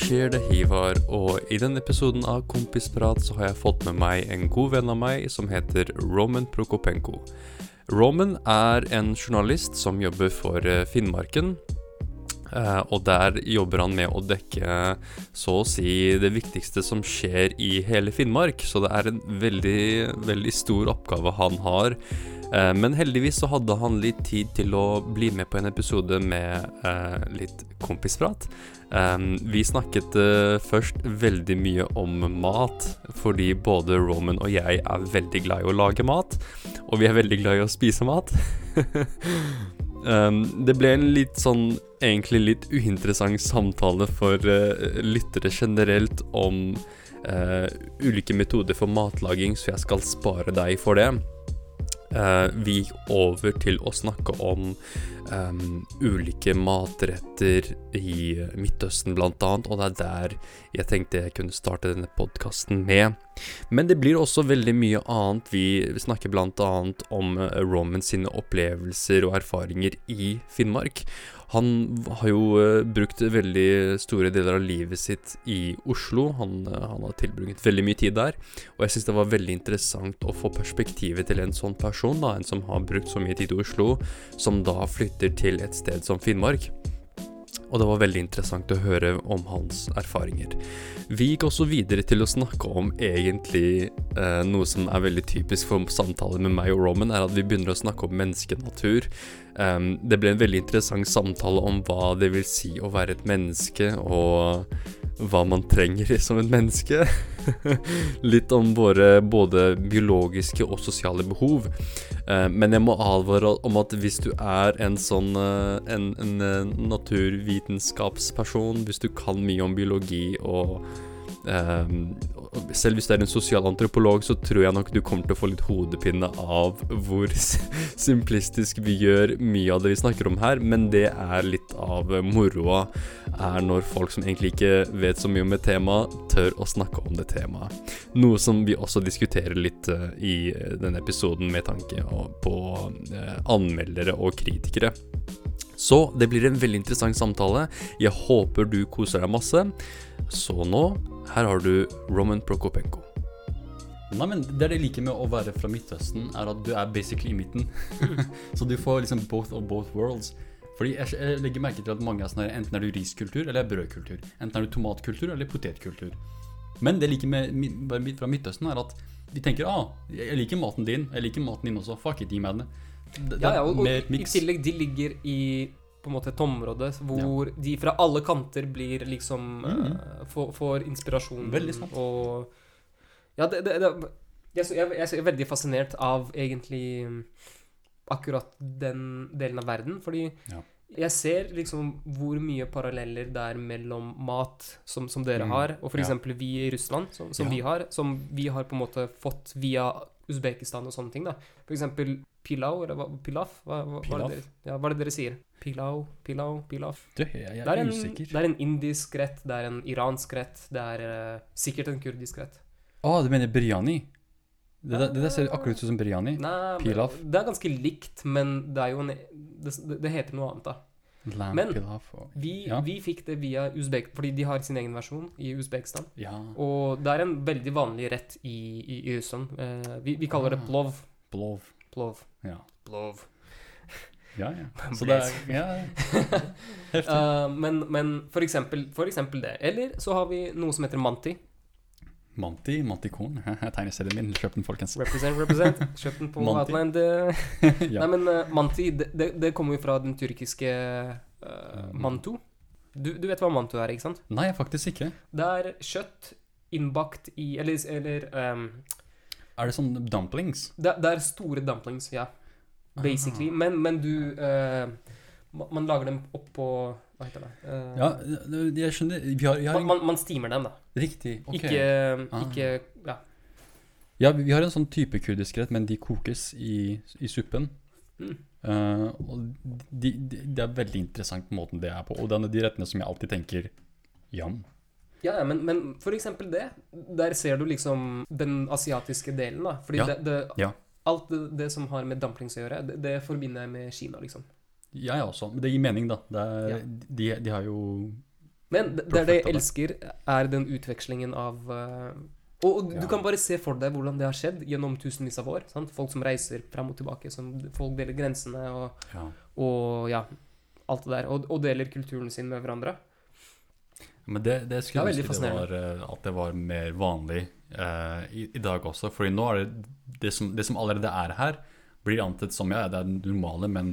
skjer det, Hivar? Og i denne episoden av Kompisprat så har jeg fått med meg en god venn av meg som heter Roman Prokopenko. Roman er en journalist som jobber for eh, Finnmarken. Eh, og der jobber han med å dekke så å si det viktigste som skjer i hele Finnmark. Så det er en veldig, veldig stor oppgave han har. Eh, men heldigvis så hadde han litt tid til å bli med på en episode med eh, litt kompisprat. Vi snakket først veldig mye om mat, fordi både Roman og jeg er veldig glad i å lage mat. Og vi er veldig glad i å spise mat. det ble en litt sånn egentlig litt uinteressant samtale for uh, lyttere generelt om uh, ulike metoder for matlaging, så jeg skal spare deg for det. Uh, vi gikk over til å snakke om um, ulike matretter i Midtøsten, annet, og det er der jeg tenkte jeg kunne starte denne podkasten med. Men det blir også veldig mye annet. Vi snakker annet om uh, Roman sine opplevelser og erfaringer i Finnmark. Han har jo uh, brukt veldig store deler av livet sitt i Oslo. Han, uh, han har tilbrukt veldig mye tid der. Og jeg syns det var veldig interessant å få perspektivet til en sånn person, da, en som har brukt så mye tid i Oslo, som da flytter til et sted som Finnmark. Og det var veldig interessant å høre om hans erfaringer. Vi gikk også videre til å snakke om egentlig eh, noe som er veldig typisk for samtaler med meg og Roman, er at vi begynner å snakke om menneskenatur. Um, det ble en veldig interessant samtale om hva det vil si å være et menneske, og hva man trenger som et menneske. Litt om våre både biologiske og sosiale behov. Uh, men jeg må advare om at hvis du er en sånn uh, en, en uh, naturvitenskapsperson, hvis du kan mye om biologi og selv hvis du er en sosialantropolog, så tror jeg nok du kommer til å få litt hodepine av hvor simplistisk vi gjør mye av det vi snakker om her, men det er litt av moroa, er når folk som egentlig ikke vet så mye om et tema, tør å snakke om det temaet. Noe som vi også diskuterer litt uh, i denne episoden med tanke på uh, anmeldere og kritikere. Så det blir en veldig interessant samtale. Jeg håper du koser deg masse. Så nå, her har du Roman Prokopenko. Nei, men Det er jeg liker med å være fra Midtøsten, er at du er basically i midten. så du får liksom both of both worlds. Fordi jeg, jeg legger merke til at mange er sånn her, enten er du riskultur eller brødkultur. Enten er du tomatkultur eller potetkultur. Men det jeg liker med, fra Midtøsten, er at de tenker ah, jeg liker maten din, jeg liker maten din også. Fuck it, gi meg den. Det, ja, ja, og, og i tillegg, de ligger i på en måte et område hvor ja. de fra alle kanter blir liksom mm. uh, får, får, inspirasjon. Veldig sant. Og Ja, det, det, det jeg, jeg, jeg, er veldig fascinert av egentlig akkurat den delen av verden, fordi ja. jeg ser liksom hvor mye paralleller det er mellom mat som, som dere mm. har, og f.eks. Ja. vi i Russland, som, som vi har, som vi har på en måte fått via Usbekistan og sånne ting. da. Eksempel pilau, eller hva, pilaf? Hva, hva, pilaf? Hva, er det, ja, hva er det dere sier? Pilau, pilau, pilaf? Du, jeg, jeg er, er usikker. Det er en indisk rett, det er en iransk rett, det er uh, sikkert en kurdisk rett. Å, oh, du mener biryani? Det, det, det ser akkurat ut som biryani. Nei, pilaf. Det er ganske likt, men det er jo en Det, det heter noe annet, da. Lamp, Men pilaf og, vi, ja. vi, fikk det via Uzbek, fordi de har sin egen versjon i Usbekistan. Ja. Og det er en veldig vanlig rett i, i, Russland. Uh, vi, vi, kaller ah. det plov. Plov. Plov. Ja. Plov. Ja, ja. Så det er ja, Heftig. uh, men, men for, eksempel, for eksempel det. Eller så har vi noe som heter manti. Manti, Mantikorn. Tegneserien min. Kjøp den, folkens. Represent, represent. Kjøp den på Outland. ja. Nei, men uh, Manti, det, det, kommer jo fra den tyrkiske uh, Mantu. Du, du, vet hva Mantu er, ikke sant? Nei, faktisk ikke. Det er kjøtt innbakt i Eller, eller um, Er det sånn dumplings? Det, det, er store dumplings, ja. Basically. Ah. Men, men, du uh, Man lager dem oppå hva heter det? Uh, ja, jeg skjønner vi har, vi har man, man, steamer dem, da. Riktig. ok. Ikke, ah. ikke Ja. Ja, vi har en sånn type kurdisk rett, men de kokes i, i suppen. Mm. Uh, og de, de, det er veldig interessant måten det er på. Og det er de rettene som jeg alltid tenker jam. Ja, men, men, for eksempel det. Der ser du liksom den asiatiske delen, da. Fordi ja. det, det, ja. Alt det, det, som har med dumplings å gjøre, det, det forbinder jeg med Kina, liksom. Jeg også. Men det gir mening, da. Er, ja. de, de, har jo Men det, det er det jeg elsker, er den utvekslingen av eh, Og, og du Ja. kan bare se for deg hvordan det har skjedd gjennom tusenvis av år. Sant? Folk som reiser fram og tilbake, som folk deler grensene og, Ja. og ja, alt det der. Og, og deler kulturen sin med hverandre. Men det, det skulle jeg ønske det var, eh, at det var mer vanlig uh, i, i dag også. Fordi nå er det det som, det som allerede er her, blir ansett som ja, det er det normale, men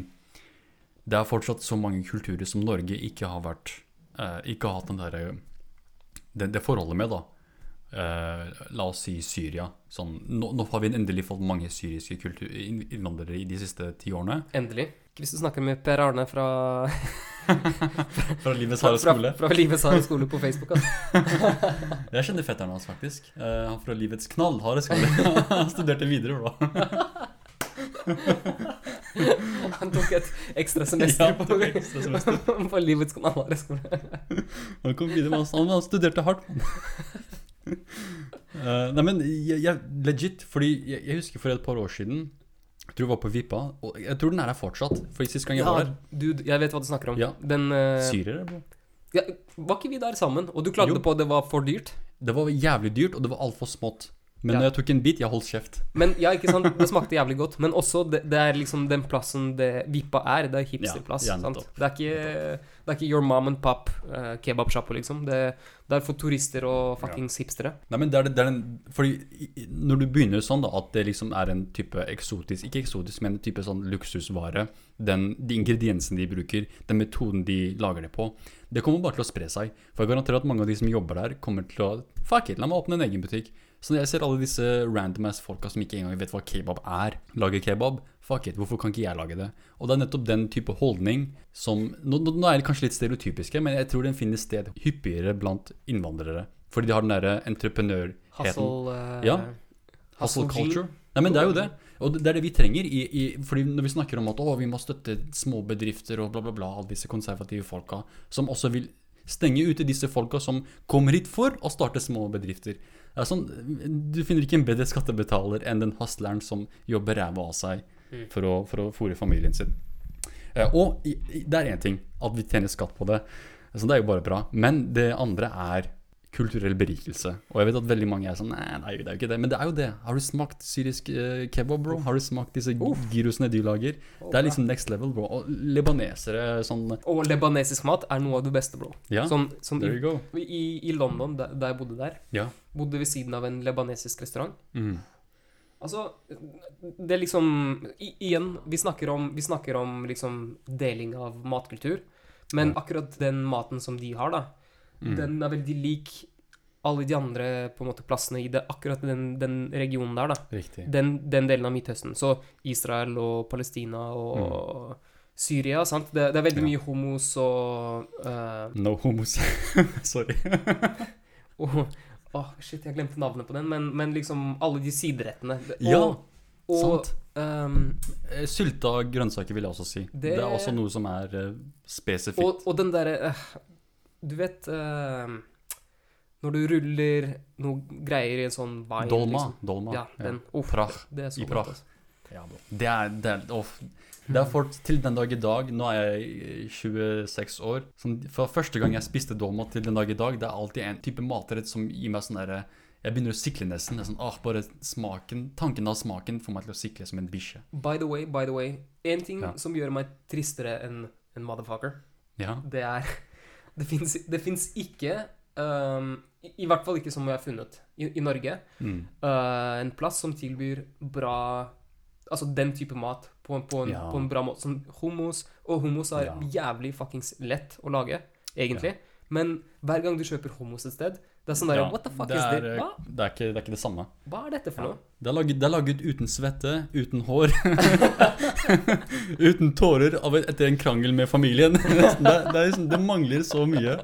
det er fortsatt så mange kulturer som Norge ikke har vært uh, Ikke har hatt den der, det, det forholdet med, da. Uh, la oss si Syria. Sånn, nå, nå har vi endelig fått mange syriske innvandrere i de siste ti årene. Endelig. Hvis du snakker med Per Arne fra, Fra livets harde skole. fra Livets harde skole på Facebook. Altså. Jeg kjenner fetteren hans, faktisk. Eh, han fra livets knallharde skole. han studerte videre, da. Han tok et ekstra semester Ja, på, tok ekstra semester. på Livets knallharde skole. Han kom videre, men han, han studerte hardt. Uh, nei, men jeg, jeg, legit, fordi jeg, jeg husker for et par år siden Jeg tror det var på Vippa, og jeg tror den er her fortsatt. For sist gang jeg var Ja, der dude, jeg vet hva du snakker om. Ja. Den uh, Syrere, ja, Var ikke vi der sammen? Og du klagde Jo. på at det var for dyrt? Det var jævlig dyrt, og det var altfor smått. Men Ja. jeg tok en bit, jeg holdt kjeft. Men ja, ikke sant, det smakte jævlig godt. Men også, det, det er liksom den plassen det Vippa er. Det er hipsterplass. Ja, ja, sant? Det er ikke, det er ikke your mom and pop uh, kebabsjappa, liksom. Det, det er for turister og fuckings hipstere. Nei, men det er, det er en, fordi når du begynner sånn da, at det liksom er en type eksotisk, ikke eksotisk, men en type sånn luksusvare, den, de ingrediensene de bruker, den metoden de lager det på, det kommer bare til å spre seg. For jeg garanterer at mange av de som jobber der, kommer til å Fuck it, la meg åpne en egen butikk. Så når jeg ser alle disse random ass folka som ikke engang vet hva kebab er, lager kebab, fuck it, hvorfor kan ikke jeg lage det? Og det er nettopp den type holdning som Nå, nå nå er det kanskje litt stereotypiske, men jeg tror den finner sted hyppigere blant innvandrere. Fordi de har den derre entreprenørheten. Hustle uh, Ja. Hustle culture. Nei, men det er jo det. Og det er det vi trenger. I, i, fordi når vi snakker om at å, vi må støtte småbedrifter og bla, bla, bla, alle disse konservative folka, som også vil stenge ute disse folka som kommer hit for å starte små bedrifter. Sånn, du finner ikke en bedre skattebetaler enn den hustleren som jobber ræva av seg Mm. for å, for å fôre familien sin. Eh, og det er én ting, at vi tjener skatt på det. Så det er jo bare bra. Men det andre er kulturell berikelse. Og jeg vet at veldig mange er sånn Nei, det er jo det er jo ikke det. Men det er jo det. Har du smakt syrisk uh, kebab, bro? Har du smakt disse uh. girusene de lager? Det er liksom next level, bro. Og libanesere sånn Og libanesisk mat er noe av det beste, bro. Ja, Sånn, sånn there i, you go. i, I London, da, da jeg bodde der, Ja. bodde ved siden av en libanesisk restaurant. Mm. Altså, det er liksom i, Igjen, vi snakker om, vi snakker om liksom deling av matkultur. Men akkurat den maten som de har, da, Mm. den er veldig lik alle de andre på en måte plassene i det, akkurat den, den regionen der, da. Den, den delen av Midtøsten. Så Israel og Palestina og Syria, sant. Det, det er veldig Mm. Ja. mye homos og uh, No homos. Sorry. og, oh, shit, jeg glemte navnet på den, men, men liksom alle de siderettene. Og, Ja, og, sant. ehm, Eh, Sylta grønnsaker vil jeg også si. Det, Det- er også noe som er uh, spesifikt. Og, og den derre eh, Du vet uh, Når du ruller noe greier i en sånn vine Dolma. liksom. Dolma. Ja, den. Uff, Prach. det er så I godt, prach. altså. Ja. Det er, det er, åh, det er for, til den dag i dag Nå er jeg 26 år. Sånn, fra første gang jeg spiste dolma til den dag i dag, det er alltid en type matrett som gir meg sånn derre Jeg begynner å sikle nesten. Det er sånn, ah, bare smaken, Tanken av smaken får meg til å sikle som en bikkje. By the way, by the way. En ting Ja. som gjør meg tristere enn en motherfucker, Ja. det er Det fins ikke um, i, I hvert fall ikke som jeg har funnet i, i Norge. Mm. Uh, en plass som tilbyr bra Altså den type mat på, på, en, Ja. på en bra måte. Som hummus. Og hummus er Ja. jævlig fuckings lett å lage, egentlig. Men hver gang du kjøper hummus et sted, det er sånn der Ja, What the fuck det is er, this? eh? Det er, ikke, det er ikke det samme. Hva er dette for noe? Det er laget, det er laget uten svette, uten hår. uten tårer etter en krangel med familien. det, liksom, det mangler så mye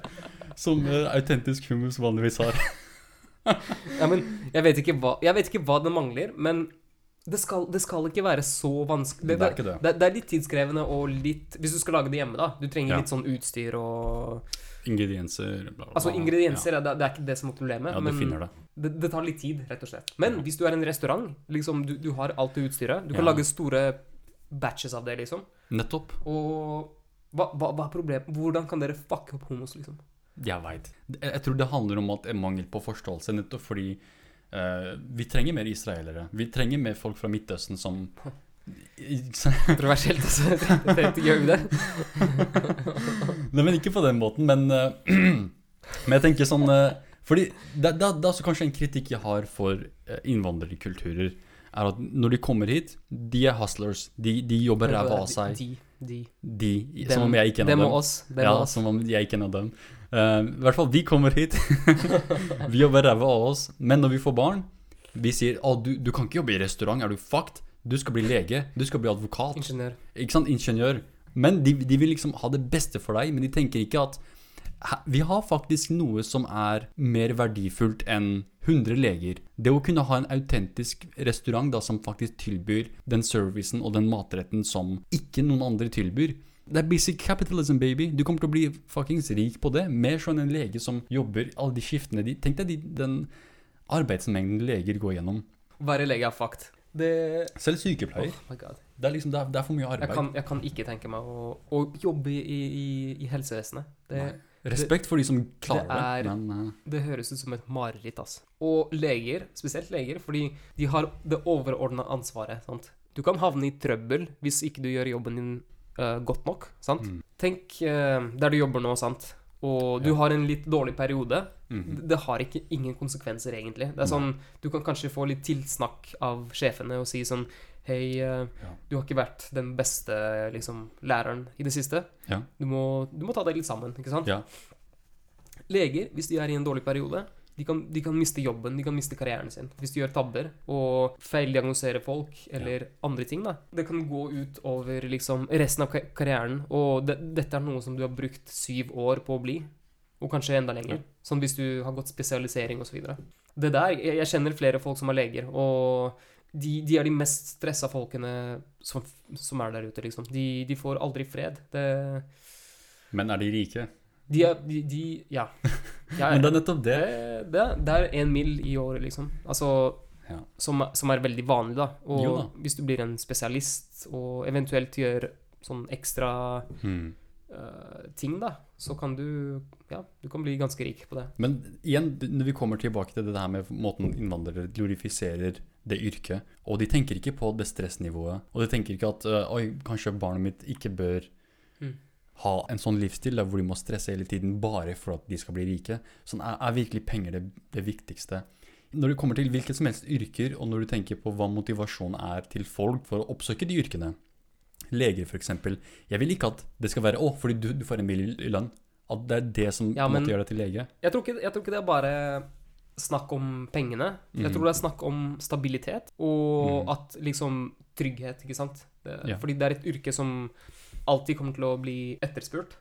som uh, autentisk hummus vanligvis har. Ja, men jeg vet ikke hva, jeg vet ikke hva det mangler, men det skal, det skal ikke være så vanskelig. Det er litt tidskrevende og litt Hvis du skal lage det hjemme, da. Du trenger Ja. litt sånn utstyr og Ingredienser bla, bla. Altså, ingredienser, det, det er ikke det som er problemet. Ja, men det. det, det tar litt tid, rett og slett. Men hvis du er en restaurant, liksom, du, du har alt det utstyret. Du kan Ja. lage store batches av det, liksom. Nettopp. Og hva, hva, hva er problemet? Hvordan kan dere fucke opp homos, liksom? Jeg veit. Jeg tror det handler om at mangel på forståelse, nettopp fordi uh, vi trenger mer israelere. Vi trenger mer folk fra Midtøsten som Kontroversielt, altså. Tenkte ikke over det. Nei, men ikke på den måten, men eh, Men jeg tenker sånn eh, Fordi det, det, det er kanskje en kritikk jeg har for eh, innvandrerkulturer, er at når de kommer hit, de er hustlers. De, de jobber ræva av seg. De, de. De, som om jeg ikke er en av dem. oss. Dem ja, oss. som om jeg ikke er en av dem. Uh, I hvert fall, vi kommer hit. vi jobber ræva av oss. Men når vi får barn, vi sier å, du, du kan ikke jobbe i restaurant, er du fucked? Du skal bli lege, du skal bli advokat. Ingeniør. Ikke sant, ingeniør. Men de, de vil liksom ha det beste for deg, men de tenker ikke at vi har faktisk noe som er mer verdifullt enn 100 leger. Det å kunne ha en autentisk restaurant da, som faktisk tilbyr den servicen og den matretten som ikke noen andre tilbyr. Det er basic capitalism, baby. Du kommer til å bli fuckings rik på det. Mer sånn en lege som jobber alle de skiftene de Tenk deg de, den arbeidsmengden leger går gjennom. Være lege er fucked. Det Selv sykepleier. Oh my god. Det er liksom, det er, det er for mye arbeid. Jeg kan, jeg kan ikke tenke meg å, å jobbe i, i, i helsevesenet. Respekt for de som klarer det, det er- men uh... det høres ut som et mareritt, altså. Og leger, spesielt leger, fordi de har det overordna ansvaret. sant? Du kan havne i trøbbel hvis ikke du gjør jobben din uh, godt nok. sant? Mm. Tenk uh, der du jobber nå, sant? Og du har en litt dårlig periode. mhm. Det har ikke ingen konsekvenser, egentlig. Det er sånn, Du kan kanskje få litt tilsnakk av sjefene og si sånn Hei, eh, du har ikke vært den beste liksom, læreren i det siste. Ja. Du, må, du må ta deg litt sammen, ikke sant? Ja. Leger, hvis de er i en dårlig periode, de kan, de kan miste jobben, de kan miste karrieren sin. Hvis de gjør tabber og feildiagnoserer folk eller andre ting, da. Det kan gå ut over liksom resten av karrieren, og det, dette er noe som du har brukt syv år på å bli. Og kanskje enda lenger. Sånn hvis du har gått spesialisering osv. Det der jeg, jeg kjenner flere folk som er leger, og de, de er de mest stressa folkene som, som er der ute, liksom. De, de får aldri fred. Det, Men er de rike? De er de, de Ja. ja Men det er nettopp det. det, det, er en mil i året, liksom. Altså Ja. som, som er veldig vanlig, da. Og Jo da. hvis du blir en spesialist og eventuelt gjør sånn ekstra Hmm. uh, ting, da, så kan du Ja, du kan bli ganske rik på det. Men igjen, når vi kommer tilbake til det her med måten innvandrere glorifiserer det yrket, og de tenker ikke på det stressnivået, og de tenker ikke at uh, oi, kanskje barnet mitt ikke bør. Ha en sånn livsstil der hvor de må stresse hele tiden bare for at de skal bli rike. Sånn er, er virkelig penger det, det viktigste. Når det kommer til hvilket som helst yrker, og når du tenker på hva motivasjonen er til folk for å oppsøke de yrkene, leger f.eks. Jeg vil ikke at det skal være å, fordi du, du får en bil i lønn. At det er det som Ja, men- gjør deg til lege. Jeg tror, ikke, jeg tror ikke det er bare snakk om pengene. Jeg Mhm. tror det er snakk om stabilitet og mm. at liksom trygghet, ikke sant. Det, Ja. Fordi det er et yrke som alltid kommer til å bli etterspurt.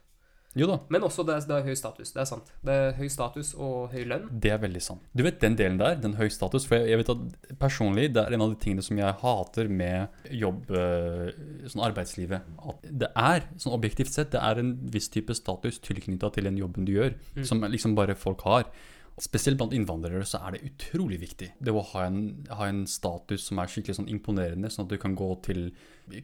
Jo da, Men også det er, det er høy status. Det er sant. Det er høy status og høy lønn. Det er veldig sant. Du vet den delen der, den høy status, for jeg, jeg vet at personlig, det er en av de tingene som jeg hater med jobb, eh, sånn arbeidslivet. At det er, sånn objektivt sett, det er en viss type status tilknyttet til den jobben du gjør, Mm. som liksom bare folk har. Spesielt blant innvandrere så er det utrolig viktig. Det å ha en, ha en status som er skikkelig sånn imponerende, sånn at du kan gå til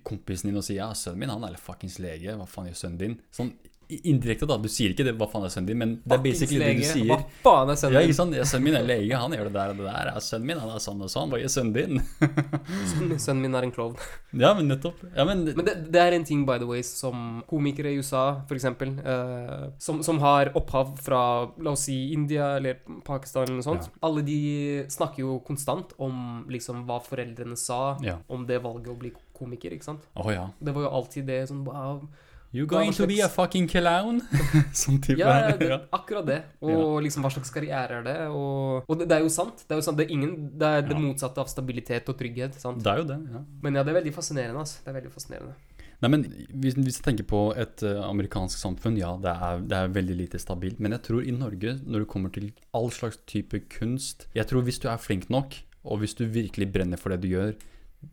kompisen din og si ja, sønnen min han er fuckings lege, hva faen gjør sønnen din? Sånn indirekte da, du sier ikke det, hva faen er sønnen din, men det er basically det du sier. Hva faen er sønnen Ja, ikke sant? Sønnen min er lege, han gjør det der og det der. Ja, sønnen min han er sånn og sånn. Hva gjør sønnen din? Sønnen- min er en klovn. Ja, men nettopp. Ja, men, Men det, det er en ting, by the way, som komikere i USA, for eksempel, eh, som, som har opphav fra, la oss si, India eller Pakistan eller noe sånt. Ja. Alle de snakker jo konstant om liksom hva foreldrene sa om det valget å bli komiker, ikke sant? Å ja. Det var jo alltid det sånn wow. You Hva going to be a fucking clown? sånn type. Ja, det, ja. akkurat det. Og liksom hva slags karriere er det? Og, og det, det er jo sant. Det er jo sant. Det er, ingen, det, er det motsatte av stabilitet og trygghet. sant? Det er jo det, ja. Men ja, det er veldig fascinerende. altså. Det er veldig fascinerende. Nei, men hvis, hvis jeg tenker på et uh, amerikansk samfunn, ja, det er, det er veldig lite stabilt. Men jeg tror i Norge, når det kommer til all slags type kunst Jeg tror hvis du er flink nok, og hvis du virkelig brenner for det du gjør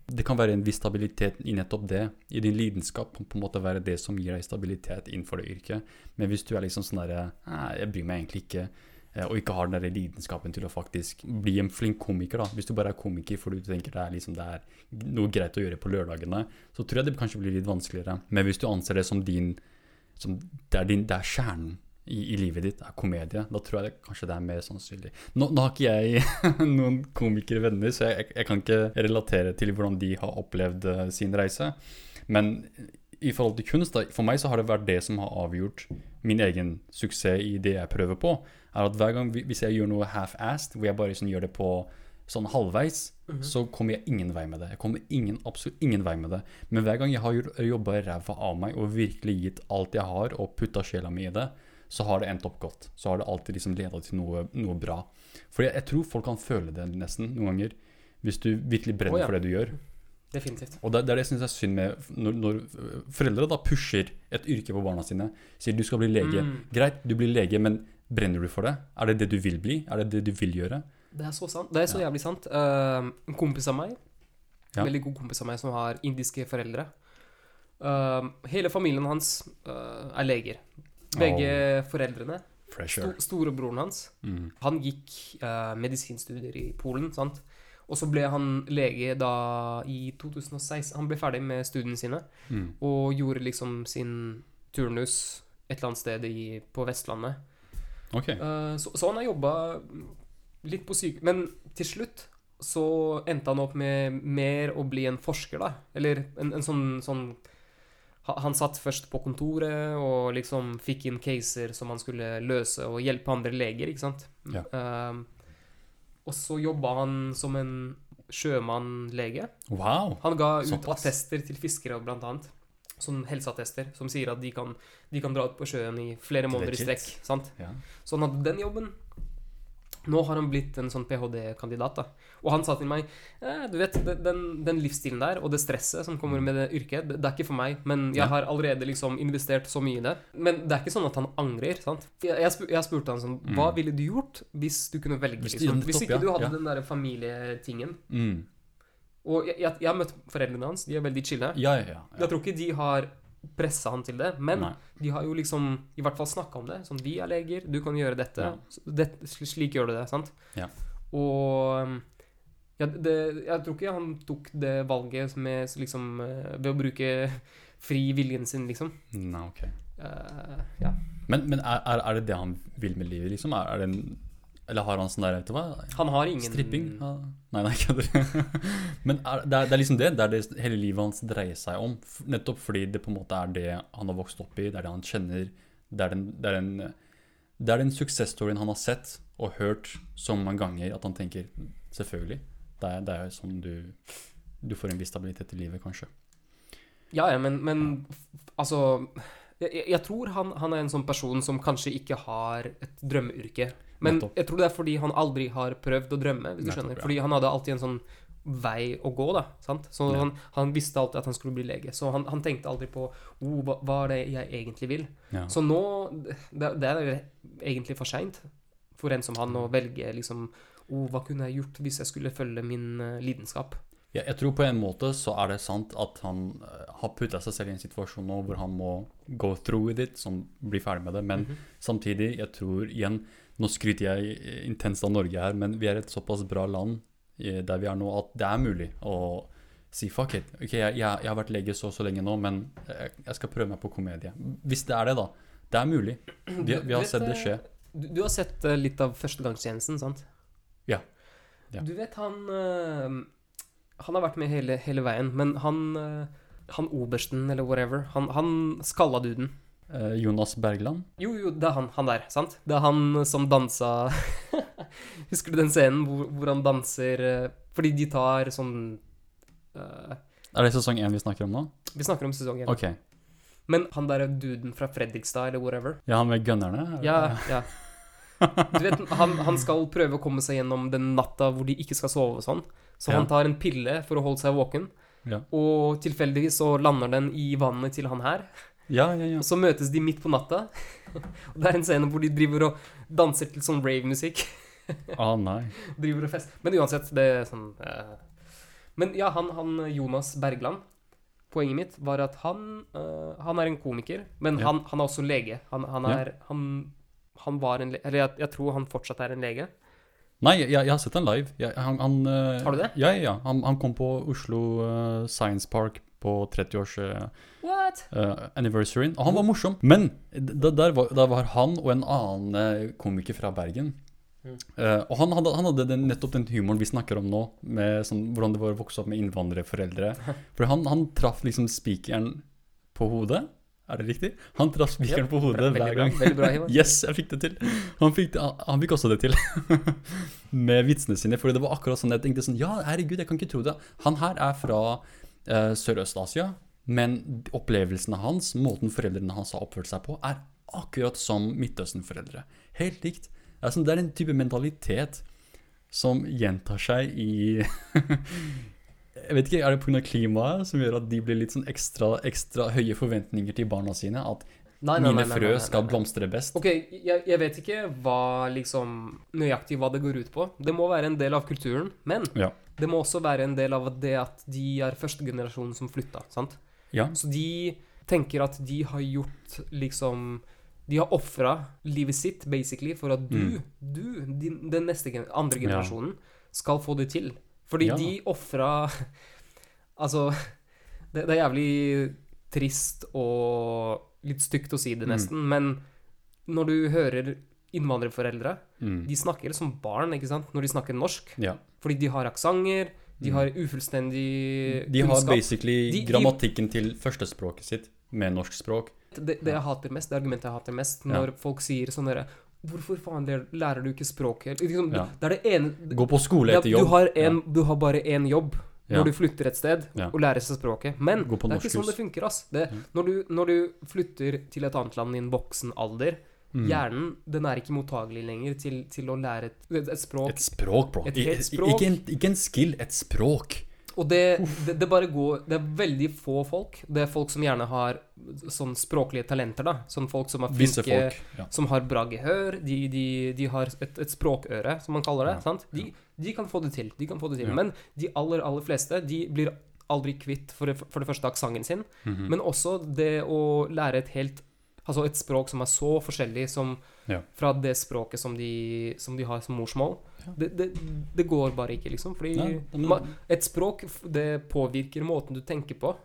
Det kan være en viss stabilitet i nettopp det. I din lidenskap på en måte være det som gir deg stabilitet innenfor det yrket. Men hvis du er liksom sånn derre Jeg bryr meg egentlig ikke. eh, Og ikke har den der lidenskapen til å faktisk bli en flink komiker. da Hvis du bare er komiker fordi du tenker det er, liksom, det er noe greit å gjøre på lørdagene, så tror jeg det kanskje blir litt vanskeligere. Men hvis du anser det som din som det, er din, det er kjernen i, i, livet ditt er komedie, da tror jeg det, kanskje det er mer sannsynlig. Nå, nå har ikke jeg noen komikere venner, så jeg, jeg, kan ikke relatere til hvordan de har opplevd uh, sin reise. Men i forhold til kunst, da, for meg så har det vært det som har avgjort min egen suksess i det jeg prøver på. er at hver gang Hvis jeg gjør noe half-assed, hvor jeg bare sånn, gjør det på sånn halvveis, mm -hmm. så kommer jeg ingen vei med det. Jeg kommer ingen, absolutt ingen vei med det. Men hver gang jeg har jobba ræva av meg og virkelig gitt alt jeg har, og putta sjela mi i det, så har det endt opp godt. Så har det alltid liksom leda til noe, noe, bra. For jeg, jeg, tror folk kan føle det nesten noen ganger, hvis du virkelig brenner oh, ja. for det du gjør. Definitivt. Og det, det er det jeg syns er synd med når, når, foreldre da pusher et yrke på barna sine. Sier du skal bli lege. Mm. Greit, du blir lege, men brenner du for det? Er det det du vil bli? Er det det du vil gjøre? Det er så sant. Det er så ja. jævlig sant. Uh, en kompis av meg, ja. veldig god kompis av meg, som har indiske foreldre uh, Hele familien hans uh, er leger. Begge oh. foreldrene. Sto, storebroren hans. Mm. Han gikk uh, medisinstudier i Polen, sant. Og så ble han lege da i 2016. Han ble ferdig med studiene sine mm. og gjorde liksom sin turnus et eller annet sted i, på Vestlandet. Okay. Uh, så, så, han har jobba litt på syke... Men til slutt så endte han opp med mer å bli en forsker, da. Eller en, en sånn, sånn han satt først på kontoret og liksom fikk inn caser som han skulle løse, og hjelpe andre leger, ikke sant. Ja. Uh, og så jobba han som en sjømannlege. Wow, han ga ut såpass. attester til fiskere, blant annet. Som helseattester som sier at de kan, de kan dra ut på sjøen i flere måneder i strekk. sant? Ja. Så han hadde den jobben. Nå har han blitt en sånn ph.d.-kandidat. da. Og han sa til meg eh, du vet, den, den, livsstilen der og det stresset som kommer med det yrket, det, det er ikke for meg. Men jeg har allerede liksom investert så mye i det. Men det er ikke sånn at han angrer. sant? Jeg, jeg, spur, jeg spurte han sånn Hva mm. ville du gjort hvis du kunne velge? Liksom? Hvis ikke du hadde ja. den der familietingen. Mm. Og jeg, jeg, jeg, har møtt foreldrene hans. De er veldig chille. Ja, ja, ja. Jeg tror ikke de har pressa han til det. Men Nei. de har jo liksom i hvert fall snakka om det. Sånn, vi er leger, du kan gjøre dette. Ja. det slik gjør du det, sant? Ja. Og ja, det, jeg tror ikke han tok det valget med, liksom, eh, ved å bruke fri viljen sin, liksom. Nei, ok. Uh, ja. Men, men er, er, det det han vil med livet, liksom? Er, er det en eller har han sånn der, vet du hva? Han har ingen Stripping? Nei, nei, kødder. Men er, det, er, det, er, liksom det. Det er det hele livet hans dreier seg om. Nettopp fordi det på en måte er det han har vokst opp i, det er det han kjenner. Det er den, det er den, det er den suksessstoryen han har sett og hørt så mange ganger at han tenker Selvfølgelig. Det er, det er sånn du, du får en viss stabilitet i livet, kanskje. Ja, ja, men, men altså jeg, jeg, tror han, han, er en sånn person som kanskje ikke har et drømmeyrke. Men Nettopp. jeg tror det er fordi han aldri har prøvd å drømme, hvis du skjønner. Ja. Fordi han hadde alltid en sånn vei å gå, da. Sant? Så ja. han, han, visste alltid at han skulle bli lege. Så han, han tenkte aldri på oh, hva, hva, er det jeg egentlig vil? Ja. Så nå det, det er egentlig for seint for en som han å velge liksom oh, Hva kunne jeg gjort hvis jeg skulle følge min uh, lidenskap? Ja, jeg tror på en måte så er det sant at han uh, har putta seg selv i en situasjon nå hvor han må go through with it, som blir ferdig med det. Men mm -hmm. samtidig, jeg tror igjen nå skryter jeg intenst av Norge her, men vi er et såpass bra land der vi er nå, at det er mulig å si fuck it. Ok, jeg, jeg, har vært lege så og så lenge nå, men jeg, jeg, skal prøve meg på komedie. Hvis det er det, da. Det er mulig. Vi, vi har sett det skje. Du, du har sett litt av førstegangstjenesten, sant? Ja. ja. Du vet, han Han har vært med hele, hele veien, men han uh, Han obersten, eller whatever, han, han skalla duden. Uh, Jonas Bergland? Jo, jo, det er han, han der, sant? Det er han som dansa Husker du den scenen hvor, hvor han danser Fordi de tar sånn uh, Er det sesong én vi snakker om nå? Vi snakker om sesong én. Okay. Men han der er duden fra Fredrikstad, eller whatever Ja, han med gunnerne? Ja, ja. Du vet, han, han, skal prøve å komme seg gjennom den natta hvor de ikke skal sove og sånn. Så ja. han tar en pille for å holde seg våken. Ja. Og tilfeldigvis så lander den i vannet til han her. Ja, ja, ja. Og så møtes de midt på natta. og det er en scene hvor de driver og danser til sånn rave-musikk. ah, nei. Driver og fest. Men uansett, det er sånn eh. Men ja, han, han, Jonas Bergland Poenget mitt var at han uh, Han er en komiker, men ja. han, han, er også lege. Han, han er han, han, var en lege Eller jeg, jeg, tror han fortsatt er en lege. Nei, jeg, jeg har sett han live. Jeg, han, han, har du det? Ja, ja. Han, kom på Oslo Science Park på 30-års uh, What? anniversaryen. Og han var morsom. Men der var, der var han og en annen eh, komiker fra Bergen. Mm. Uh, og han hadde, han hadde den, nettopp den humoren vi snakker om nå, med sånn, hvordan det var å vokse opp med innvandrerforeldre. For han, han traff liksom spikeren på hodet. Er det riktig? Han traff spikeren på hodet bra, hver gang. bra, Ivan. Yes, jeg fikk det til. Han fikk, han fikk også det til. med vitsene sine. Fordi det var akkurat sånn jeg tenkte sånn Ja, herregud, jeg kan ikke tro det. Han her er fra uh, Sørøst-Asia, men opplevelsene hans, måten foreldrene hans har oppført seg på, er akkurat som Midtøsten-foreldre. Helt likt. Det er, sånn, det er en type mentalitet som gjentar seg i Jeg vet ikke, Er det pga. klimaet som gjør at de blir litt sånn ekstra, ekstra høye forventninger til barna sine? At Nei, nei, mine nei, frø skal blomstre best? Ok, jeg, jeg vet ikke hva liksom nøyaktig hva det går ut på. Det må være en del av kulturen, men Ja. det må også være en del av det at de er første generasjon som flytta, sant? Ja. Så de tenker at de har gjort liksom De har ofra livet sitt, basically, for at du, Mm. du, din, den neste andre andre Ja. generasjonen, skal få det til. Fordi Ja. de ofra Altså, det, det er jævlig trist og litt stygt å si det, Mm. nesten, men når du hører innvandrerforeldre Mm. De snakker som barn, ikke sant, når de snakker norsk. ja. Fordi de har aksenter, de Mm. har ufullstendig kunnskap. De har kunnskap. basically De- de- grammatikken til førstespråket sitt med norsk språk. Det, det jeg hater mest, det argumentet jeg hater mest, Ja. når folk sier sånn derre Hvorfor faen lærer- du ikke språket? Liksom, Ja. Det er det ene Gå på skole ja, etter du, jobb. har en, du har bare én jobb Ja. når du flytter et sted Ja. og lærer seg språket. Men det er ikke sånn det funker. ass. Det, Ja. når, du, når du flytter til et annet land i en voksen alder, Mm. hjernen den er ikke mottagelig lenger til, til å lære et, et, språk. Et språk, bro. Et språk. Ikke, en, ikke en skill, et språk. Og det, det, det bare går Det er veldig få folk. Det er folk som gjerne har sånn språklige talenter, da. Sånn folk som er flinke, folk. Ja. som har bra gehør. De, de, de har et, et språkøre, som man kaller det. Ja, sant? De, de kan få det til. De kan få det til. Ja. Men de aller, aller fleste, de blir aldri kvitt for det, for det første aksenten sin, Mhm. men også det å lære et helt Altså et språk som er så forskjellig som fra det språket som de, som de har som morsmål. Ja. Det, det, det går bare ikke, liksom. Fordi Nei, men- man, et språk, det påvirker måten du tenker på.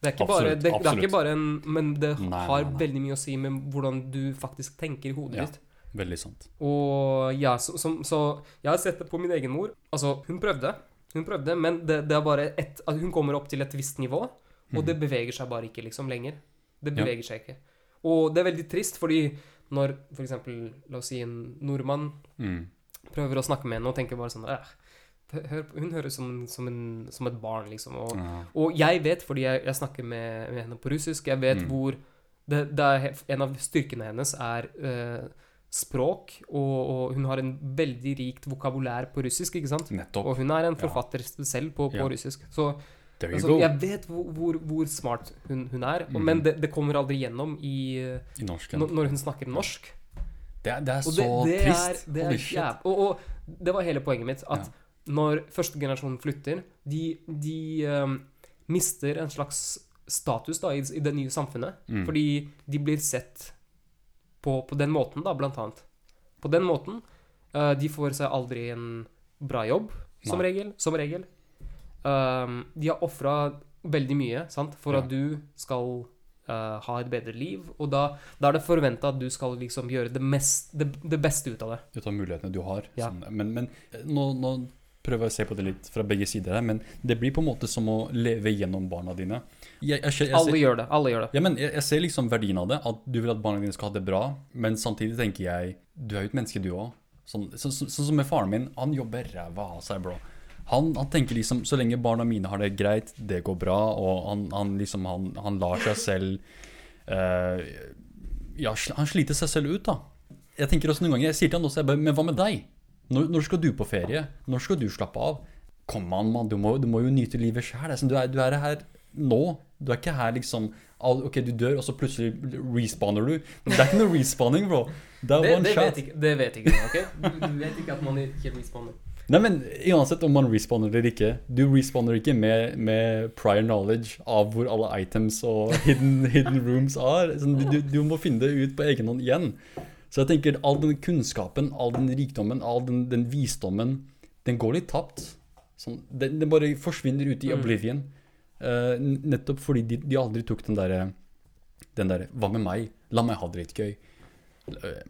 Det er ikke bare, Absolutt, det, det er ikke bare en Men det Nei, har veldig mye å si med hvordan du faktisk tenker i hodet Ja. ditt. Veldig sant. Og ja, så, så, så jeg har sett det på min egen mor. Altså, hun prøvde. Hun prøvde, men det, det er bare et Hun kommer opp til et visst nivå, og det beveger seg bare ikke liksom lenger. Det beveger Ja. seg ikke. Og det er veldig trist, fordi når eksempel, la oss si en nordmann Mm. Prøver å snakke med henne og tenker bare sånn hør, Hun høres som, som, en, som et barn, liksom. Og, Ja. og jeg vet, fordi jeg, jeg snakker med, med henne på russisk, jeg vet Mm. hvor det, det En av styrkene hennes er uh, språk, og, og hun har en veldig rikt vokabulær på russisk, ikke sant? Nettopp. Og hun er en Ja. forfatter selv på, på Ja. russisk. Så altså, jeg vet hvor, hvor, hvor smart hun, hun er, Mhm. men det, det kommer aldri gjennom i, I norsken. når hun snakker norsk. Det, er- det er så det, det trist. Er, det Holy shit. jæv- og, og det var hele poenget mitt. At Ja. når første generasjon flytter, de, de um, mister en slags status da, i, i det nye samfunnet. Mm. Fordi de blir sett på, på den måten, da, blant annet. På den måten. Uh, de får seg aldri en bra jobb, som regel. Som regel. Um, de har ofra veldig mye sant, for Ja. at du skal eh, ha et bedre liv. Og da, da er det forventa at du skal liksom gjøre det, mest, det, det beste ut av det. ut av mulighetene du har. Ja. Sånn, men men eh, nå, nå prøver jeg å se på det litt fra begge sider her, men det blir på en måte som å leve gjennom barna dine. Jeg, jeg, jeg, Alle gjør det. Alle gjør det. ja, men jeg, ser liksom verdien av det, at du vil at barna dine skal ha det bra, men samtidig tenker jeg, du er jo et menneske du òg. Sånn, så, så, sånn som med faren min, han jobber ræva av seg, bro. Han, han tenker liksom, så lenge barna mine har det greit, det går bra, og han, han liksom, han, han lar seg selv uh, Ja, han sliter seg selv ut, da. Jeg tenker også noen ganger, jeg sier til han også, jeg bare, men hva med deg? Når, når skal du på ferie? Når skal du slappe av? Kom an, mann, du må, du må jo nyte livet sjæl. Du, er- du er her nå. Du er ikke her liksom Ok, du dør, og så plutselig respawner du. Det er ikke noe respawning, bro. Det er Det, one det, shot. vet ikke, det vet ikke du, ok? Du, du vet ikke at man ikke respawner. Nei, men uansett om man respawner eller ikke, du respawner ikke med, med prior knowledge av hvor alle items og hidden, hidden rooms er. Sånn, du, du må finne det ut på egen hånd igjen. Så jeg tenker all den kunnskapen, all den rikdommen, all den, den visdommen, den går litt tapt. Sånn, den, den bare forsvinner ut i Mm. oblivion. Uh, nettopp fordi de, de aldri tok den derre Den der, Hva med meg? La meg ha det litt gøy.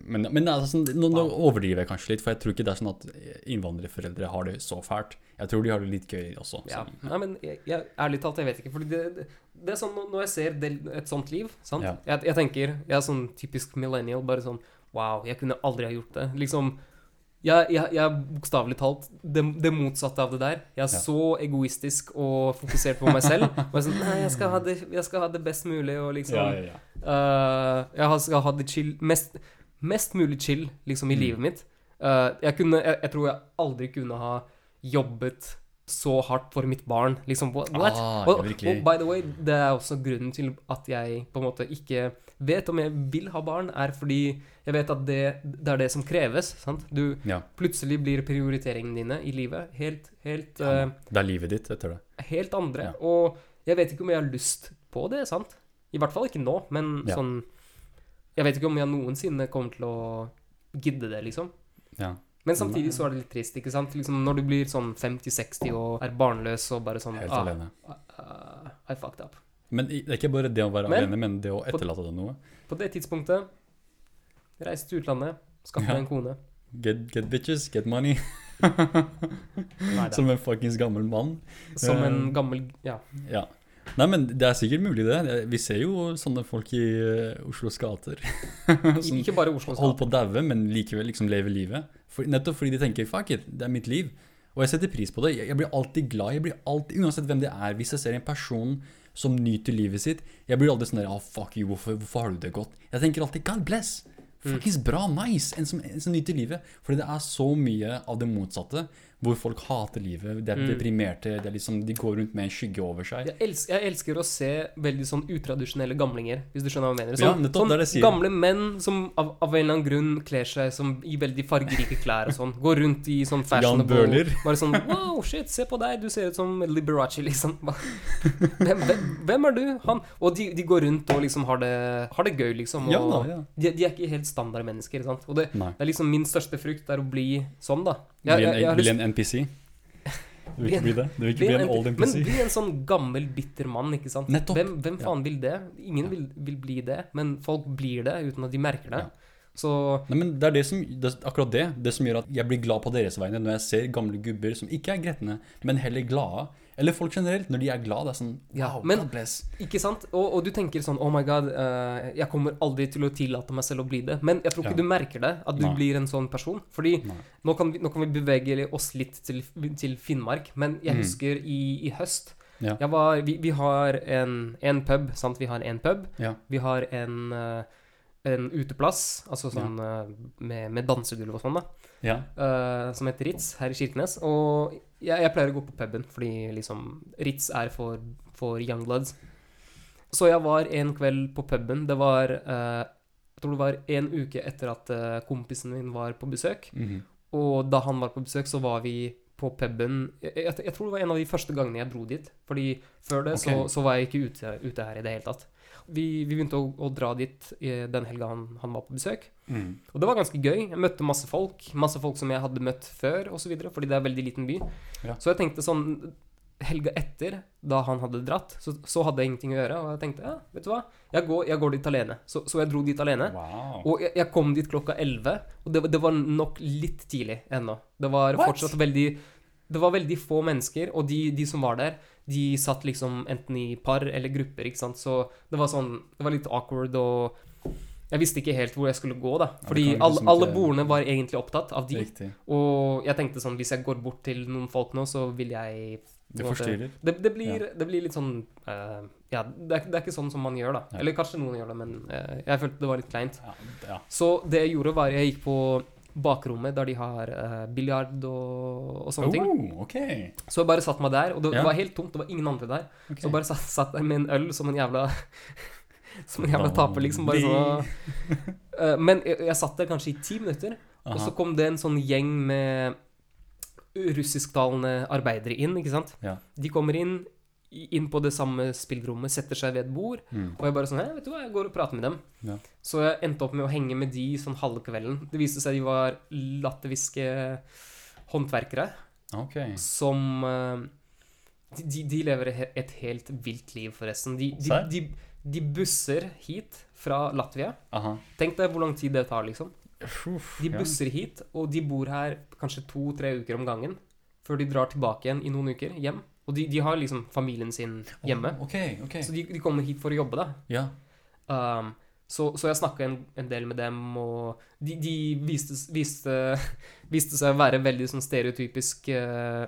Men, men det er sånn, nå, nå overdriver jeg kanskje litt, for jeg tror ikke det er sånn at innvandrerforeldre har det så fælt. Jeg tror de har det litt gøy også. Ja. Nei, men jeg, jeg, ærlig talt, jeg vet ikke. Fordi det, det, det er sånn når- jeg ser del, et sånt liv, sant? Ja. Jeg, jeg tenker Jeg er sånn typisk millennial, bare sånn Wow, jeg kunne aldri ha gjort det. Liksom Jeg, jeg, er bokstavelig talt det, det motsatte av det der. Jeg er Ja. så egoistisk og fokusert på meg selv. Og jeg er sånn Nei, jeg skal ha det, skal ha det best mulig, og liksom ja, ja, ja. Eh, jeg skal ha det chill Mest, mest mulig chill liksom i Mm. livet mitt. Uh, jeg, kunne, jeg, jeg tror jeg aldri kunne ha jobbet så hardt for mitt barn. Liksom, what? Ah, og, og by the way, det er også grunnen til at jeg på en måte ikke vet om jeg vil ha barn, er fordi jeg vet at det, det er det som kreves. Sant? Du, ja. plutselig blir prioriteringene dine i livet helt, helt, ja. eh, Det er livet ditt etter det. helt andre. Ja. Og jeg vet ikke om jeg har lyst på det, sant? I hvert fall ikke nå, men Ja. sånn Jeg vet ikke om jeg noensinne kommer til å gidde det, liksom. Ja. Men samtidig så er det litt trist, ikke sant? Liksom Når du blir sånn 50-60 og er barnløs og bare sånn Helt ah, alene. ah, I fucked up. Men det er ikke bare det å være Men- alene, men det å etterlate deg noe. På det tidspunktet Reise til utlandet, skaffe Ja. deg en kone. Get, get bitches, get money. Som en fuckings gammel mann. Som en Eh, gammel Ja. Ja. Nei, men det er sikkert mulig, det. Vi ser jo sånne folk i uh, Oslos gater. som Ikke bare Oslo. holder på å daue, men likevel liksom lever livet. For, nettopp fordi de tenker 'fuck it, det er mitt liv'. Og jeg setter pris på det. Jeg, jeg blir alltid glad. Jeg blir alltid, Uansett hvem det er. Hvis jeg ser en person som nyter livet sitt, jeg blir aldri sånn der oh, fuck you, hvorfor, hvorfor har du det godt?' Jeg tenker alltid 'God bless'. Fuckings bra, nice! En som, en som nyter livet. Fordi det er så mye av det motsatte, hvor folk hater livet, de er Mm. deprimerte, det er liksom, de går rundt med en skygge over seg. Jeg elsker, jeg elsker å se veldig sånn utradisjonelle gamlinger, hvis du skjønner hva jeg mener. Ja, Sånn, nettopp, sånn det gamle menn som av, av en eller annen grunn kler seg som i veldig fargerike klær og sånn. Går rundt i sånn fashionable Bøhler. Bare sånn Wow, shit, se på deg, du ser ut som Liberace, liksom. Hvem, hvem, hvem er du? Han Og de, de går rundt og liksom har det, har det gøy, liksom. Og Ja da, ja. De, de er ikke helt standardmennesker, sant. Og det, det er liksom min største frykt er å bli sånn, da. Bli en, bli lyst- en NPC. Du vil ikke bli det? Du vil ikke bli en en- old Men bli en sånn gammel, bitter mann, ikke sant. Nettopp. Hvem, hvem Ja. faen vil det? Ingen Ja. vil, vil bli det, men folk blir det uten at de merker det. Ja. Så Nei, men det er det som, det, akkurat det, det som gjør at jeg blir glad på deres vegne når jeg ser gamle gubber som ikke er gretne, men heller glade. Eller folk generelt, når de er glad. Det er sånn Ja, men- God bless. Ikke sant? Og, og du tenker sånn Oh my god, uh, jeg kommer aldri til å tillate meg selv å bli det. Men jeg tror ikke Ja. du merker det, at du Nei. blir en sånn person. Fordi nå kan, vi, nå kan vi bevege oss litt til, til Finnmark. Men jeg Mm. husker i, i høst Ja. var, vi, vi har en, en pub, sant? Vi har en pub. Vi har en, uh, en uteplass, altså sånn ja. med, med dansegulv og sånn, da. Ja. uh, som heter Ritz her i Kirkenes. Og jeg, jeg pleier å gå på puben, fordi liksom Ritz er for, for youngbloods. Så jeg var en kveld på puben. Det var eh, Jeg tror det var en uke etter at eh, kompisen min var på besøk. Mhm. Og da han var på besøk, så var vi på puben jeg, jeg, jeg tror det var en av de første gangene jeg dro dit. Fordi før det så, så var jeg ikke ute, ute her i det hele tatt. Vi, vi begynte å, å dra dit eh, den helga han, han var på besøk. Mm. Og det var ganske gøy. Jeg møtte masse folk. Masse folk som jeg hadde møtt før, osv. Fordi det er en veldig liten by. Ja. Så jeg tenkte sånn Helga etter, da han hadde dratt, så, så hadde jeg ingenting å gjøre. Og jeg tenkte ja, vet du hva, jeg går, jeg går dit alene. Så, så jeg dro dit alene. Wow. Og jeg, jeg kom dit klokka 11, og det, det var nok litt tidlig ennå. Det var What? fortsatt veldig Det var veldig få mennesker, og de, de som var der, de satt liksom enten i par eller grupper, ikke sant. Så det var sånn Det var litt awkward, og jeg visste ikke helt hvor jeg skulle gå, da. Fordi ja, alle, liksom alle bordene var egentlig opptatt av de. Riktig. Og jeg tenkte sånn Hvis jeg går bort til noen folk nå, så vil jeg Det forstyrrer. det, det, blir, det blir litt sånn uh, Ja, det er, det er ikke sånn som man gjør, da. Ja. Eller kanskje noen gjør det, men uh, jeg følte det var litt kleint. Ja, ja. Så det jeg gjorde, var jeg gikk på bakrommet der de har uh, biljard og, og sånne ting. Okay. Så jeg bare satt meg der, og det Ja. var helt tomt. Det var ingen andre der. Okay. Så bare satt, satt jeg med en øl som en jævla Som en jævla taper, liksom. Bare så, uh, Men jeg, jeg satt der kanskje i ti minutter, og så kom det en sånn gjeng med russisktalende arbeidere inn, ikke sant? Ja. De kommer inn, inn på det samme spillrommet, setter seg ved et bord, Mm. og jeg bare sånn vet du hva, jeg går og prater med dem. Ja. Så jeg endte opp med å henge med de sånn halve kvelden. Det viste seg de var latterviske håndverkere okay. som eh, De, de, lever et helt vilt liv, forresten. De, de, de, de busser hit fra Latvia. Aha. Tenk deg hvor lang tid det tar, liksom. De busser hit, og de bor her kanskje to-tre uker om gangen. Før de drar tilbake igjen i noen uker, hjem. Og de, de har liksom familien sin hjemme. Oh, okay, okay. Så de, de kommer hit for å jobbe, da. Ja. Um, så, så jeg snakka en, en del med dem, og de, de viste, viste, viste seg å være veldig sånn stereotypisk eh,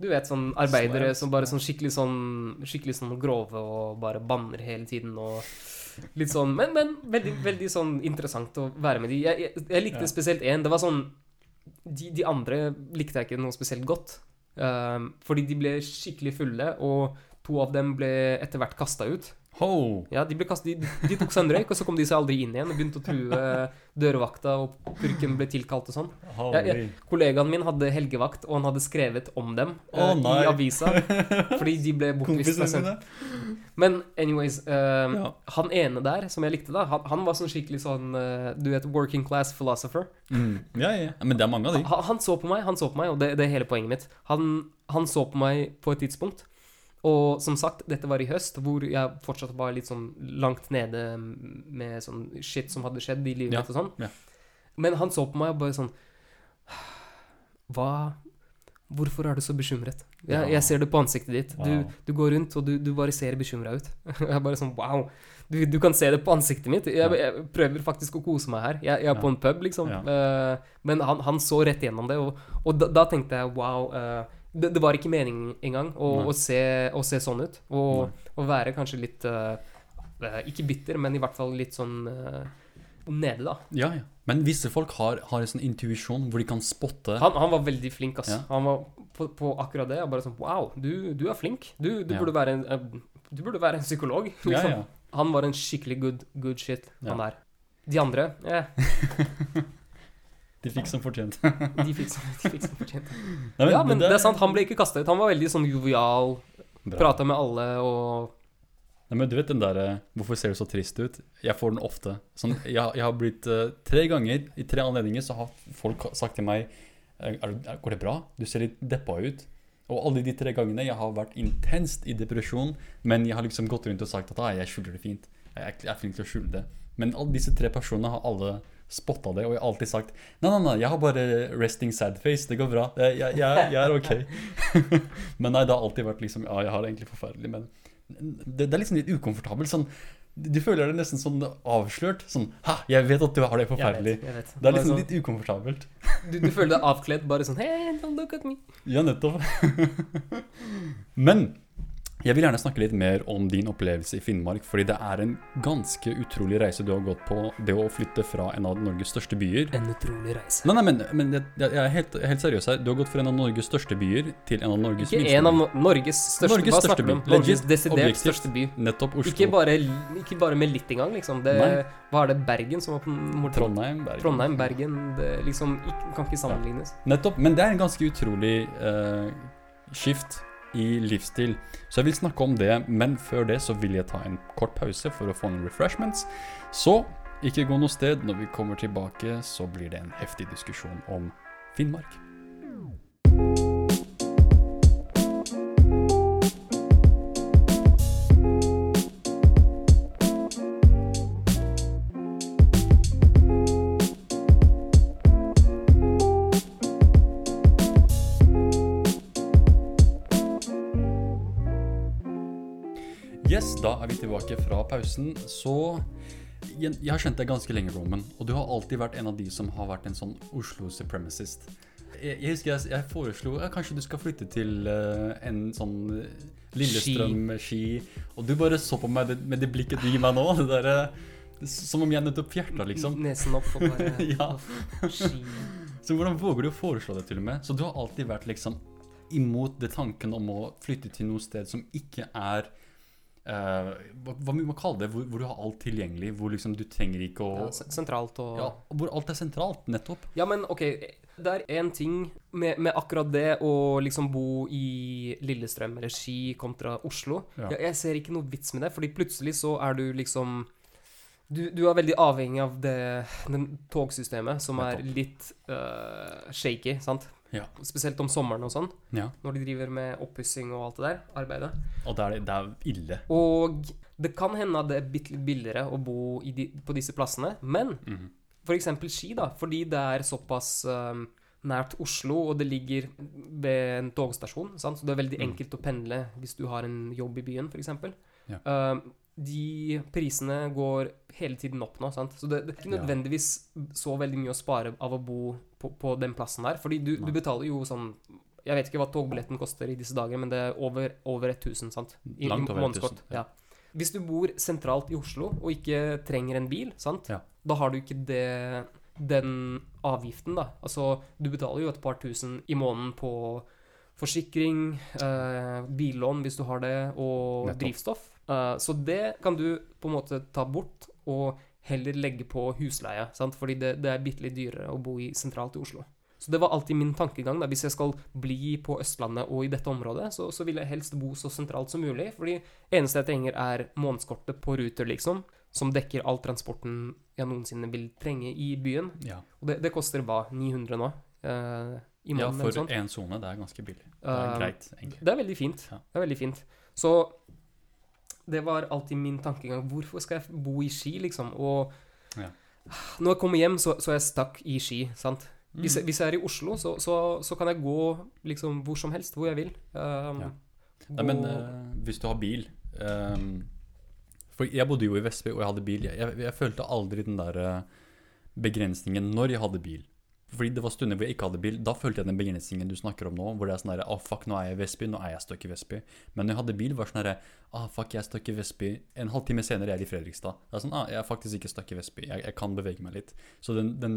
Du vet, sånn arbeidere som bare sånn skikkelig sånn Skikkelig sånn grove og bare banner hele tiden og litt sånn Men, men veldig, veldig sånn interessant å være med de. Jeg, jeg, jeg likte Ja. spesielt én. Det var sånn de, de andre likte jeg ikke noe spesielt godt. Um, fordi de ble skikkelig fulle, og to av dem ble etter hvert kasta ut. Ho! Ja, de, ble kastet, de, de tok seg en røyk, og så kom de seg aldri inn igjen og begynte å true dørvakta, og purken ble tilkalt og sånn. Ja, ja. Kollegaen min hadde helgevakt, og han hadde skrevet om dem oh, uh, i avisa. Fordi de ble bortvist. Men anyways, uh, Ja. han ene der, som jeg likte, da, han, han var sånn skikkelig sånn uh, Du vet, working class philosopher. Mm. Ja, ja. Men det er mange av de. Han, han så på meg, han så på meg, og det, det er hele poenget mitt. Han, han så på meg på et tidspunkt. Og som sagt, dette var i høst, hvor jeg fortsatt var litt sånn langt nede med sånn shit som hadde skjedd i livet Ja, og sånn. ja. Men han så på meg og bare sånn Hva Hvorfor er du så bekymret? Jeg, Ja. jeg ser det på ansiktet ditt. Du, Wow. du går rundt, og du, du bare ser bekymra ut. Jeg bare sånn Wow! Du, du kan se det på ansiktet mitt. Jeg, jeg prøver faktisk å kose meg her. Jeg, jeg er på en pub, liksom. Eh, men han, han så rett gjennom det, og, og da, da tenkte jeg wow. eh, det, det var ikke meningen engang å, å, se, å se sånn ut. Og, å være kanskje litt eh, Ikke bitter, men i hvert fall litt sånn uh, nede, da. Ja, ja. Men visse folk har, har en sånn intuisjon hvor de kan spotte Han, han var veldig flink, ass. Ja. Han var på, på akkurat det. Og bare sånn Wow, du, du er flink. Du, du, Ja. burde være en, du burde være en psykolog. Liksom. ja. Han var en skikkelig good, good shit, han der. De andre, eh, De fikk som fortjent. de fikk som, de fikk som fortjent. Nei, Ja, men det er sant, han ble ikke kasta ut. Han var veldig sånn jovial, prata med alle og Nei, men du vet den der eh, Hvorfor ser du så trist ut? Jeg får den ofte. Sånn, jeg, jeg har blitt uh, Tre ganger, i tre anledninger, så har folk sagt til meg er, er, Går det bra? Du ser litt deppa ut. Og alle de tre gangene jeg har vært intenst i depresjon, men jeg har liksom gått rundt og sagt at ah, jeg skjuler det fint. Jeg jeg er flink til å skjule det. Men alle disse tre personene har alle spotta det, og jeg har alltid sagt Nei, nei, nei, jeg har bare resting sad face. Det går bra. Jeg, jeg, jeg, jeg er ok. men nei, det har alltid vært liksom Ja, jeg har det egentlig forferdelig, men det, det er liksom litt ukomfortabelt. Sånn, du føler deg nesten sånn avslørt. Sånn Hæ, jeg vet at du har det forferdelig. Jeg vet, jeg vet. Det er liksom sånn, litt ukomfortabelt. du, du føler deg avkledd, bare sånn Hey, don't look at me. Ja, nettopp. Men jeg vil gjerne snakke litt mer om din opplevelse i Finnmark, fordi det er en ganske utrolig reise du har gått på, det å flytte fra en av Norges største byer. En utrolig reise. Nei, nei, men, men jeg, jeg er helt, helt seriøs her. Du har gått fra en av Norges største byer til en av Norges Ikke minste en av. No Norges største Norges Hva største snakker om? by. Norges desidert objektivt. største by. Nettopp Oslo. Ikke bare, ikke bare med litt engang, liksom. Det, hva er det Bergen som var på Trondheim, Bergen. Trondheim, Bergen Det liksom ikke, kan ikke sammenlignes. Nettopp. Men det er en ganske utrolig uh, skift i livsstil. Så jeg vil snakke om det, men før det så vil jeg ta en kort pause for å få noen refreshments. Så ikke gå noe sted. Når vi kommer tilbake, så blir det en heftig diskusjon om Finnmark. Da er vi tilbake fra pausen. Så jeg, jeg har skjønt deg ganske lenge, Roman, og du har alltid vært en av de som har vært en sånn Oslo supremacist. Jeg, jeg husker jeg, jeg foreslo ja, kanskje du skal flytte til uh, en sånn eh, Lillestrøm-ski, og du bare så på meg med det blikket du gir meg nå. Det der, eh, som om jeg nettopp fjerta, liksom. Nesen opp og bare Ja. Ski. Så hvordan våger du å foreslå det til og med? Så du har alltid vært liksom imot det tanken om å flytte til noe sted som ikke er eh, hva, vil vi kalle det, hvor, hvor du har alt tilgjengelig, hvor liksom du trenger ikke å Ja, sentralt og ja, Hvor alt er sentralt, nettopp. Ja, men ok, det er én ting med, med akkurat det å liksom bo i Lillestrøm eller Ski kontra Oslo. Ja. Jeg, jeg ser ikke noe vits med det, fordi plutselig så er du liksom Du, du er veldig avhengig av det den togsystemet som er litt uh, shaky, sant? Ja. Spesielt om sommeren og sånn, ja. når de driver med oppussing og alt det der. Arbeidet. Og det er, det er ille. Og det kan hende at det er bitte litt billigere å bo i de, på disse plassene, men Mhm. for eksempel Ski, da, fordi det er såpass um, nært Oslo, og det ligger ved en togstasjon, sant? så det er veldig Mm. enkelt å pendle hvis du har en jobb i byen, f.eks. Ja. Um, de prisene går hele tiden opp nå, sant? så det, det er ikke nødvendigvis så veldig mye å spare av å bo på, på den plassen der, fordi du, du betaler jo sånn jeg vet ikke hva togbilletten koster i disse dager, men det er over, over 1000, sant? I, Langt over 1000, månedskort, ja. Ja. Hvis du bor sentralt i Oslo og ikke trenger en bil, sant? Ja. da har du ikke det, den avgiften, da. Altså, du betaler jo et par tusen i måneden på forsikring, eh, billån hvis du har det, og Nettopp. drivstoff. Eh, så det kan du på en måte ta bort, og heller legge på husleie, sant? fordi det, det er bitte litt dyrere å bo i sentralt i Oslo. Så det var alltid min tankegang. da, Hvis jeg skal bli på Østlandet og i dette området, så, så vil jeg helst bo så sentralt som mulig. Fordi eneste jeg trenger, er månedskortet på Ruter, liksom. Som dekker all transporten jeg noensinne vil trenge i byen. Ja, Og det, det koster hva? 900 nå? eh, I måneden ja, for én sone, det er ganske billig. Det er Um, greit, egentlig. Det er veldig fint. Ja. Det er veldig fint. Så det var alltid min tankegang. Hvorfor skal jeg bo i Ski, liksom? Og Ja. når jeg kommer hjem, så, så er jeg stakk i Ski, sant? Hvis, jeg, Mm. hvis jeg er i Oslo, så, så, så kan jeg gå liksom hvor som helst, hvor jeg vil. Um, Ja. Nei, men uh, hvis du har bil um, For jeg bodde jo i Vestby, og jeg hadde bil. Jeg, jeg, jeg følte aldri den der eh, begrensningen når jeg hadde bil. Fordi det var stunder hvor jeg ikke hadde bil. Da følte jeg den begrensningen du snakker om nå. Hvor det er sånn herre Å, fuck, nå er jeg i Vestby. Nå er jeg stuck i Vestby. Men når jeg hadde bil, var det sånn herre Ah, fuck, jeg er stuck i Vestby. En halvtime senere er jeg i Fredrikstad. Det er sånn Ah, jeg er faktisk ikke stuck i Vestby. Jeg, jeg kan bevege meg litt. Så den, den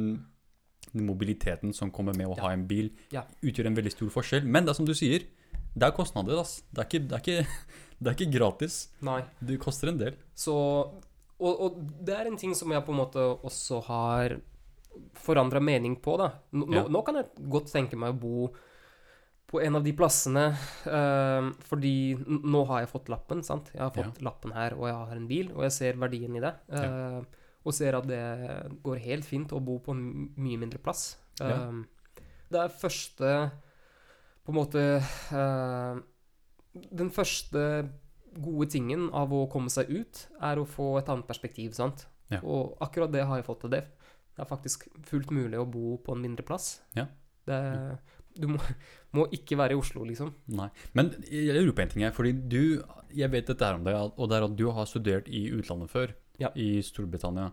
mobiliteten som kommer med å Ja. ha en bil, Ja. utgjør en veldig stor forskjell. Men det er som du sier, det er kostnader, ass. Det er ikke, det er ikke, det er ikke gratis. Nei. Det koster en del. Så og, og det er en ting som jeg på en måte også har forandra mening på, da. Nå, Ja. nå, kan jeg godt tenke meg å bo på en av de plassene, uh, fordi nå har jeg fått lappen, sant. Jeg har fått lappen her, og jeg har en bil, og jeg ser verdien i det. eh, Og ser at det går helt fint å bo på en mye mindre plass. Ja. Eh, Det er første På en måte Den første gode tingen av å komme seg ut, er å få et annet perspektiv, sant? Ja. Og akkurat det har jeg fått til det. Det er faktisk fullt mulig å bo på en mindre plass. Ja. Det, du må, må ikke være i Oslo, liksom. Nei. Men jeg lurer på en ting her, fordi du Jeg vet dette her om deg, og det er at du har studert i utlandet før. Ja. I Storbritannia.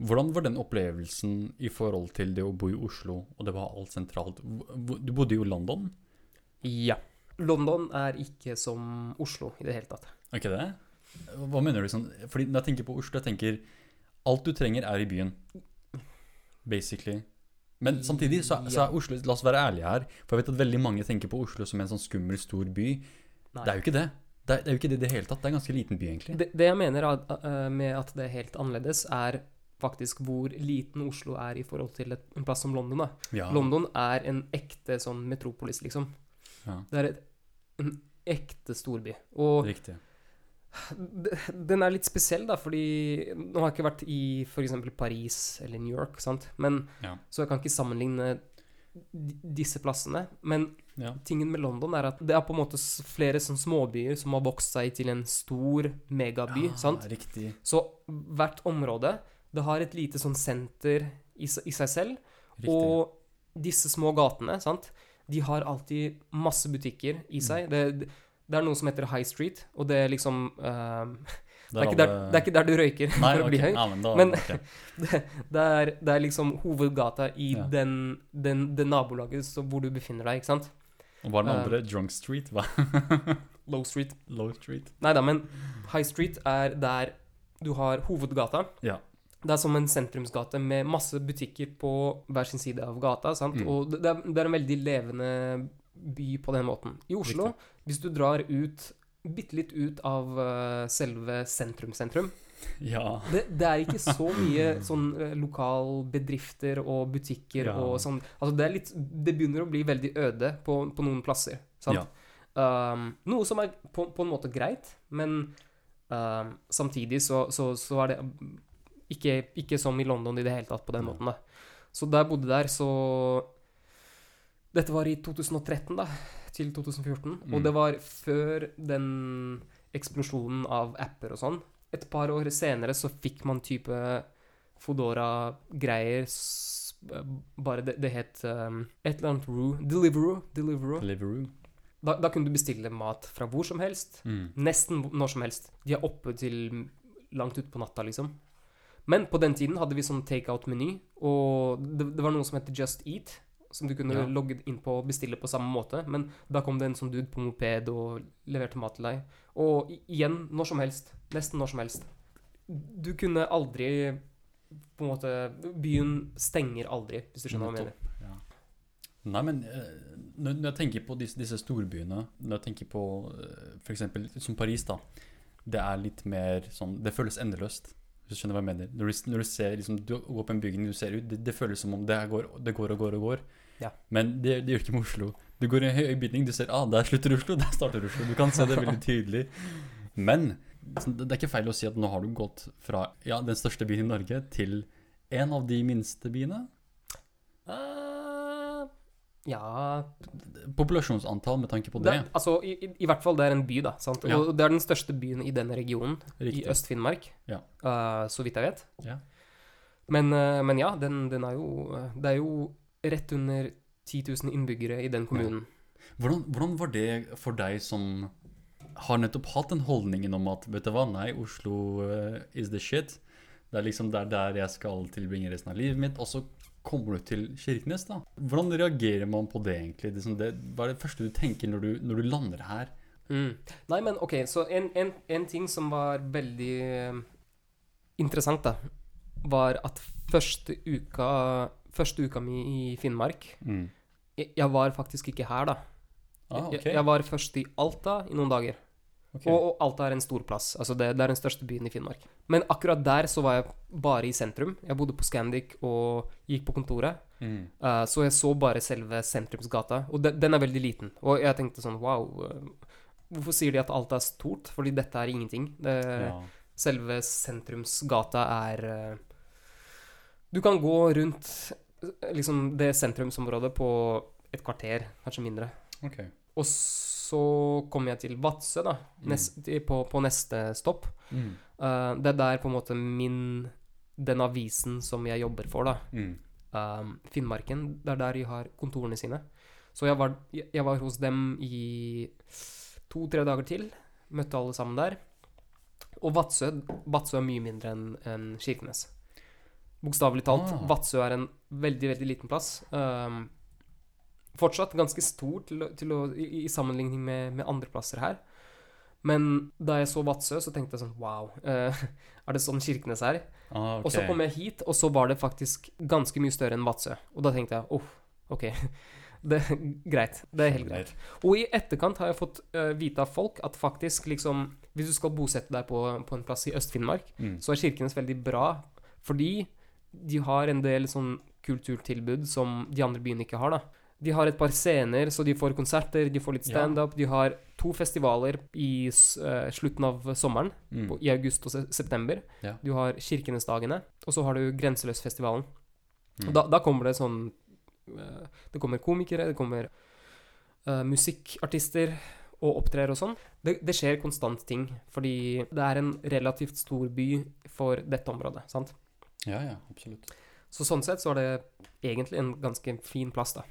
Hvordan var den opplevelsen i forhold til det å bo i Oslo, og det var alt sentralt? Du bodde jo i London, Ja. London er ikke som Oslo i det hele tatt. er ikke det? Hva mener du sånn? Fordi når jeg tenker på Oslo, jeg tenker alt du trenger er i byen. Basically. Men samtidig så, så er Oslo La oss være ærlige her. For jeg vet at veldig mange tenker på Oslo som en sånn skummel, stor by. Nei. Det er jo ikke det. Det er, det er jo ikke det i det hele tatt. Det er en ganske liten by, egentlig. Det, det jeg mener at, uh, med at det er helt annerledes, er faktisk hvor liten Oslo er i forhold til et, en plass som London. da. Ja. London er en ekte sånn metropolis, liksom. Ja. Det er et, en ekte storby. Og Riktig. Den er litt spesiell, da, fordi Nå har jeg ikke vært i f.eks. Paris eller New York, sant? Men, Ja. så jeg kan ikke sammenligne disse plassene. Men Ja. tingen med London er at det er på en måte flere sånn småbyer som har vokst seg til en stor megaby. Ja, sant? Riktig. Så hvert område det har et lite sånn senter i, i seg selv. riktig. Og disse små gatene, sant, de har alltid masse butikker Mm. i seg. Det, det er noe som heter High Street, og det liksom uh, det, er der, det er ikke der du røyker Nei, for å bli ok. høy. Ja, men da, Men- okay. Det, det, er, det er liksom hovedgata i Ja. den, den, det nabolaget så, hvor du befinner deg, ikke sant? Og hva er den andre? Drunk Street? Hva? Low Street. Low Street? Nei da, men High Street er der du har hovedgata. Ja. Det er som en sentrumsgate med masse butikker på hver sin side av gata. sant? Mm. Og det, det er- det er en veldig levende by på den måten. I Oslo, Riktig. Hvis du drar ut bitte litt ut av eh, selve sentrum-sentrum Ja. det, det er ikke så mye sånn uh, lokalbedrifter og butikker Ja. og sånn. Altså det litt Det begynner å bli veldig øde på, på noen plasser. Sant? Um, noe som er på, på en måte greit, men um, samtidig så, så, så er det ikke, ikke som i London i det hele tatt på den måten, da. Så da jeg bodde der, så Dette var i 2013, da, til 2014. Mm. Og det var før den eksplosjonen av apper og sånn. Et par år senere så fikk man type Fodora-greier. Bare det, det het um, et eller annet Roo. Deliveroo. Deliveroo. Deliveroo. Da, da kunne du bestille mat fra hvor som helst. Mm. Nesten når som helst. De er oppe til langt utpå natta, liksom. Men på den tiden hadde vi sånn takeout-meny, og det, det var noe som heter Just Eat, som du kunne Ja. logge inn på og bestille på samme måte. Men da kom det en sånn dude på moped og leverte mat til deg. Og igjen, når som helst. Nesten når som helst. Du kunne aldri på en måte Byen stenger aldri, hvis du skjønner hva jeg mener. Ja. Nei, men eh, når jeg tenker på disse, disse storbyene Når jeg tenker på f.eks. for eksempel som Paris, da. Det er litt mer sånn Det føles endeløst. Hvis du skjønner hva jeg mener. Når du, når du ser liksom, Du går på en bygning, du ser ut, det, det føles som om det går, det går og går og går. Ja. Men det, det gjør ikke med Oslo. Du går i en høy bygning, du ser ah, der slutter Oslo, der starter Oslo. Du kan se det veldig tydelig. Men sånn, det er ikke feil å si at nå har du gått fra ja, den største byen i Norge til en av de minste byene. Uh, ja Populasjonsantall med tanke på det, det. Altså, i, i, hvert fall det er en by, da. Sant? Ja. Og det er den største byen i denne regionen. Riktig. I Øst-Finnmark, Ja. Uh, så vidt jeg vet. Ja. Men, eh, men ja, den, den er jo Det er jo rett under 10 000 innbyggere i den kommunen. Hvordan, hvordan var det for deg som har nettopp hatt den holdningen om at vet du hva, nei, Oslo eh, is the shit. Det er liksom der, der jeg skal tilbringe resten av livet mitt. Og så kommer du til Kirkenes, da. Hvordan reagerer man på det, egentlig? Det, det, hva er det første du tenker når du, når du lander her? Mm. Nei, men OK, så en, en, en ting som var veldig eh, interessant, da, var at første uka Første uka mi i Finnmark Jeg, jeg var faktisk ikke her, da. Ah, okay. jeg, jeg var først i Alta i noen dager. Okay. Og, og Alta er en stor plass. Altså det, det er den største byen i Finnmark. Men akkurat der så var jeg bare i sentrum. Jeg bodde på Scandic og gikk på kontoret. Mm. Uh, så jeg så bare selve sentrumsgata. Og de, den er veldig liten. Og jeg tenkte sånn wow. eh, Hvorfor sier de at Alta er stort? Fordi dette er ingenting. Det, Ja. Selve sentrumsgata er eh, Du kan gå rundt liksom det sentrumsområdet på et kvarter, kanskje mindre. Okay. Og så kom jeg til Vadsø, da, nest, på, på neste stopp. Mm. Uh, det er der på en måte min Den avisen som jeg jobber for, da, Mm. uh, Finnmarken, det er der de har kontorene sine. Så jeg var, jeg var hos dem i to-tre dager til. Møtte alle sammen der. Og Vadsø, Vadsø er mye mindre enn enn Kirkenes. Bokstavelig talt. Ah. Vadsø er en veldig, veldig liten plass. Um, fortsatt ganske stor til, til å, i, i sammenligning med, med andre plasser her. Men da jeg så Vadsø, så tenkte jeg sånn Wow, uh, er det sånn Kirkenes er? Ah, okay. Og så kom jeg hit, og så var det faktisk ganske mye større enn Vadsø. Og da tenkte jeg åh, ok. Det, greit. Det er helt greit. Og i etterkant har jeg fått uh, vite av folk at faktisk liksom Hvis du skal bosette deg på, på en plass i Øst-Finnmark, Mm. så er Kirkenes veldig bra fordi de har en del sånn kulturtilbud som de andre byene ikke har, da. De har et par scener, så de får konserter, de får litt Ja. standup. De har to festivaler i eh, slutten av sommeren, Mm. på, i august og se september. Ja. Du har Kirkenesdagene, og så har du Grenseløsfestivalen. Mm. Da, da kommer det sånn uh, Det kommer komikere, det kommer uh, musikkartister og opptrer og sånn. Det, det skjer konstant ting, fordi det er en relativt stor by for dette området, sant? Ja, ja, absolutt. Så sånn sett så er det egentlig en ganske fin plass, da.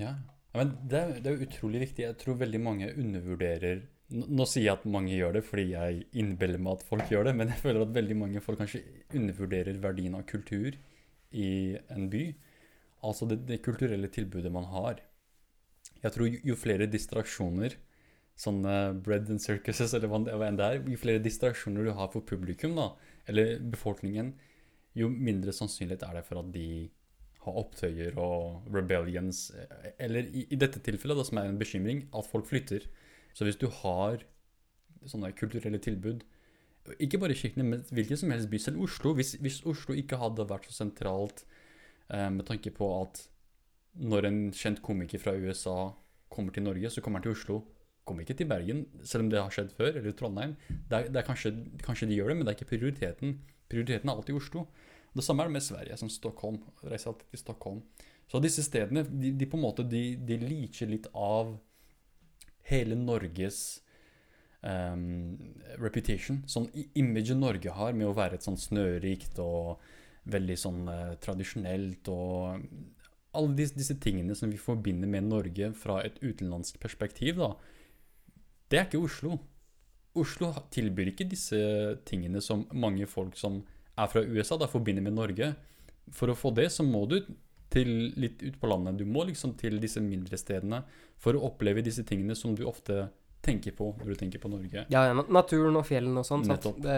Ja, ja men det det er utrolig viktig. Jeg tror veldig mange undervurderer Nå, sier jeg at mange gjør det fordi jeg innbiller meg at folk gjør det, men jeg føler at veldig mange folk kanskje undervurderer verdien av kultur i en by. Altså det, det kulturelle tilbudet man har. Jeg tror jo, jo flere distraksjoner, sånne bread and circuses eller hva enn det er, jo flere distraksjoner du har for publikum, da, eller befolkningen, jo mindre sannsynlighet er det for at de har opptøyer og rebellions. Eller i, i dette tilfellet, da, som er en bekymring, at folk flytter. Så hvis du har sånne kulturelle tilbud, ikke bare i kirkene, men hvilken som helst by, selv Oslo Hvis, hvis Oslo ikke hadde vært så sentralt eh, med tanke på at når en kjent komiker fra USA kommer til Norge, så kommer han til Oslo. Kommer ikke til Bergen, selv om det har skjedd før, eller Trondheim. Det er, det er kanskje, kanskje de gjør det, men det er ikke prioriteten. Prioriteten er alltid Oslo. Det samme er det med Sverige, som Stockholm. Reiser alltid til Stockholm. Så disse stedene, de, de på en måte, de, de leacher litt av hele Norges um, reputation. Sånn imaget Norge har med å være et sånn snørikt og veldig sånn uh, tradisjonelt og alle disse, disse tingene som vi forbinder med Norge fra et utenlandsk perspektiv, da. Det er ikke Oslo. Oslo tilbyr ikke disse tingene som mange folk som er fra USA, da forbinder med Norge. For å få det, så må du til litt ut på landet. Du må liksom til disse mindre stedene for å oppleve disse tingene som du ofte tenker på når du tenker på Norge. Ja, ja, naturen og fjellene og sånn. Nettopp. Det,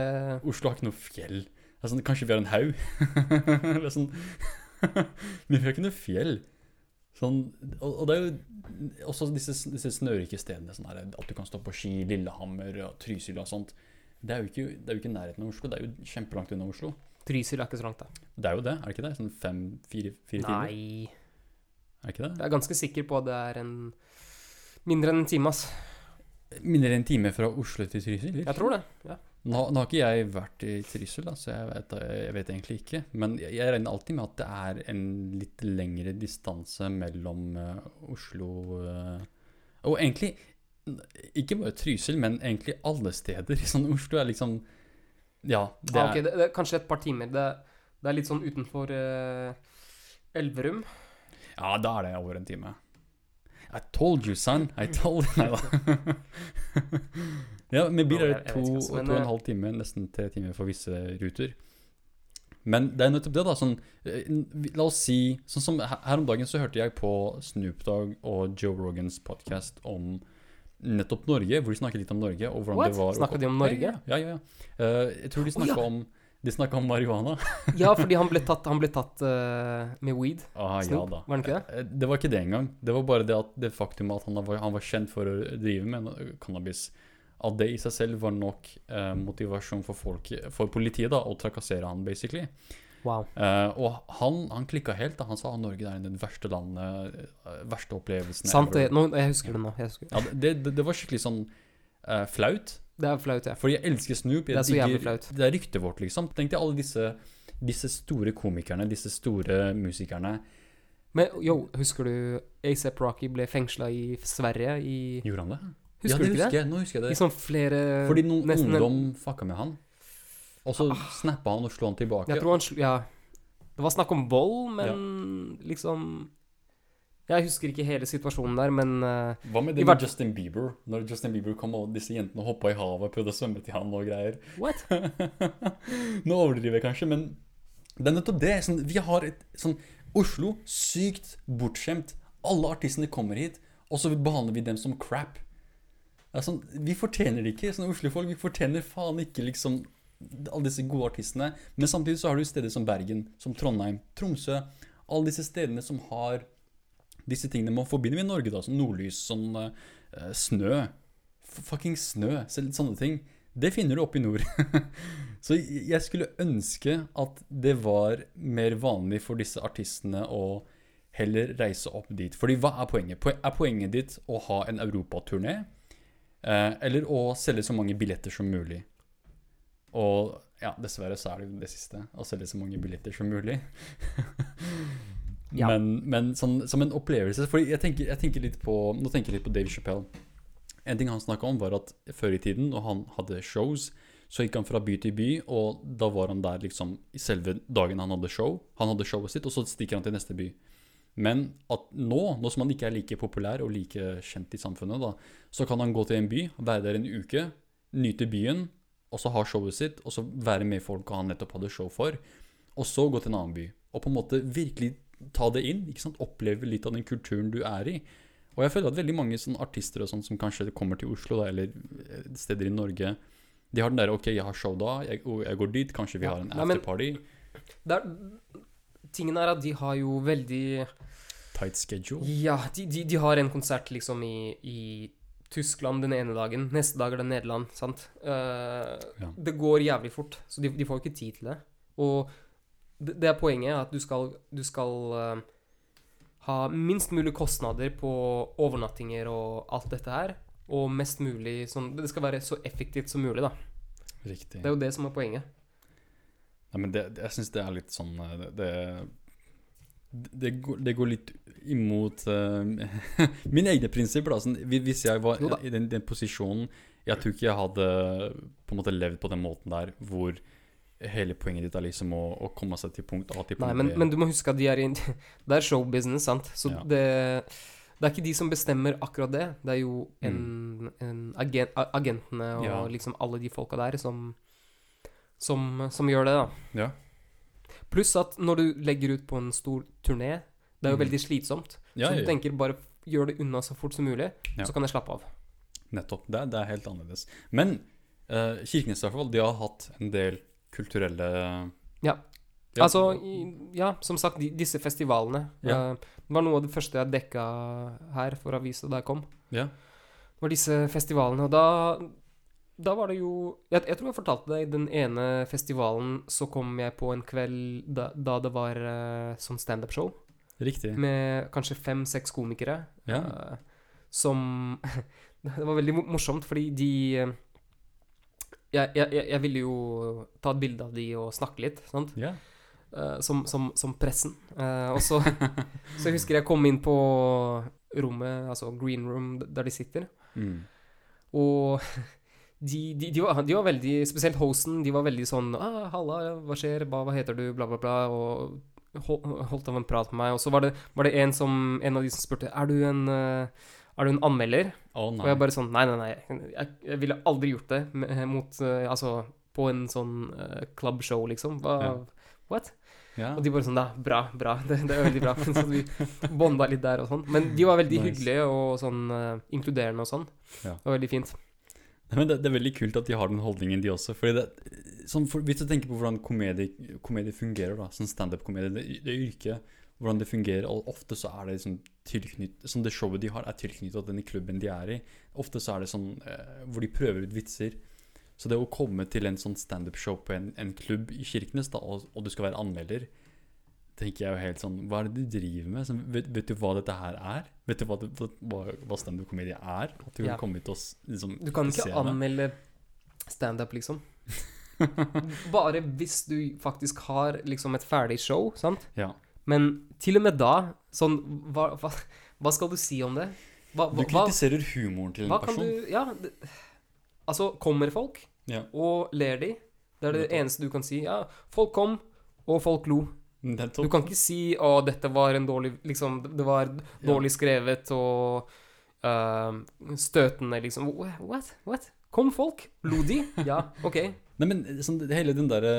Oslo har ikke noe fjell. Sånn, kanskje vi har en haug? sånn, Men vi har ikke noe fjell. Sånn, og, og det er jo også disse, disse snørike stedene. Sånn her, at du kan stå på ski, Lillehammer og Trysil og sånt. Det er jo ikke, det er jo ikke nærheten av Oslo. Det er jo kjempelangt unna Oslo. Trysil er ikke så langt, da. Det er jo det, er det ikke det? Sånn fem, fire, fire timer? Nei. Er det ikke det? Jeg er ganske sikker på at det er en mindre enn en time, ass. Mindre enn en time fra Oslo til Trysil? Jeg tror det. ja. Nå, nå har ikke jeg vært i Trysil, da, så jeg vet, jeg vet egentlig ikke. Men jeg, jeg regner alltid med at det er en litt lengre distanse mellom uh, Oslo uh, Og egentlig ikke bare Trysil, men egentlig alle steder. Sånn, Oslo er liksom Ja. Det Ah, okay, ok, det, det er kanskje et par timer. Det, det er litt sånn utenfor uh, Elverum. ja, da er det over en time. I told you, son. I told you. ja, med bil er det to vet ikke, og altså, to og en eh, halv time, nesten tre timer for visse ruter. Men det er nettopp det, da. Sånn, eh, la oss si Sånn som her om dagen så hørte jeg på Snoop Dogg og Joe Rogans podkast om nettopp Norge, hvor de snakket litt om Norge. Og hvordan What? det var Snakka de om Norge? Ja, ja, ja. ja. Eh, jeg tror de snakka oh, ja. om De snakka om marihuana. Ja, fordi han ble tatt, han ble tatt uh, med weed. Ah, ja Snoop, da. var det ikke det? Det var ikke det engang. Det var bare det at det faktum at han var, han var kjent for å drive med cannabis. At det i seg selv var nok eh, motivasjon for folk, for politiet da, å trakassere han, basically. Wow. Eh, og han, han klikka helt. da Han sa at Norge er den verste landet, eh, verste opplevelsen Sant ever. Nå, jeg husker det nå. Jeg husker. Ja, det, det, det var skikkelig sånn eh, flaut. Det er flaut, ja. Fordi jeg elsker Snoop. Jeg Det er så jævlig flaut. Det er ryktet vårt, liksom. Tenk deg alle disse, disse store komikerne, disse store musikerne. Men yo, husker du ASAP Rocky ble fengsla i Sverige i Gjorde han det? Husker ja, du det ikke husker det? jeg. Nå husker jeg I det. sånn flere Fordi noen nesten ungdom fucka med han. Og så snappa han og slo han tilbake. Jeg tror han slo Ja. Det var snakk om vold, men liksom Jeg husker ikke hele situasjonen der, men uh, Hva med det med Justin Bieber? Når Justin Bieber kom og disse jentene hoppa i havet og prøvde å svømme til han og greier. What? Nå overdriver jeg kanskje, men det er nettopp det. Sånn, vi har et sånn Oslo, sykt bortskjemt. Alle artistene kommer hit, og så behandler vi dem som crap. Sånn, vi fortjener det ikke. Sånn Oslo-folk vi fortjener faen ikke liksom alle disse gode artistene. Men samtidig så har du steder som Bergen, som Trondheim, Tromsø. Alle disse stedene som har disse tingene man forbinder med Norge, da, som nordlys, sånn uh, snø. Fucking snø. Selv sånne ting. Det finner du oppe i nord. Så jeg skulle ønske at det var mer vanlig for disse artistene å heller reise opp dit. Fordi hva er poenget? Er poenget ditt å ha en europaturné? Eh, eller å selge så mange billetter som mulig? Og ja, dessverre så er det jo det siste. Å selge så mange billetter som mulig. Ja. Men, men sånn, som en opplevelse Fordi jeg tenker, jeg tenker litt på Nå tenker jeg litt på Dave Chappelle. En ting han snakka om, var at før i tiden, når han hadde shows, så gikk han fra by til by, og da var han der liksom i selve dagen han hadde show. Han hadde showet sitt, og så stikker han til neste by. Men at nå, nå som han ikke er like populær og like kjent i samfunnet, da, så kan han gå til en by, være der en uke, nyte byen, og så ha showet sitt, og så være med folk han nettopp hadde show for, og så gå til en annen by. Og på en måte virkelig ta det inn, ikke sant? oppleve litt av den kulturen du er i. Og jeg føler at veldig mange sånn artister og sånn som kanskje kommer til Oslo, da, eller eh, steder i Norge, de har den der OK, jeg har show da, jeg, jeg går dit, kanskje vi har en Nei, men- afterparty. Tingen er at de har jo veldig Tight schedule. Ja, de, de, de har en konsert liksom i, i Tyskland den ene dagen. Neste dag er det Nederland, sant? Uh, Ja. Det går jævlig fort, så de, de får jo ikke tid til det. Og det, det er poenget, at du skal, du skal uh, ha minst mulig kostnader på overnattinger og alt dette her. Og mest mulig sånn Det skal være så effektivt som mulig, da. Riktig. Det er jo det som er poenget. Nei, men det, det, jeg syns det er litt sånn eh, Det, det, går, det går litt imot uh, mine egne prinsipper. Sånn, hvis jeg var i den, den, posisjonen Jeg tror ikke jeg hadde på en måte levd på den måten der hvor hele poenget ditt er liksom å, å komme seg til punkt A til punkt Nei, men, men, du må huske at de er i Det er showbusiness, sant? Så ja. det, det er ikke de som bestemmer akkurat det. Det er jo en, mm. en agent, agentene og ja. liksom alle de folka der som, som, som gjør det, da. Ja. Pluss at når du legger ut på en stor turné, det er jo mm. veldig slitsomt. Ja, så du tenker bare gjør det unna så fort som mulig, så kan jeg slappe av. Nettopp. Det, det er helt annerledes. Men uh, Kirkenes i hvert fall, de har hatt en del kulturelle Ja. ja. Altså, ja, som sagt, de, disse festivalene. Ja. Uh, det var noe av det første jeg dekka her for avisa da jeg kom. Ja. Det var disse festivalene. Og da, da var det jo jeg, jeg, tror jeg fortalte deg den ene festivalen så kom jeg på en kveld da, da det var uh, sånn standup-show. Riktig. Med kanskje fem-seks komikere. Ja. Uh, som Det var veldig morsomt, fordi de jeg, jeg, jeg, ville jo ta et bilde av de og snakke litt, sant? Yeah. Uh, som, som, som, pressen. Og så, så jeg husker jeg kom inn på rommet, altså green room, der de sitter. Mm. Og de, de, de, var, de, var, veldig Spesielt hosten. De var veldig sånn ah, 'Halla, hva skjer? Hva, hva heter du?' Bla, bla, bla. Og holdt av en prat med meg. Og så var det, var det en, som, en av de som spurte 'Er du en uh, er du en anmelder? Oh, og jeg bare sånn Nei, nei, nei. Jeg, jeg ville aldri gjort det mot uh, Altså, på en sånn uh, clubshow, liksom. Hva, ja. What? Ja. Og de bare sånn Da, bra, bra. Det, det er veldig bra. så vi bonda litt der og sånn. Men de var veldig nice. hyggelige og sånn uh, inkluderende og sånn. Ja. Det var veldig fint. Men det, det, er veldig kult at de har den holdningen, de også. Fordi det, sånn for, Hvis du tenker på hvordan komedie, komedie fungerer, da, sånn standup-komedie, det, det yrket hvordan det fungerer. Og ofte så er det liksom tilknytt, sånn Det showet de har, er tilknyttet denne klubben de er i. Ofte så er det sånn eh, hvor de prøver ut vitser. Så det å komme til en sånn standup-show på en, en, klubb i Kirkenes, da, og, og, du skal være anmelder, tenker jeg jo helt sånn Hva er det du driver med? Så, vet, vet, du hva dette her er? Vet du hva, hva, hva standup-komedie er? At du, ja. kan komme ut og, liksom, du kan ikke anmelde standup, liksom. Bare hvis du faktisk har liksom et ferdig show, sant? Ja. Men til og med da sånn, hva, hva, hva skal du si om det? Hva, du kritiserer humoren til en person. Du, ja, det, altså, kommer folk, ja. og ler de. Det er det eneste du kan si. Ja, folk kom, og folk lo. Du kan ikke si 'Å, dette var en dårlig Liksom, det var dårlig skrevet og uh, støtende', liksom. What? What? Kom folk? Lo de? Ja, OK. Nei, men sånn, hele den derre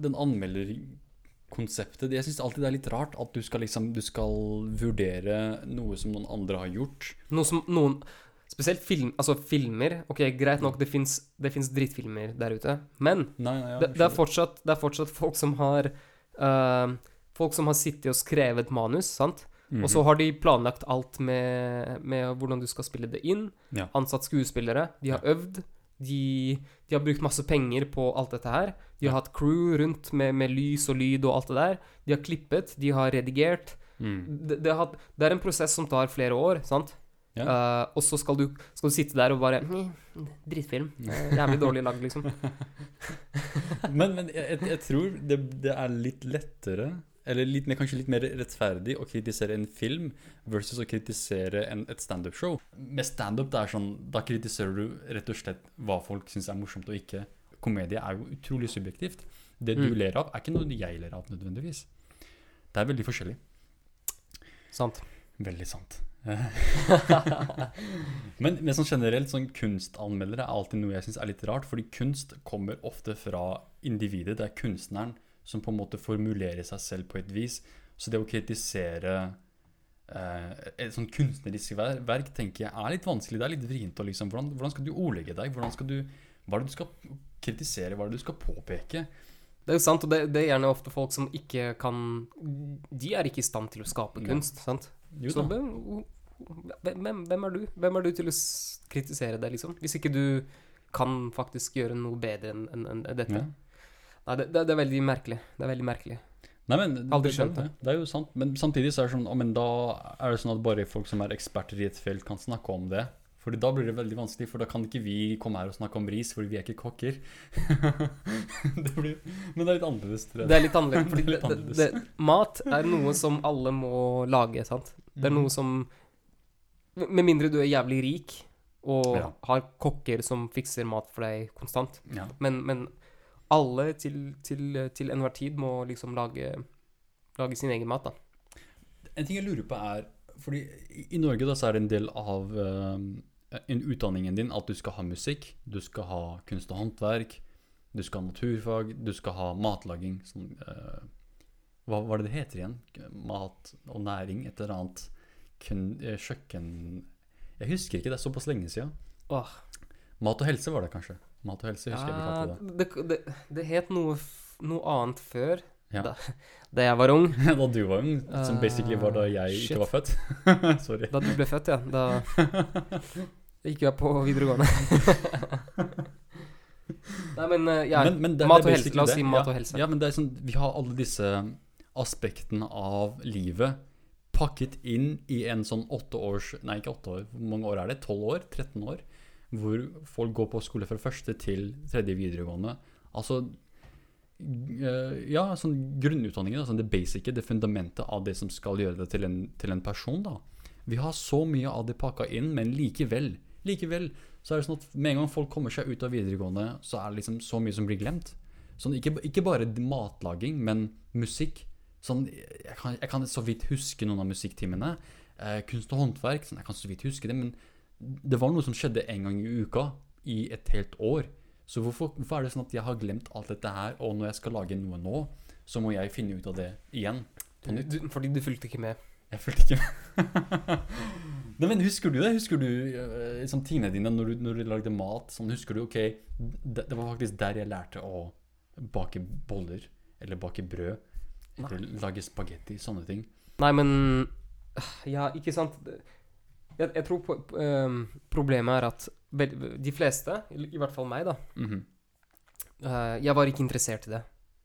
Den anmelderkonseptet Jeg syns alltid det er litt rart at du skal liksom Du skal vurdere noe som noen andre har gjort. Noe som noen Spesielt film, altså filmer. Ok, Greit nok, det fins drittfilmer der ute. Men nei, nei, ja, det, det, er fortsatt, det, er fortsatt, folk som har uh, Folk som har sittet og skrevet manus, sant? Mm -hmm. Og så har de planlagt alt med, med, hvordan du skal spille det inn. Ja. Ansatt skuespillere. De har ja. øvd. De, de, har brukt masse penger på alt dette her. De har hatt crew rundt med, med, lys og lyd og alt det der. De har klippet, de har redigert. Mm. Det, det, har, det, er en prosess som tar flere år, sant? Ja. Uh, og så skal du, skal du, sitte der og bare Drittfilm. Jævlig dårlig lagd, liksom. men, men jeg, jeg, tror det, det er litt lettere eller litt mer, kanskje litt mer rettferdig å kritisere en film versus å kritisere en, et standup-show. Med standup da kritiserer du rett og slett hva folk syns er morsomt og ikke. Komedie er jo utrolig subjektivt. Det du mm. ler av, er ikke noe jeg ler av nødvendigvis. Det er veldig forskjellig. Sant. Veldig sant. men, men sånn generelt, sånn kunstanmeldere er alltid noe jeg syns er litt rart. Fordi kunst kommer ofte fra individet. Det er kunstneren som på en måte formulerer seg selv på et vis. Så det å kritisere eh, et sånn kunstnerisk verk tenker jeg er litt vanskelig. Det er litt vrient. Liksom, hvordan, hvordan, skal du ordlegge deg? Du, hva er det du skal kritisere? Hva er det du skal påpeke? Det er jo sant, og det, det, er gjerne ofte folk som ikke kan De er ikke i stand til å skape kunst, ja. sant? Jo, Så hvem, hvem, er du? Hvem er du til å kritisere det, liksom? Hvis ikke du kan faktisk gjøre noe bedre enn en, en dette. Ja. Nei, det, det, det, er veldig merkelig. Det er veldig merkelig. Nei, men, Aldri skjønt det. Det er jo sant. Men samtidig så er det sånn, men da er det sånn at bare folk som er eksperter i et felt, kan snakke om det. Fordi da blir det veldig vanskelig, for da kan ikke vi komme her og snakke om ris, fordi vi er ikke kokker. det blir, men det er litt annerledes. tror jeg. Det er litt annerledes. Fordi Det er litt annerledes. det, mat er noe som alle må lage, sant. Det er Mhm. noe som Med mindre du er jævlig rik og Ja. har kokker som fikser mat for deg konstant. Ja. Men, men alle til, til, til enhver tid må liksom lage, lage sin egen mat, da. En ting jeg lurer på er Fordi i- Norge da så er det en del av uh, en utdanningen din at du skal ha musikk, du skal ha kunst og håndverk, du skal ha naturfag, du skal ha matlaging. Sånn, uh, hva var det det heter igjen? Mat og næring? Et eller annet eh, kjøkken... Jeg husker ikke, det er såpass lenge siden. Åh. Mat og helse var det kanskje. Mat og helse husker jeg vi Ja, kalte det. det, det, det het noe, noe annet før, Ja. da, da jeg var ung. da du var ung, som basically var da jeg shit. ikke var født. Sorry. Da du ble født, ja. Da gikk jeg på videregående. Nei, men eh, ja, Men- men det- mat og helse. La oss si mat ja. og helse. Ja, men det er sånn, vi har alle disse aspektene av livet pakket inn i en sånn åtte års Nei, ikke åtte år. Hvor mange år er det? Tolv år? 13 år? Hvor folk går på skole fra første til tredje videregående. Altså eh, Ja, sånn grunnutdanningen. Altså det basice, det fundamentet av det som skal gjøre det til en, til en person. da. Vi har så mye av det pakka inn, men likevel Likevel så er det sånn at med en gang folk kommer seg ut av videregående, så er det liksom så mye som blir glemt. Sånn, ikke, ikke bare matlaging, men musikk. Sånn, jeg, kan, jeg kan så vidt huske noen av musikktimene. Eh, kunst og håndverk, sånn, jeg kan så vidt huske det, men det var noe som skjedde en gang i uka i et helt år. Så hvorfor, hvorfor er det sånn at jeg har glemt alt dette her, og når jeg skal lage noe nå, så må jeg finne ut av det igjen? Du, du, fordi du fulgte ikke med. Jeg fulgte ikke med. Nei, men Husker du det? Husker du liksom, tingene dine når du, når du lagde mat? Sånn, husker du ok, det, det var faktisk der jeg lærte å bake boller. Eller bake brød. Eller lage spagetti. Sånne ting. Nei, men Ja, ikke sant Jeg, jeg tror på, ehm, problemet er at de fleste, i hvert fall meg, da mm -hmm. uh, Jeg var ikke interessert i det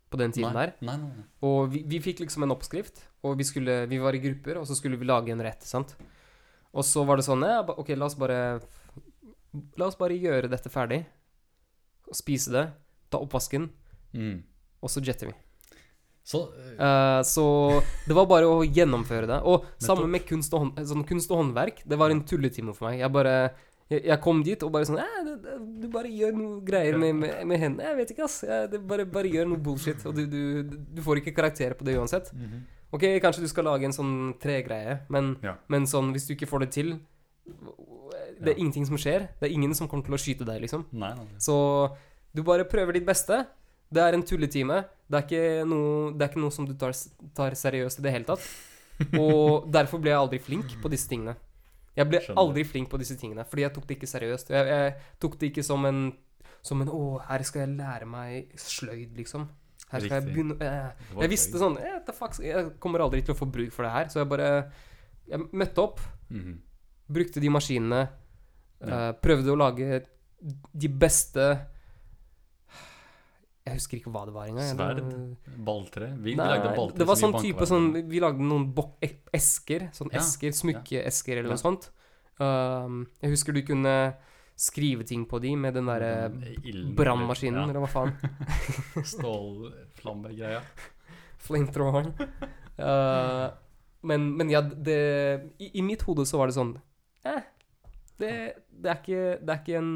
på den tiden nei, der. Nei, nei, nei. Og vi, vi fikk liksom en oppskrift, og vi, skulle, vi var i grupper, og så skulle vi lage en rett, sant. Og så var det sånn ja, OK, la oss bare La oss bare gjøre dette ferdig. Spise det. Ta oppvasken, Mm. og så jetter vi. Så eh, Eh, så det var bare å gjennomføre det. Og sammen med kunst og, hånd, sånn kunst og håndverk. Det var en tulletime for meg. Jeg bare jeg, jeg kom dit og bare sånn «Eh, det, det, Du bare gjør noe greier med, med, med hendene. Jeg vet ikke, ass. Jeg, det bare, bare gjør noe bullshit. Og du, du, du får ikke karakterer på det uansett. mhm. Ok, kanskje du skal lage en sånn tregreie, men, Ja. men sånn hvis du ikke får det til Det er Ja. ingenting som skjer. Det er ingen som kommer til å skyte deg, liksom. Nei, nei. Så du bare prøver ditt beste. Det er en tulletime. Det er ikke noe, er ikke noe som du tar, tar seriøst i det hele tatt. Og derfor ble jeg aldri flink på disse tingene. Jeg ble Skjønner. aldri flink på disse tingene, fordi jeg tok det ikke seriøst. Jeg, jeg tok det ikke som en Som en Å, her skal jeg lære meg sløyd, liksom. Her skal jeg begynne eh, Jeg visste sånn eh, fuck, Jeg kommer aldri til å få bruk for det her, så jeg bare Jeg møtte opp, Mhm. brukte de maskinene, eh, prøvde å lage de beste Jeg husker ikke hva det var engang. Sverd? Balltre? Vi, Nei, lagde balltre. det var sånn type sånn. Vi lagde noen bok e- esker. Sånn Ja, esker, smykkeesker eller Ja. noe sånt. Um, jeg husker du kunne skrive ting på de med den derre brannmaskinen, ja. eller hva faen. Stålflammegreia. Flamethroweren. Uh, men, men ja, det i, I mitt hode så var det sånn Eh, det, det, er ikke, det er ikke en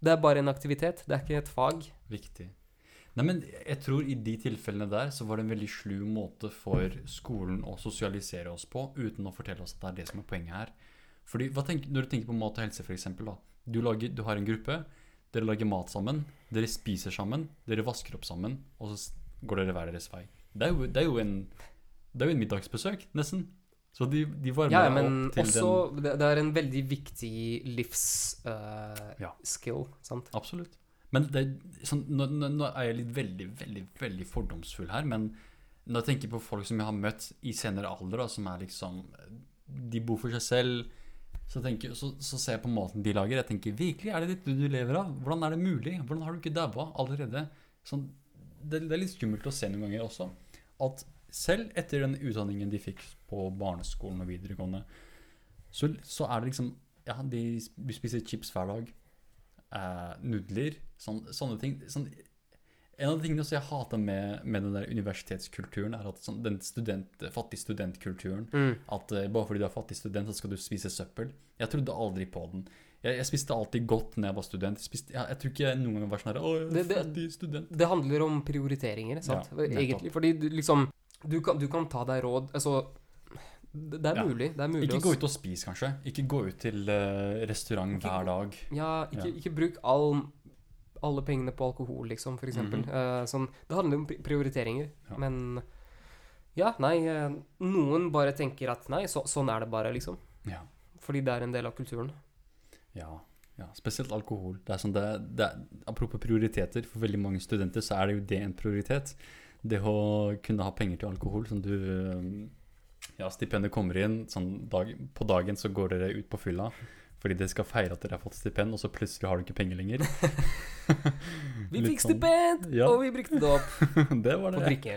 Det er bare en aktivitet. Det er ikke et fag. Riktig. Nei, men jeg tror i de tilfellene der så var det en veldig slu måte for skolen å sosialisere oss på, uten å fortelle oss at det er det som er poenget her. Fordi, hva tenk, Når du tenker på mat og helse, f.eks. Du, lager, du har en gruppe, dere lager mat sammen, dere spiser sammen, dere vasker opp sammen, og så går dere hver deres vei. Det er jo, det er jo, en, det er jo en middagsbesøk, nesten. Så de, de varmer Ja, men opp til også den det, det er en veldig viktig livsskill, Ja. sant? Absolutt. Men det, sånn, nå, nå, er jeg litt veldig, veldig veldig fordomsfull her, men når jeg tenker på folk som jeg har møtt i senere alder, da, som er liksom De bor for seg selv. Så, tenker, så, så ser jeg på måten de lager. Jeg tenker virkelig, er det dette du lever av? Hvordan er det mulig? Hvordan har du ikke daua allerede? Sånn, det, det er litt skummelt å se noen ganger også. At selv etter den utdanningen de fikk på barneskolen og videregående, så, så er det liksom Ja, de sp- spiser chips hver dag. Eh, nudler. Sånn, sånne ting. Sånn, en av de tingene som jeg hater med, med den der universitetskulturen, er at sånn, den student, fattig studentkulturen Mm. At eh, bare fordi du er fattig student, så skal du spise søppel. Jeg trodde aldri på den. Jeg, jeg spiste alltid godt når jeg var student. Jeg, spiste, jeg, jeg tror ikke jeg noen gang var sånn her Å, Det- det- fattig student. Det handler om prioriteringer, sant? Ja. Egentlig. Fordi du liksom du kan, du kan ta deg råd Altså, det, er Ja. mulig. Det er mulig Ikke gå ut og spis, kanskje. Ikke gå ut til uh, restaurant Ikke- hver dag. Ja, ikke, Ja. ikke bruk all, alle pengene på alkohol, liksom, for eksempel. -hmm. uh, sånn, det handler om prioriteringer. Ja. Men ja, nei eh, Noen bare tenker at nei, så, sånn er det bare, liksom. Ja. Fordi det er en del av kulturen. Ja, ja, spesielt alkohol. Det er sånn det, det er, apropos prioriteter, for veldig mange studenter så er det jo det en prioritet. Det å kunne ha penger til alkohol. som du Ja, stipendet kommer inn, sånn dag, på dagen så går dere ut på fylla. Fordi dere skal feire at dere har fått stipend, og så plutselig har du ikke penger lenger. Vi fikk sånn- stipend, Ja. og vi brukte det opp det var på det. drikke.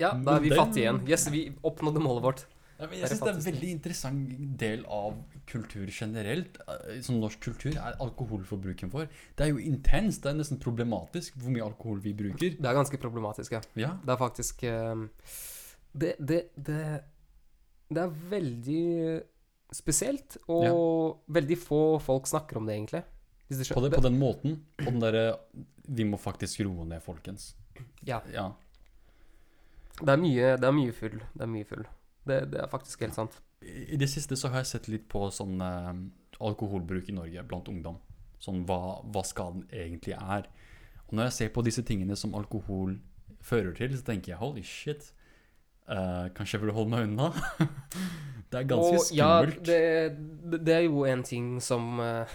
Ja, da er vi den- fattige igjen. Yes, vi oppnådde målet vårt. Ja, men jeg syns synes det er en veldig interessant del av kultur generelt. eh, Som norsk kultur er alkoholforbruken vår. Det er jo intenst. Det er nesten problematisk hvor mye alkohol vi bruker. Det er ganske problematisk, ja. Ja, Det er faktisk eh, det, det, det, det er veldig spesielt, og veldig få folk snakker om det, egentlig. På, det, på den måten. På den derre Vi må faktisk roe ned, folkens. Ja. Ja. Det er mye, det er mye full. Det er mye full. Det, det er faktisk helt sant. I i det siste så har jeg sett litt på sånn eh, alkoholbruk i Norge blant ungdom. Sånn hva, hva skaden egentlig er. Og når jeg ser på disse tingene som alkohol fører til, så tenker jeg holy shit. Eh, kanskje jeg burde holde meg unna? det er ganske Og ja, skummelt. det, det, det er jo en ting som uh,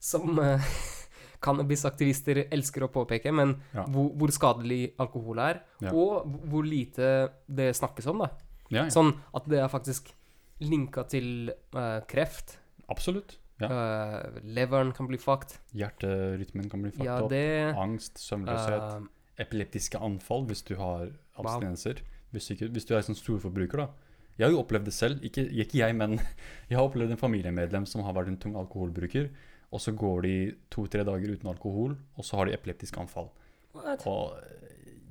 Som uh, cannabisaktivister elsker å påpeke, men Ja. hvor, hvor skadelig alkohol er, Ja. og hvor lite det snakkes om, da. Ja. Sånn at det er faktisk linka til kreft. Absolutt. Ja. Leveren kan bli fucked. Hjerterytmen kan bli fucked opp. Angst, søvnløshet. Epileptiske anfall hvis du har Wow. Hvis, ikke, hvis du er sånn storforbruker, da. Jeg har jo opplevd det selv. Ikke, ikke jeg, men jeg har opplevd en familiemedlem som har vært en tung alkoholbruker. Og så går de to-tre dager uten alkohol, og så har de epileptisk anfall. what? Og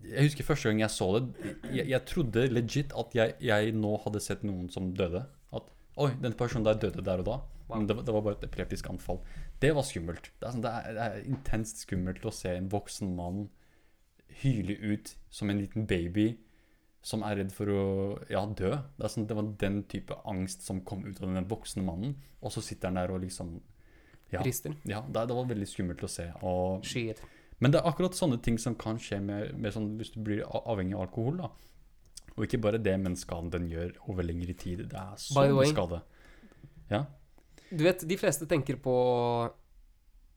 jeg husker første gang jeg så det, jeg, jeg trodde legit at jeg, jeg nå hadde sett noen som døde. At oi, den personen der døde der og da. Wow. Men det, var- det var bare et epileptisk anfall. Det var skummelt. Det er, sånn, det er, det er intenst skummelt å se en voksen mann hyle ut som en liten baby som er redd for å ja, dø. Det, sånn, det var den type angst som kom ut av den voksne mannen. Og så sitter han der og liksom Ja, Rister. ja det, det var veldig skummelt å se. Og Shit. men det er akkurat sånne ting som kan skje med, med sånn, hvis du blir avhengig av alkohol. da. Og ikke bare det, men skaden den gjør over lengre tid. Det er så mye way. skade. Ja. Du vet, de fleste tenker på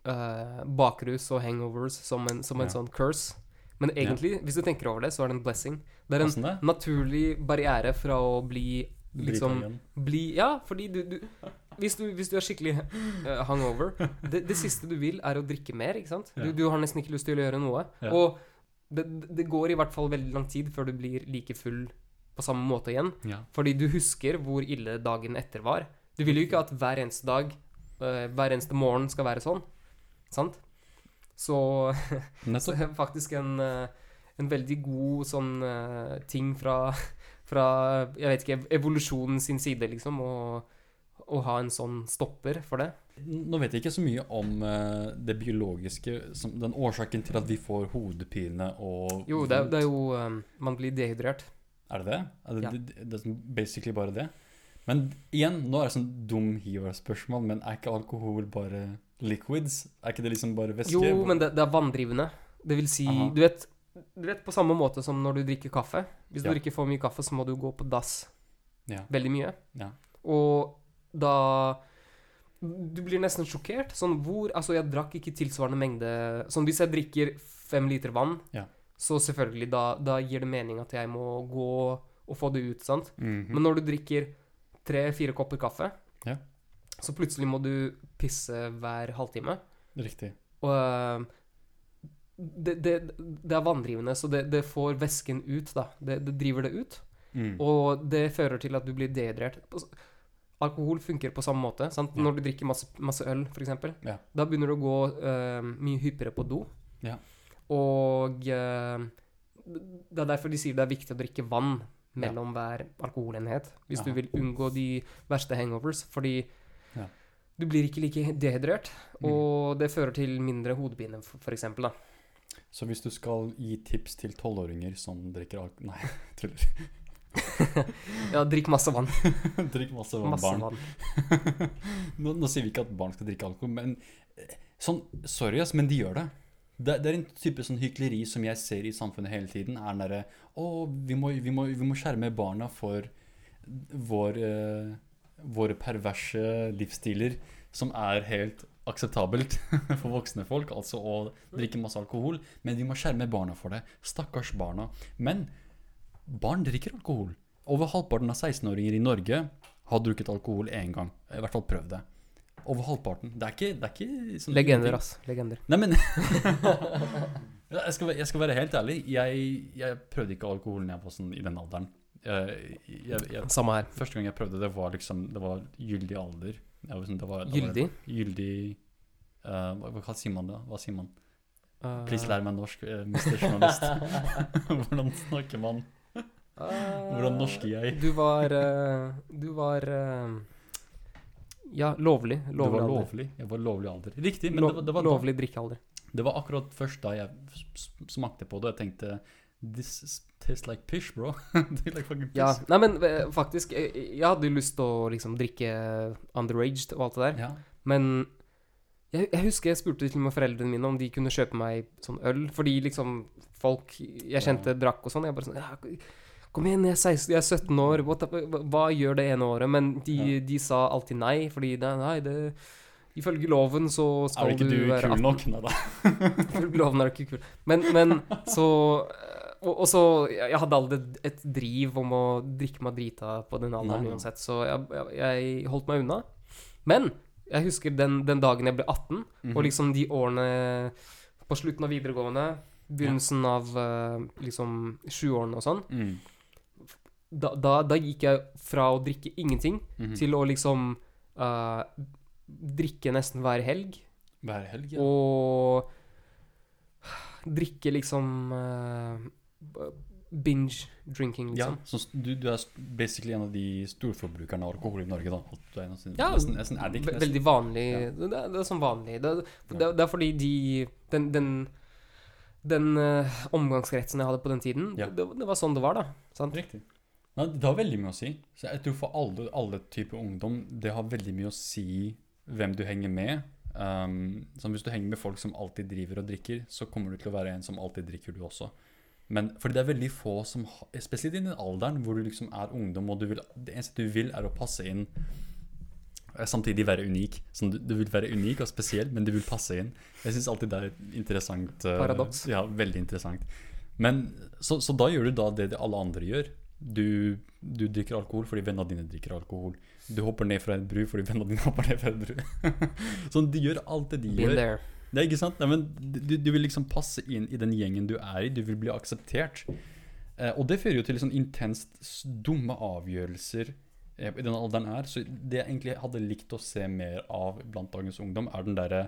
uh, bakrus og hangovers som en, som en Ja. sånn curse. Men egentlig, hvis du tenker over det, så er det en blessing. Det er en det? naturlig barriere fra å bli liksom bli Ja, fordi du, du hvis, du hvis du er skikkelig uh, hangover det, det siste du vil, er å drikke mer, ikke sant? Du, du har nesten ikke lyst til å gjøre noe. Ja. Og det, det går i hvert fall veldig lang tid før du blir like full på samme måte igjen. Ja. Fordi du husker hvor ille dagen etter var. Du vil jo ikke at hver eneste dag, uh, hver eneste morgen skal være sånn. Sant? Så, så er faktisk en, eh, en veldig god sånn eh, ting fra, fra Jeg vet ikke, evolusjonen sin side, liksom, å, å ha en sånn stopper for det. Nå vet jeg ikke så mye om eh, det biologiske, som, den årsaken til at vi får hodepine og Jo, det, det er jo Man blir dehydrert. Er det det? Er det, Ja. det, det er basically bare det? Men igjen, nå er det sånn dum hiver-spørsmål, men er ikke alkohol bare liquids? Er ikke det liksom bare væske? Jo, men det, det er vanndrivende. Det vil si Aha. du vet, du vet på samme måte som når du drikker kaffe. Hvis du drikker for mye kaffe, så må du gå på dass Ja. veldig mye. Ja. Og da Du blir nesten sjokkert. Sånn hvor Altså, jeg drakk ikke tilsvarende mengde Sånn hvis jeg drikker fem liter vann, Ja. så selvfølgelig, da, da gir det mening at jeg må gå og få det ut, sant? Mhm. Men når du drikker tre-fire kopper kaffe, Ja. Så plutselig må du pisse hver halvtime. Riktig. Og øh, det, det, det er vanndrivende, så det, det får væsken ut, da. Det, det driver det ut. Mm. Og det fører til at du blir dehydrert. alkohol funker på samme måte. Sant? Ja. Når du drikker masse, masse øl, f.eks., Ja. da begynner du å gå uh, mye hyppigere på do. Ja. Og uh, det er derfor de sier det er viktig å drikke vann mellom hver alkoholenhet. Hvis du vil unngå de verste hangovers. Fordi Ja. du blir ikke like dehydrert, Mm. og det fører til mindre hodepine, eksempel. Så hvis du skal gi tips til tolvåringer som drikker alkohol Nei, tuller. Ja, drikk masse vann. Drikk masse vann, Masse barn. vann. nå, nå sier vi ikke at barn skal drikke alkohol, men eh, sånn, sorry ass, men de gjør det. det. Det er en type sånn hykleri som jeg ser i samfunnet hele tiden. er den derre Å, vi må, vi, må, vi må skjerme barna for vår, eh, våre perverse livsstiler, som er helt akseptabelt for voksne folk, altså å drikke masse alkohol. Men vi må skjerme barna for det. Stakkars barna. Men barn drikker alkohol. Over halvparten av 16-åringer i Norge har drukket alkohol én gang. I hvert fall prøv det. Over halvparten. Det er ikke, det er ikke sånn Legender, ass. Legender. Nei, men jeg, skal, jeg skal være helt ærlig. Jeg, jeg prøvde ikke alkohol da jeg var sånn i den alderen. Jeg, jeg, jeg, Samme her. første gang jeg prøvde det, var liksom Det var gyldig alder. Jeg var sånn, det var, det var Gyldig. Gyldig eh, hva, hva sier man da? Hva sier man? Uh, Please lær meg norsk, uh, Mr. Journalist. Hvordan snakker man? Hvordan norsker jeg? Du var eh, Du var eh, Ja, lovlig. Lovlig, du var alder. lovlig. Jeg var lovlig alder. Riktig, men Lo- det var, det, var lovlig drikkealder. det var akkurat først da jeg smakte på det, og jeg tenkte This tastes like pish, bro. Like fucking piss. Ja, nei, men eh, faktisk Jeg, jeg hadde jo lyst til å liksom drikke underaged og alt det der. Ja. Men jeg, jeg husker jeg spurte til og med foreldrene mine om de kunne kjøpe meg sånn øl. Fordi liksom folk jeg kjente drakk og sånn. Jeg bare sånn ja, Kom igjen, jeg er, 16, jeg er 17 år. What, hva, gjør det ene året? Men de, Ja. de sa alltid nei, fordi det, nei, det Ifølge loven så Er skal ikke du, du være kul 18. nok? Nei da. Ifølge loven er du ikke kul. Men, men så og, så Jeg hadde aldri et driv om å drikke meg drita på den alderen Nei, uansett, så jeg, jeg, jeg holdt meg unna. Men jeg husker den, den dagen jeg ble 18, Mhm. og liksom de årene på slutten av videregående, begynnelsen av eh, liksom sjuårene og sånn, Mm. da, da, da gikk jeg fra å drikke ingenting Mhm. til å liksom uh, drikke nesten hver helg. Hver helg, ja. Og drikke liksom b- Binge drinking, ja. liksom. Så du, du er basically en av de storforbrukerne av alkohol i Norge, da. Du er nesten, Ja, nesten, nesten addict. Nesten. Veldig vanlig. Ja. Det, er- det er sånn vanlig. Det, Ja. det, det er fordi de Den, den, den uh, omgangskretsen jeg hadde på den tiden, Ja. det, det var sånn det var, da. Sant? Riktig. Ja, det har veldig mye å si. Så jeg tror for alle, alle typer ungdom, det har veldig mye å si hvem du henger med. Um, hvis du henger med folk som alltid driver og drikker, så kommer du til å være en som alltid drikker, du også. Men fordi det er veldig få som Spesielt i den alderen hvor du liksom er ungdom, og du vil, det eneste du vil, er å passe inn. eh, Samtidig være unik. Sånn, du, du vil være unik og spesiell, men du vil passe inn. Jeg syns alltid det er et interessant eh, Paradoks. Ja, veldig interessant. Men så, så da gjør du da det alle andre gjør. Du, du drikker alkohol fordi vennene dine drikker alkohol. Du hopper ned fra en bru fordi vennene dine hopper ned fra en bru. sånn, de gjør alt det de Been gjør. there. Det er ikke sant? Nei, men du, du vil liksom passe inn i den gjengen du er i. Du vil bli akseptert. Eh, og det fører jo til sånn intenst dumme avgjørelser eh, i den alderen her. Så det jeg egentlig hadde likt å se mer av blant dagens ungdom, er den derre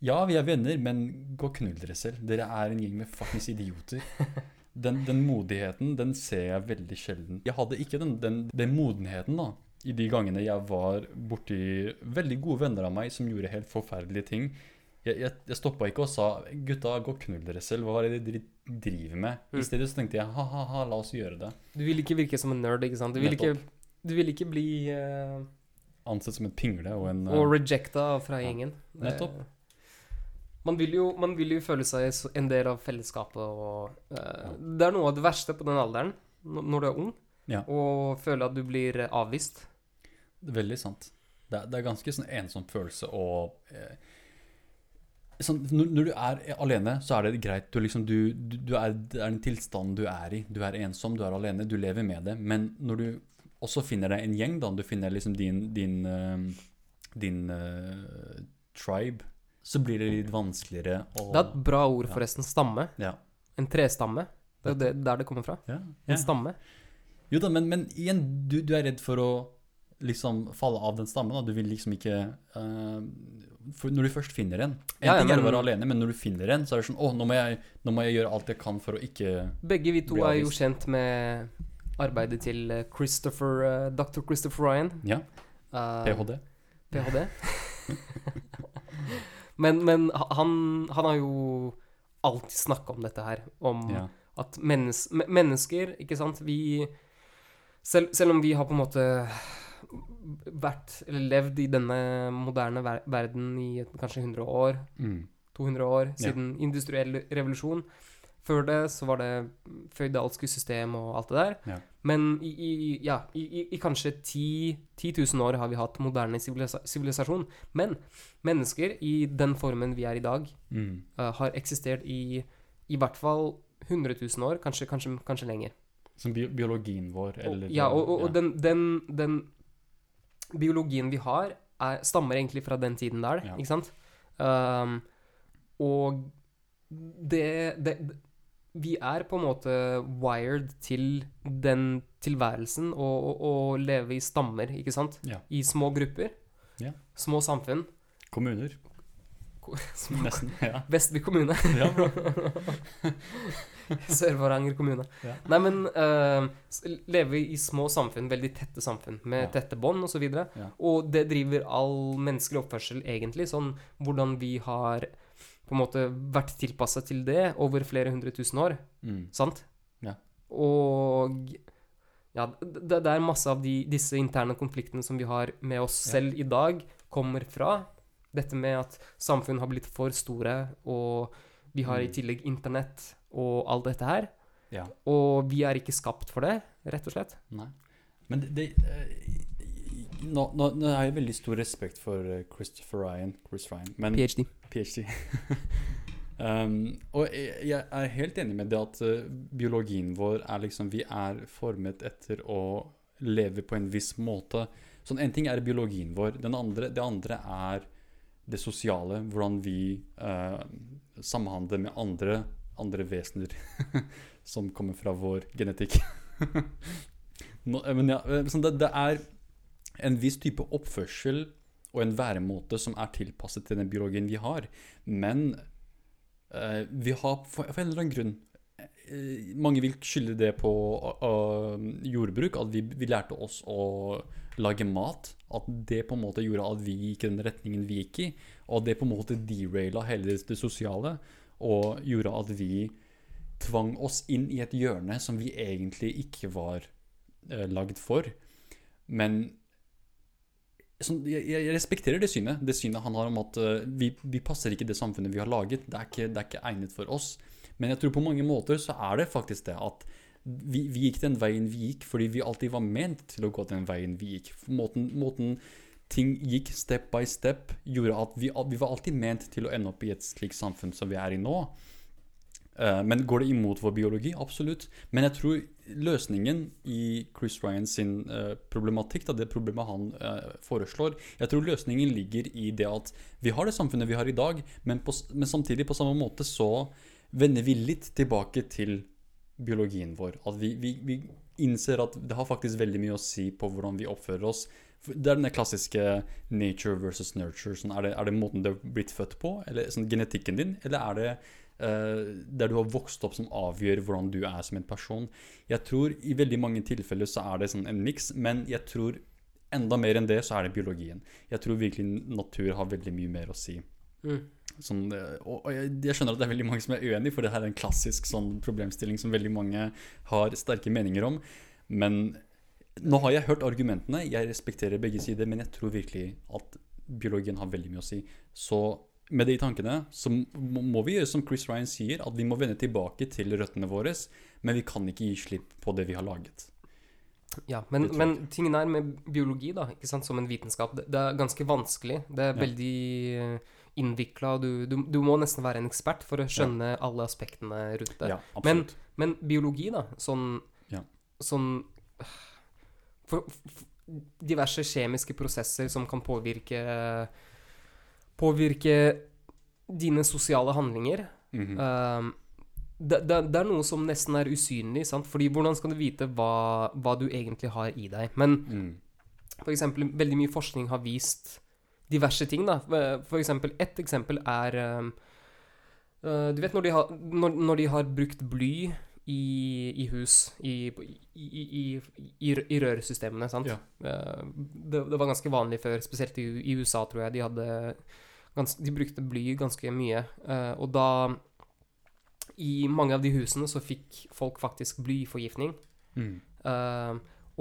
Ja, vi er venner, men gå og knull dere selv. Dere er en gjeng med fuckings idioter. Den, den modigheten, den ser jeg veldig sjelden. Jeg hadde ikke den, den, den modenheten, da. I de gangene jeg var borti veldig gode venner av meg som gjorde helt forferdelige ting. Jeg, jeg, jeg stoppa ikke og sa 'gutta, gå og knull dere selv'. Hva er det de driver med? Mm. I stedet så tenkte jeg ha-ha-ha, la oss gjøre det. Du vil ikke virke som en nerd, ikke sant? Du vil ikke, du vil ikke bli uh, Ansett som en pingle og en Og eh, rejecta fra Ja, gjengen. Nettopp. Man vil, jo, man vil jo føle seg en del av fellesskapet og eh, Det er noe av det verste på den alderen, når du er ung, Ja. å føle at du blir avvist. Veldig sant. Det, er- det er ganske sånn ensom følelse å eh, sånn, når, når du er alene, så er det greit. Du, liksom, du, du, er, det er den tilstanden du er i. Du er ensom, du er alene, du lever med det. Men når du også finner deg en gjeng, da, du finner liksom din, din, uh, din uh, tribe, så blir det litt vanskeligere å Det er et bra ord, Ja. forresten. Stamme. ja. En trestamme. Det er jo det, der det kommer fra. Ja, En stamme. Jo da, men, men igjen, du, du er redd for å liksom falle av den stammen. Da. Du vil liksom ikke eh, for Når du først finner en En Ja, ja, ting er å være alene, men når du finner en, så er det sånn Å, nå må jeg, nå må jeg gjøre alt jeg kan for å ikke Begge vi to er jo kjent med arbeidet til eh, Christopher, uh, Dr. Christopher Ryan. Ja, Uh, PHD. PhD. men men han, han har jo alltid snakka om dette her. Om Ja. at mennes, mennesker, ikke sant Vi selv, selv om vi har på en måte vært, eller levd i denne moderne ver verden i et, kanskje 100 år, Mm. 200 år, Ja. siden industriell revolusjon. Før det så var det føydalske system og alt det der. Ja. Men i, i, ja, i, i, kanskje 10, 10 000 år har vi hatt moderne sivilisasjon. Men mennesker i den formen vi er i dag, Mm. uh, har eksistert i i hvert fall 100 000 år, kanskje, kanskje, kanskje lenger. Som biologien vår, Og, eller ja, og, og, og ja. den, den, den biologien vi har, er, stammer egentlig fra den tiden der, Ja. ikke sant? Um, og det, det Vi er på en måte wired til den tilværelsen og leve i stammer, ikke sant? Ja. I små grupper. Ja. Små samfunn. Kommuner. Nesten. Ja. Vestby kommune. ja. Sør-Varanger kommune. Ja. Nei, men uh, leve i små samfunn, veldig tette samfunn, med Ja. tette bånd osv. Og, Ja. og det driver all menneskelig oppførsel, egentlig. Sånn hvordan vi har på en måte vært tilpassa til det over flere hundre tusen år. Mm. Sant? Ja. Og ja, det, det er masse av de, disse interne konfliktene som vi har med oss selv i dag, kommer fra dette med at samfunn har blitt for store, og vi har i Mm. tillegg internett og alt dette her. ja. Og vi er ikke skapt for det, rett og slett. Nei. Men det, det eh, nå, nå, nå har jeg veldig stor respekt for eh, Christopher Ryan, Chris Ryan, men PhD. PhD. um, og jeg, jeg er helt enig med det at eh, biologien vår er liksom Vi er formet etter å leve på en viss måte. Sånn En ting er biologien vår. Den andre, det andre er det sosiale. Hvordan vi eh, samhandler med andre, andre vesener som kommer fra vår genetikk. Nå, eh, men ja, eh, sånn det, det er en viss type oppførsel og en væremåte som er tilpasset til den biologien vi har. Men eh, vi har for, for en eller annen grunn Mange vil skylde det på uh, jordbruk, at vi, vi lærte oss å lage mat. At det på en måte gjorde at vi gikk i den retningen vi gikk i. Og det på en måte deraila hele det sosiale og gjorde at vi tvang oss inn i et hjørne som vi egentlig ikke var uh, lagd for. Men sånn, jeg, jeg respekterer det synet. Det synet han har om at uh, vi, vi passer ikke det samfunnet vi har laget. Det er, ikke, det er ikke egnet for oss. Men jeg tror på mange måter så er det faktisk det at vi, vi gikk den veien vi gikk fordi vi alltid var ment til å gå den veien vi gikk. Måten, måten ting gikk step by step, gjorde at vi, vi var alltid ment til å ende opp i et slikt samfunn som vi er i nå. Eh, men går det imot vår biologi? Absolutt. Men jeg tror løsningen i Chris Ryan sin eh, problematikk, da, det problemet han eh, foreslår Jeg tror løsningen ligger i det at vi har det samfunnet vi har i dag, men, på, men samtidig på samme måte så vender vi litt tilbake til biologien vår. At vi, vi, vi innser at det har faktisk veldig mye å si på hvordan vi oppfører oss. Det er den klassiske nature versus nurture. Sånn, er, det, er det måten du har blitt født på, eller sånn, genetikken din, eller er det uh, der du har vokst opp som avgjør hvordan du er som en person? Jeg tror i veldig mange tilfeller så er det sånn en miks, men jeg tror enda mer enn det så er det biologien. Jeg tror virkelig natur har veldig mye mer å si. Mm. Sånn, eh, og og jeg, jeg skjønner at det er veldig mange som er uenig, for det her er en klassisk sånn problemstilling som veldig mange har sterke meninger om. Men nå har jeg hørt argumentene, jeg respekterer begge sider, men jeg tror virkelig at biologien har veldig mye å si. Så med det i tankene så må vi gjøre som Chris Ryan sier, at vi må vende tilbake til røttene våre, men vi kan ikke gi slipp på det vi har laget. Ja, men, men tingen er med biologi, da, ikke sant, som en vitenskap, det, det er ganske vanskelig. Det er Ja. Innvikla. Du, du, du må nesten være en ekspert for å skjønne alle aspektene rundt det. Ja, men, Men biologi, da, sånn Ja. Sånn for, for, Diverse kjemiske prosesser som kan påvirke Påvirke dine sosiale handlinger. Mhm. Um, det, det, det er noe som nesten er usynlig, sant? Fordi hvordan skal du vite hva, hva du egentlig har i deg? Men Mm. Eksempel, veldig mye forskning har vist diverse ting, da. For eksempel, ett eksempel er um, uh, Du vet når de har, når, når de har brukt bly i, i hus, i, i, i, rørsystemene, sant. Ja. Uh, det, det, var ganske vanlig før, spesielt i, USA, tror jeg. De, hadde gans, de brukte bly ganske mye. Og da I mange av de husene så fikk folk faktisk blyforgiftning. Mm.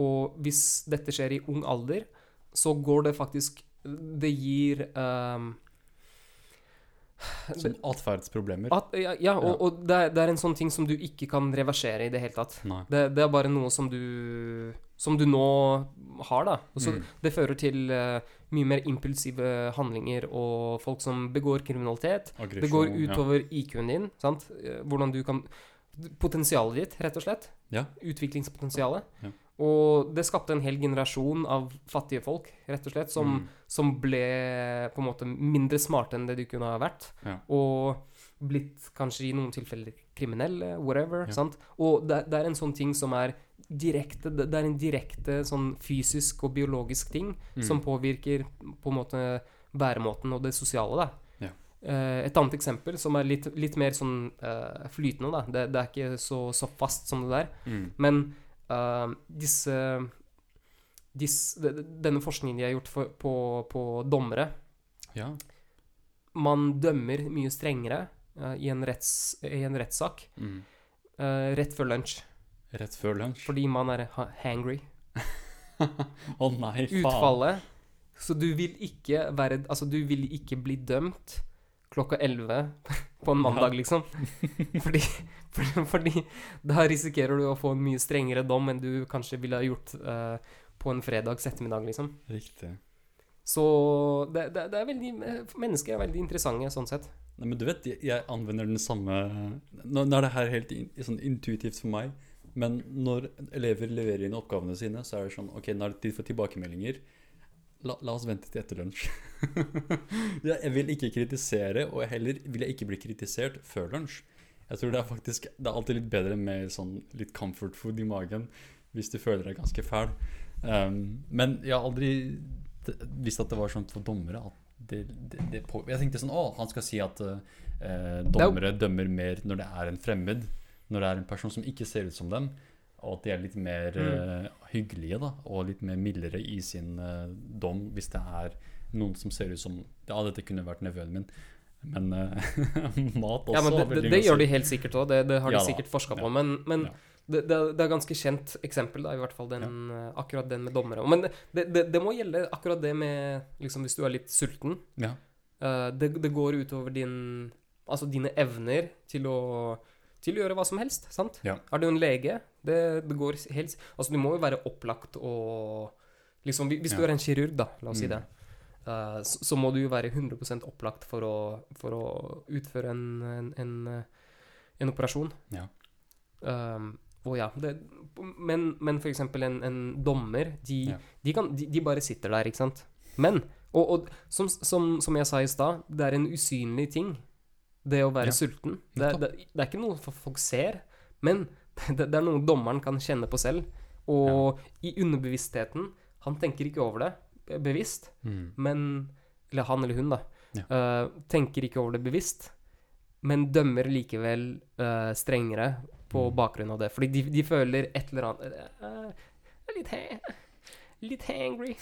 Og hvis dette skjer i ung alder, så går det faktisk Det gir um, Som atferdsproblemer? At, ja, ja, og, og det, er, det, er, en sånn ting som du ikke kan reversere i det hele tatt. Det, det, er bare noe som du Som du nå har, da. Også, mm. Det fører til uh, mye mer impulsive handlinger og folk som begår kriminalitet. Aggresjon, det går utover ja. IQ-en din. Sant? Eh, hvordan du kan Potensialet ditt, rett og slett. Ja. Utviklingspotensialet. Ja. Og det skapte en hel generasjon av fattige folk, rett og slett, som, mm. som ble på en måte mindre smarte enn det de kunne ha vært. Ja. Og blitt kanskje i noen tilfeller kriminelle, whatever. Ja. sant? Og det, det, er en sånn ting som er direkte Det, er en direkte sånn fysisk og biologisk ting mm. som påvirker på en måte væremåten og det sosiale, da. Uh, et annet eksempel som er litt, litt mer sånn uh, flytende, da. Det, det, er ikke så, så fast som det der. Mm. Men uh, disse, disse, Denne forskningen de har gjort for, på, på, dommere ja. Man dømmer mye strengere uh, i, en retts, i, en rettssak mm. uh, rett før lunsj. Rett før lunsj? Fordi man er hangry. Å oh, nei, faen. Utfallet Så du vil ikke være Altså, du vil ikke bli dømt klokka 11 på en mandag, liksom. Fordi, for, fordi, da risikerer du å få en mye strengere dom enn du kanskje ville ha gjort uh, på en fredags ettermiddag, liksom. Riktig. Så det, det, det, er veldig Mennesker er veldig interessante sånn sett. Nei, men du vet, jeg, jeg anvender den samme Nå, nå er det her helt in, sånn intuitivt for meg, men når elever leverer inn oppgavene sine, så er det sånn Ok, nå er det tid for tilbakemeldinger. La, la, oss vente til etter lunsj. jeg vil ikke kritisere, og heller vil jeg ikke bli kritisert før lunsj. Jeg tror det er faktisk Det er alltid litt bedre med sånn litt comfort food i magen hvis du føler deg ganske fæl. Um, men jeg har aldri visst at det var sånn for dommere at det, det, det på, Jeg tenkte sånn Å, han skal si at uh, dommere dømmer mer når det er en fremmed. Når det er en person som ikke ser ut som dem og at de er litt mer mm. uh, hyggelige da, og litt mer mildere i sin uh, dom hvis det er noen som ser ut som Ja, dette kunne vært nevøen min. Men uh, mat også. Ja, men det, det, det gjør de helt sikkert òg. Det, det, har de ja, sikkert forska på. Men, men ja. det, det, er ganske kjent eksempel, da, i hvert fall den, akkurat den med dommere. Men det, må gjelde akkurat det med liksom, Hvis du er litt sulten. Ja. det, går utover din Altså dine evner til å til å gjøre hva som helst. sant? Ja. Er du en lege? Det, det, går helt Altså, du må jo være opplagt og liksom Hvis du er en kirurg, da, la oss mm. si det, uh, så, så, må du jo være 100 opplagt for å, for å utføre en, en, en, en operasjon. Ja. Um, og ja, det, men, men for eksempel en, en dommer, de, ja. de, kan, de, de, bare sitter der, ikke sant? Men, og, og som, som, som jeg sa i stad, det er en usynlig ting det å være ja. sulten. Det, det, det, er ikke noe folk ser, men det, det, er noe dommeren kan kjenne på selv. Og ja. i underbevisstheten Han tenker ikke over det bevisst, mm. men Eller han eller hun, da. Ja. Uh, tenker ikke over det bevisst, men dømmer likevel uh, strengere på mm. bakgrunn av det. Fordi de, de føler et eller annet uh, Litt, ha litt hangry.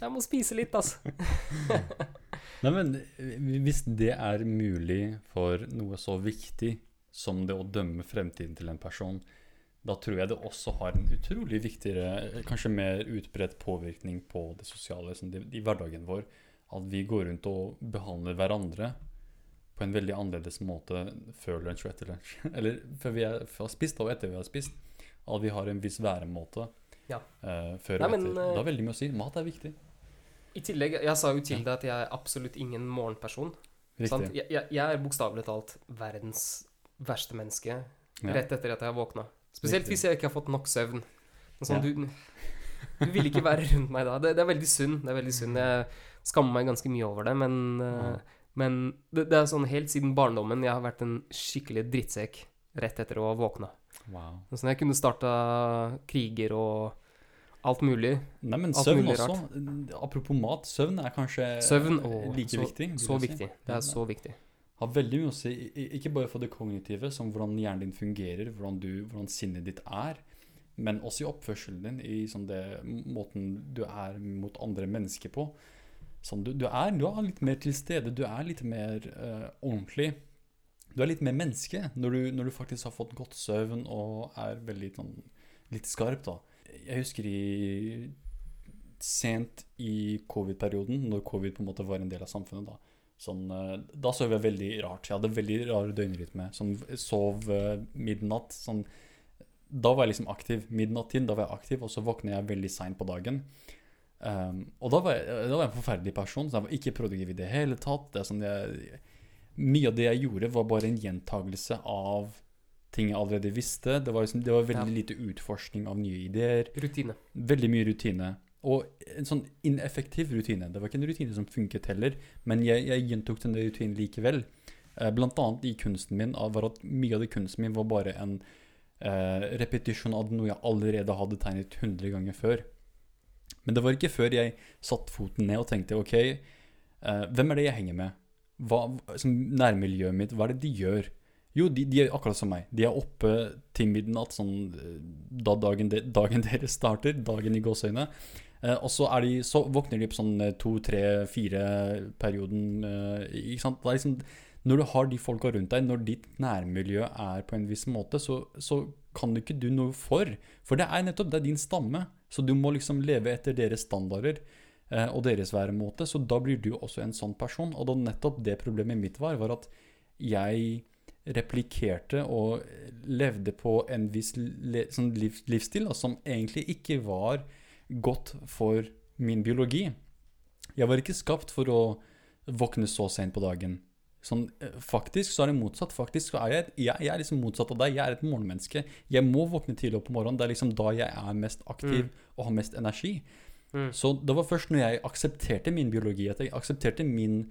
Jeg må spise litt, altså. Nei, men hvis det er mulig for noe så viktig som det å dømme fremtiden til en person, da tror jeg det også har en utrolig viktigere, kanskje mer utbredt påvirkning på det sosiale sånn, i hverdagen vår. At vi går rundt og behandler hverandre på en veldig annerledes måte før lunsj og etter lunsj. Eller før vi er, har spist og etter vi har spist. At vi har en viss væremåte ja. uh, før og etter. det har veldig mye å si. Mat er viktig. I tillegg, Jeg sa jo til deg at jeg er absolutt ingen morgenperson. Jeg, jeg, jeg, er bokstavelig talt verdens verste menneske rett etter at jeg har våkna. Spesielt Riktig. hvis jeg ikke har fått nok søvn. Sånn, ja. du, du, vil ikke være rundt meg da. Det, det, er veldig synd. Det er veldig synd. Jeg skammer meg ganske mye over det, men, ja. men det, det, er sånn helt siden barndommen jeg har vært en skikkelig drittsekk rett etter å ha våkna. Wow. Sånn, jeg kunne starta kriger og alt mulig. Nei, men Alt søvn også. Apropos mat, søvn er kanskje Søvn å, like så, viktig. Så si. viktig. Det er så viktig. Har veldig mye å si, ikke bare for det kognitive, som hvordan hjernen din fungerer, hvordan, du, hvordan sinnet ditt er, men også i oppførselen din, i sånn det, måten du er mot andre mennesker på. Sånn, du, du, er, du er litt mer til stede, du er litt mer uh, ordentlig. Du er litt mer menneske når du, når du faktisk har fått godt søvn og er veldig sånn, litt skarp. da. Jeg husker i sent i covid-perioden, når covid på en måte var en del av samfunnet. Da sånn, eh, da sov jeg veldig rart. Jeg hadde veldig rar døgnrytme. Sånn, sov eh, midnatt. Sånn, da var jeg liksom aktiv. Midnattid, da var jeg aktiv, og så våkner jeg veldig seint på dagen. Um, og da var, jeg, da var jeg en forferdelig person. Så jeg var ikke produktiv i det hele tatt. Det sånn jeg, mye av det jeg gjorde, var bare en gjentagelse av ting jeg allerede visste. Det var, liksom, det var veldig Ja. lite utforskning av nye ideer. Rutine. Veldig mye rutine. Og en sånn ineffektiv rutine. Det var ikke en rutine som funket heller, men jeg, jeg gjentok denne rutinen likevel. Eh, blant annet i kunsten min var at mye av det kunsten min var bare en eh, repetisjon av noe jeg allerede hadde tegnet 100 ganger før. Men det var ikke før jeg satt foten ned og tenkte ok, eh, hvem er det jeg henger med? Hva, som nærmiljøet mitt, hva er det de gjør? Jo, de, de er akkurat som meg. De er oppe til midnatt sånn, eh, da dagen, de, dagen deres starter, dagen i gåseøyne. Eh, og så, de, så våkner de på sånn eh, to, tre, fire-perioden. Eh, ikke sant? Liksom, når du har de folka rundt deg, når ditt nærmiljø er på en viss måte, så, så kan du ikke du noe for. For det er nettopp det er din stamme. Så du må liksom leve etter deres standarder eh, og deres væremåte. Så da blir du også en sånn person. Og da nettopp det problemet mitt var, var at jeg replikerte og levde på en viss le, sånn liv, livsstil da, som egentlig ikke var godt for min biologi. Jeg var ikke skapt for å våkne så sent på dagen. Sånn, eh, faktisk så er det motsatt. Faktisk så er jeg, jeg, jeg er liksom motsatt av deg. Jeg er et morgenmenneske. Jeg må våkne tidlig opp på morgenen. Det er liksom da jeg er mest aktiv og har mest energi. Mm. Så det var først når jeg aksepterte min biologi, at jeg aksepterte min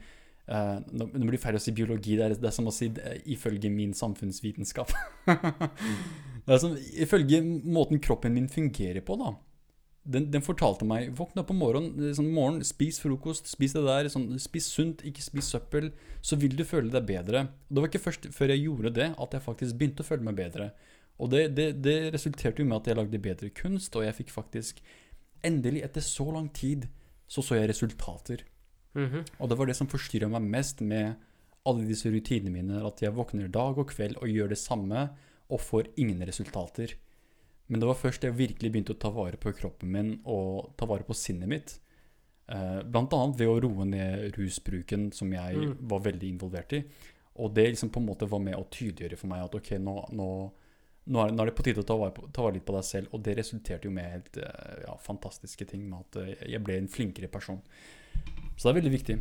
eh, Nå nå blir det feil å si biologi, det er, det er som å si det, ifølge min samfunnsvitenskap. det er som, ifølge måten kroppen min fungerer på, da. Den, den fortalte meg våkne opp om morgenen, eh, sånn, morgen, spis frokost, spis det der, sånn, spis sunt, ikke spis søppel, så vil du føle deg bedre. Og det var ikke først før jeg gjorde det, at jeg faktisk begynte å føle meg bedre. Og det, det, det resulterte jo med at jeg lagde bedre kunst, og jeg fikk faktisk Endelig, etter så lang tid, så så jeg resultater. Mhm. Og det var det som forstyrra meg mest med alle disse rutinene mine, at jeg våkner dag og kveld og gjør det samme, og får ingen resultater. Men det var først jeg virkelig begynte å ta vare på kroppen min og ta vare på sinnet mitt. Eh, blant annet ved å roe ned rusbruken, som jeg Mm. var veldig involvert i. Og det liksom på en måte var med å tydeliggjøre for meg at ok, nå, nå, nå, er, nå er det på tide å ta vare, på, ta vare litt på deg selv. Og det resulterte jo med helt eh, ja, fantastiske ting, med at eh, jeg ble en flinkere person. Så det er veldig viktig.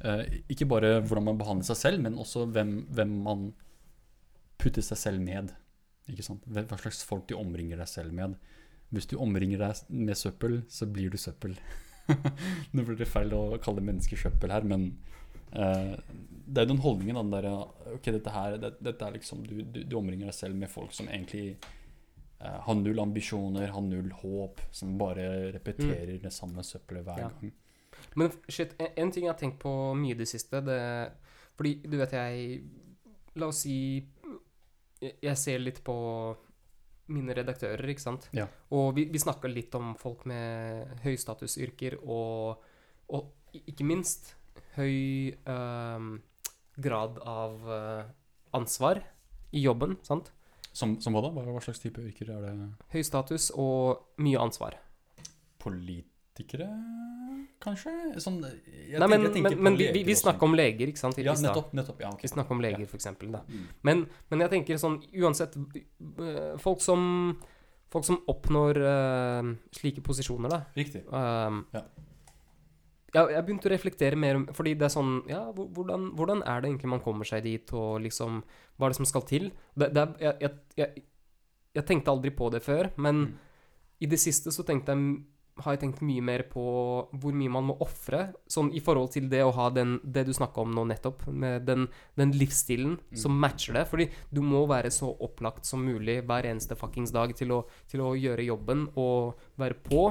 Eh, ikke bare hvordan man behandler seg selv, men også hvem, hvem man putter seg selv med. Hva slags folk du omringer deg selv med. Hvis du omringer deg med søppel, så blir du søppel. Nå blir det feil å kalle mennesker søppel her, men uh, det er den holdningen, den der Ok, dette her det, Dette er liksom du, du, du omringer deg selv med folk som egentlig uh, har null ambisjoner, har null håp, som bare repeterer det samme søppelet hver Ja. gang. Men shit, en, en ting jeg har tenkt på mye i det siste det, Fordi du vet jeg La oss si Jeg, jeg ser litt på mine redaktører, ikke sant? Ja. Og vi, vi snakka litt om folk med høystatusyrker og, og ikke minst høy ehm, grad av eh, ansvar i jobben, sant? Som, som hva da? Hva, slags type yrker er det? Høy status og mye ansvar. Politikere, kanskje? Sånn, jeg Nei, men, jeg men, men vi, vi, vi snakker om leger, ikke sant? i- Ja, nettopp. nettopp ja, okay. Vi snakker om leger, Ja. for eksempel. Mm. Men, men jeg tenker sånn uansett øh, Folk som, folk som oppnår uh, slike posisjoner, da Riktig. øhm, Ja. ja, jeg begynte å reflektere mer om Fordi det er sånn Ja, hvordan, hvordan er det egentlig man kommer seg dit, og liksom Hva er det som skal til? Det, det er, jeg, jeg, jeg, jeg tenkte aldri på det før, men Mm. i det siste så tenkte jeg har jeg tenkt mye mer på hvor mye man må ofre, sånn i forhold til det å ha den, det du snakka om nå nettopp, med den, den livsstilen Mm. som matcher det. Fordi du må være så opplagt som mulig hver eneste fuckings dag til å, til å gjøre jobben og være på.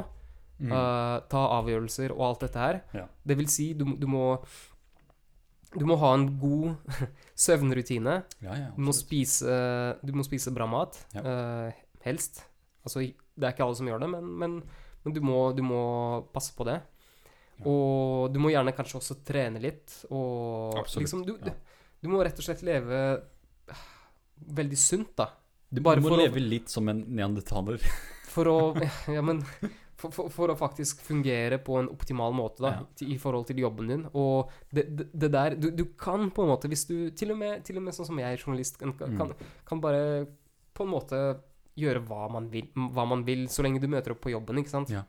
Mm. uh, ta avgjørelser og alt dette her. Ja. Det vil si, du, du må Du må ha en god søvnrutine. Ja, ja, Du må spise, du må spise bra mat. Eh, helst. Altså, det er ikke alle som gjør det, men, men, men du, må, du må passe på det. Ja. Og du må gjerne kanskje også trene litt. Og Absolutt, liksom du, ja. du, du må rett og slett leve eh, veldig sunt, da. Du, bare må for å- leve litt som en neandertaler. For å Ja, men for, for, for å faktisk fungere på en optimal måte da, Ja. til, i forhold til jobben din. Og det, det, det der du, du kan på en måte, hvis du til og med, til og med sånn som jeg, journalist, kan, kan, Mm. kan bare på en måte gjøre hva man, vil, hva man vil, så lenge du møter opp på jobben, ikke sant? Ja.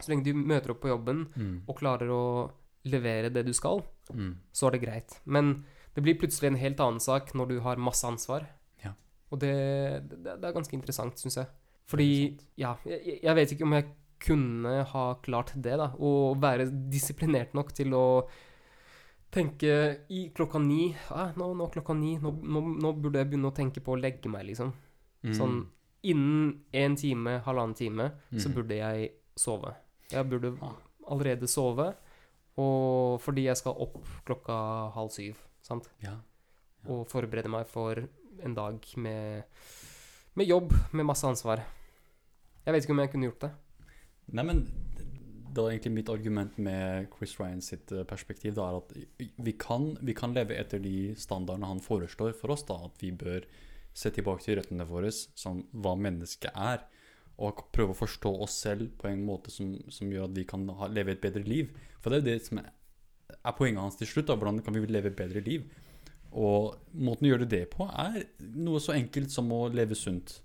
Så lenge du møter opp på jobben Mm. og klarer å levere det du skal, Mm. så er det greit. Men det blir plutselig en helt annen sak når du har masse ansvar. Ja. Og det, det, det er ganske interessant, syns jeg. Fordi, ja, jeg, jeg vet ikke om jeg kunne ha klart det, da. Å være disiplinert nok til å tenke i klokka ni ah, nå, nå klokka ni, nå, nå, nå burde jeg begynne å tenke på å legge meg, liksom. Mm. Sånn innen en time, halvannen time, så Mm. burde jeg sove. Jeg burde Ah. allerede sove, og fordi jeg skal opp klokka halv syv, sant? Ja. Ja. Og forberede meg for en dag med, med jobb, med masse ansvar. Jeg vet ikke om jeg kunne gjort det. Nei, men det er egentlig mitt argument med Chris Ryan sitt eh, perspektiv. Da, er at vi kan, vi kan leve etter de standardene han foreslår for oss. da, At vi bør se tilbake til røttene våre, som hva mennesket er. Og prøve å forstå oss selv på en måte som, som gjør at vi kan ha, leve et bedre liv. For det er det som er, poenget hans til slutt. da, Hvordan kan vi leve et bedre liv? Og måten å gjøre det på er noe så enkelt som å leve sunt.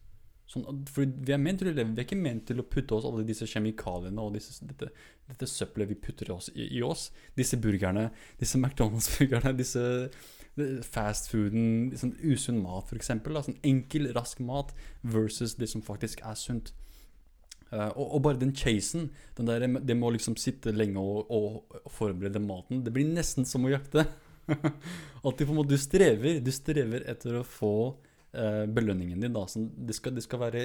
Sånn, for vi er ment å vi er ikke ment til å putte oss alle disse kjemikaliene og disse, dette, dette søppelet vi putter oss i, i oss. Disse burgerne, disse McDonald's-burgerne, disse fastfooden, sånn usunn mat f.eks. Sånn enkel, rask mat versus det som faktisk er sunt. Uh, og, og bare den chasen, den der, det må liksom sitte lenge og, og, forberede maten, det blir nesten som å jakte. Alltid på en måte, Du strever Du strever etter å få belønningen din. Da. Sånn, det, skal, det skal være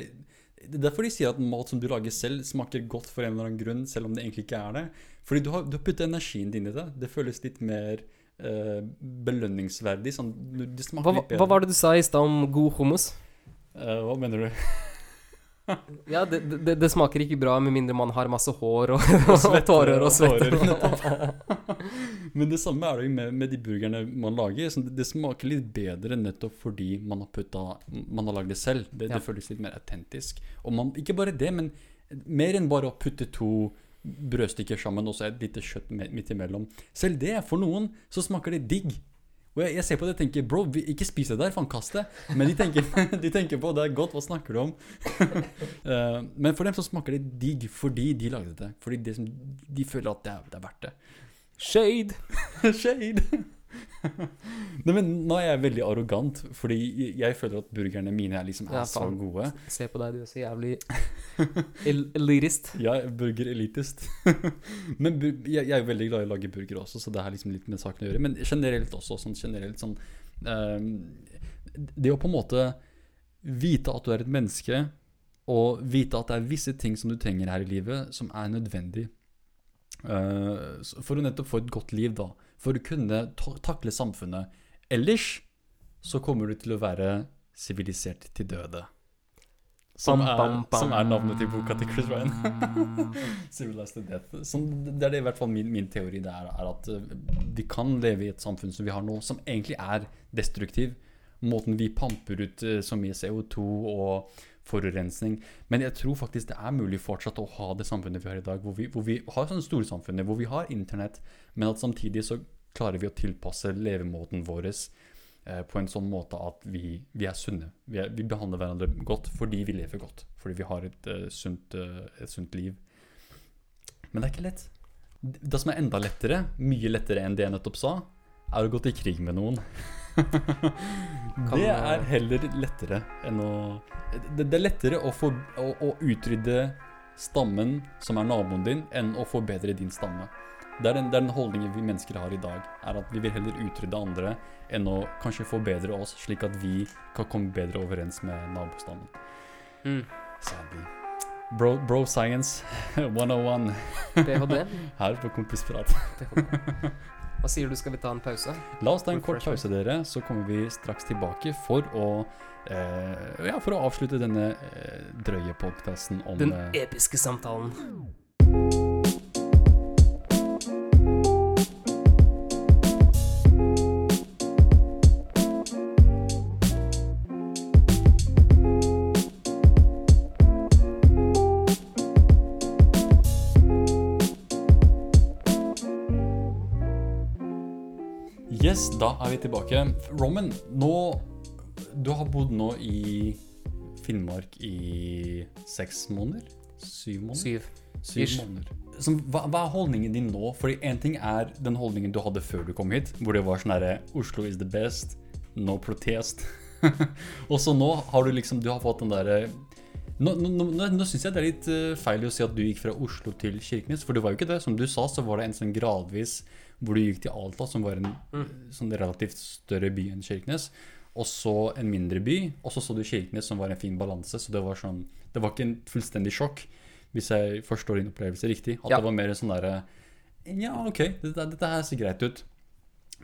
Det er derfor de sier at mat som du lager selv, smaker godt for en eller annen grunn, selv om det egentlig ikke er det. Fordi du har, du har puttet energien din i det. Det føles litt mer eh, belønningsverdig. Sånn, det smaker Hva, litt bedre. hva var det du sa i stad om god hummus? Uh, hva mener du? Ja, det, det, det smaker ikke bra med mindre man har masse hår og, Og og tårer og svetter. Men det samme er det jo med, med de burgerne man lager. Det, det smaker litt bedre nettopp fordi man har, putta, man har lagd det selv. Det, Ja. føles litt mer autentisk. Og man, ikke bare det, men mer enn bare å putte to brødstykker sammen og så et lite kjøtt midt imellom. Selv det, for noen, så smaker det digg. Og jeg, jeg ser på det og tenker bro, vi, ikke spis det der, faen kast det. Men de tenker, de tenker på det er godt, hva snakker du om? Eh, men for dem så smaker det digg fordi de lagde det. Fordi det som, de føler at det er, det er verdt det. Shade! Shade! Nei, men nå er jeg veldig arrogant, fordi jeg- føler at burgerne mine er liksom er Ja, så gode. Se på deg, du er så jævlig el elitist. Ja, burgerelitist. men bur jeg, jeg er veldig glad i å lage burger også, så det har liksom litt med saken å gjøre. Men generelt også, sånn generelt sånn um, Det å på en måte vite at du er et menneske, og vite at det er visse ting som du trenger her i livet, som er nødvendig uh, for å nettopp få et godt liv, da. For å kunne takle samfunnet. Ellers så kommer du til å være sivilisert til døde. Som er, som er navnet til boka til Chris Ryan. Civilized to death. Som, det er det i hvert fall min, min teori. Det er, at uh, vi kan leve i et samfunn som vi har nå, som egentlig er destruktiv. Måten vi pamper ut så mye CO2 og forurensning. Men jeg tror faktisk det er mulig fortsatt å ha det samfunnet vi har i dag, hvor vi, hvor vi har sånne store samfunnet, hvor vi har internett, men at samtidig så klarer vi å tilpasse levemåten vår eh, på en sånn måte at vi, vi er sunne. Vi, er, vi behandler hverandre godt fordi vi lever godt. Fordi vi har et, uh, sunt, uh, et sunt liv. Men det er ikke lett. Det som er enda lettere, mye lettere enn det jeg nettopp sa, er å gå til krig med noen. det er heller lettere enn å Det, det er lettere å, for, å, å utrydde stammen som er naboen din, enn å forbedre din stamme. Det er, den, det er den holdningen vi mennesker har i dag. Er at Vi vil heller utrydde andre enn å kanskje forbedre oss, slik at vi kan komme bedre overens med nabostammen. Mm. Sadly. Bro, bro Science 101 PhD. her på Kompisprat. Hva sier du, skal vi ta en pause? La oss ta en kort pause, dere, så kommer vi straks tilbake for å eh, Ja, for å avslutte denne eh, drøye podkasten om Den eh, episke samtalen. Da er vi tilbake. Roman, nå Du har bodd nå i Finnmark i seks måneder? Syv måneder? Syv. Syv måneder. Så, hva, hva er holdningen din nå? Fordi én ting er den holdningen du hadde før du kom hit, hvor det var sånn herre Oslo is the best, no protest. og så nå har du liksom Du har fått den derre Nå, nå, nå, nå, syns jeg det er litt eh, feil å si at du gikk fra Oslo til Kirkenes, for det var jo ikke det. Som du sa, så var det en sånn gradvis hvor du gikk til Alta, som var en Mm. sånn relativt større by enn Kirkenes. Og så en mindre by, og så så du Kirkenes, som var en fin balanse. Så det var sånn Det var ikke en fullstendig sjokk, hvis jeg forstår din opplevelse riktig. At Ja. det var mer sånn derre Ja, ok, dette, dette her ser greit ut.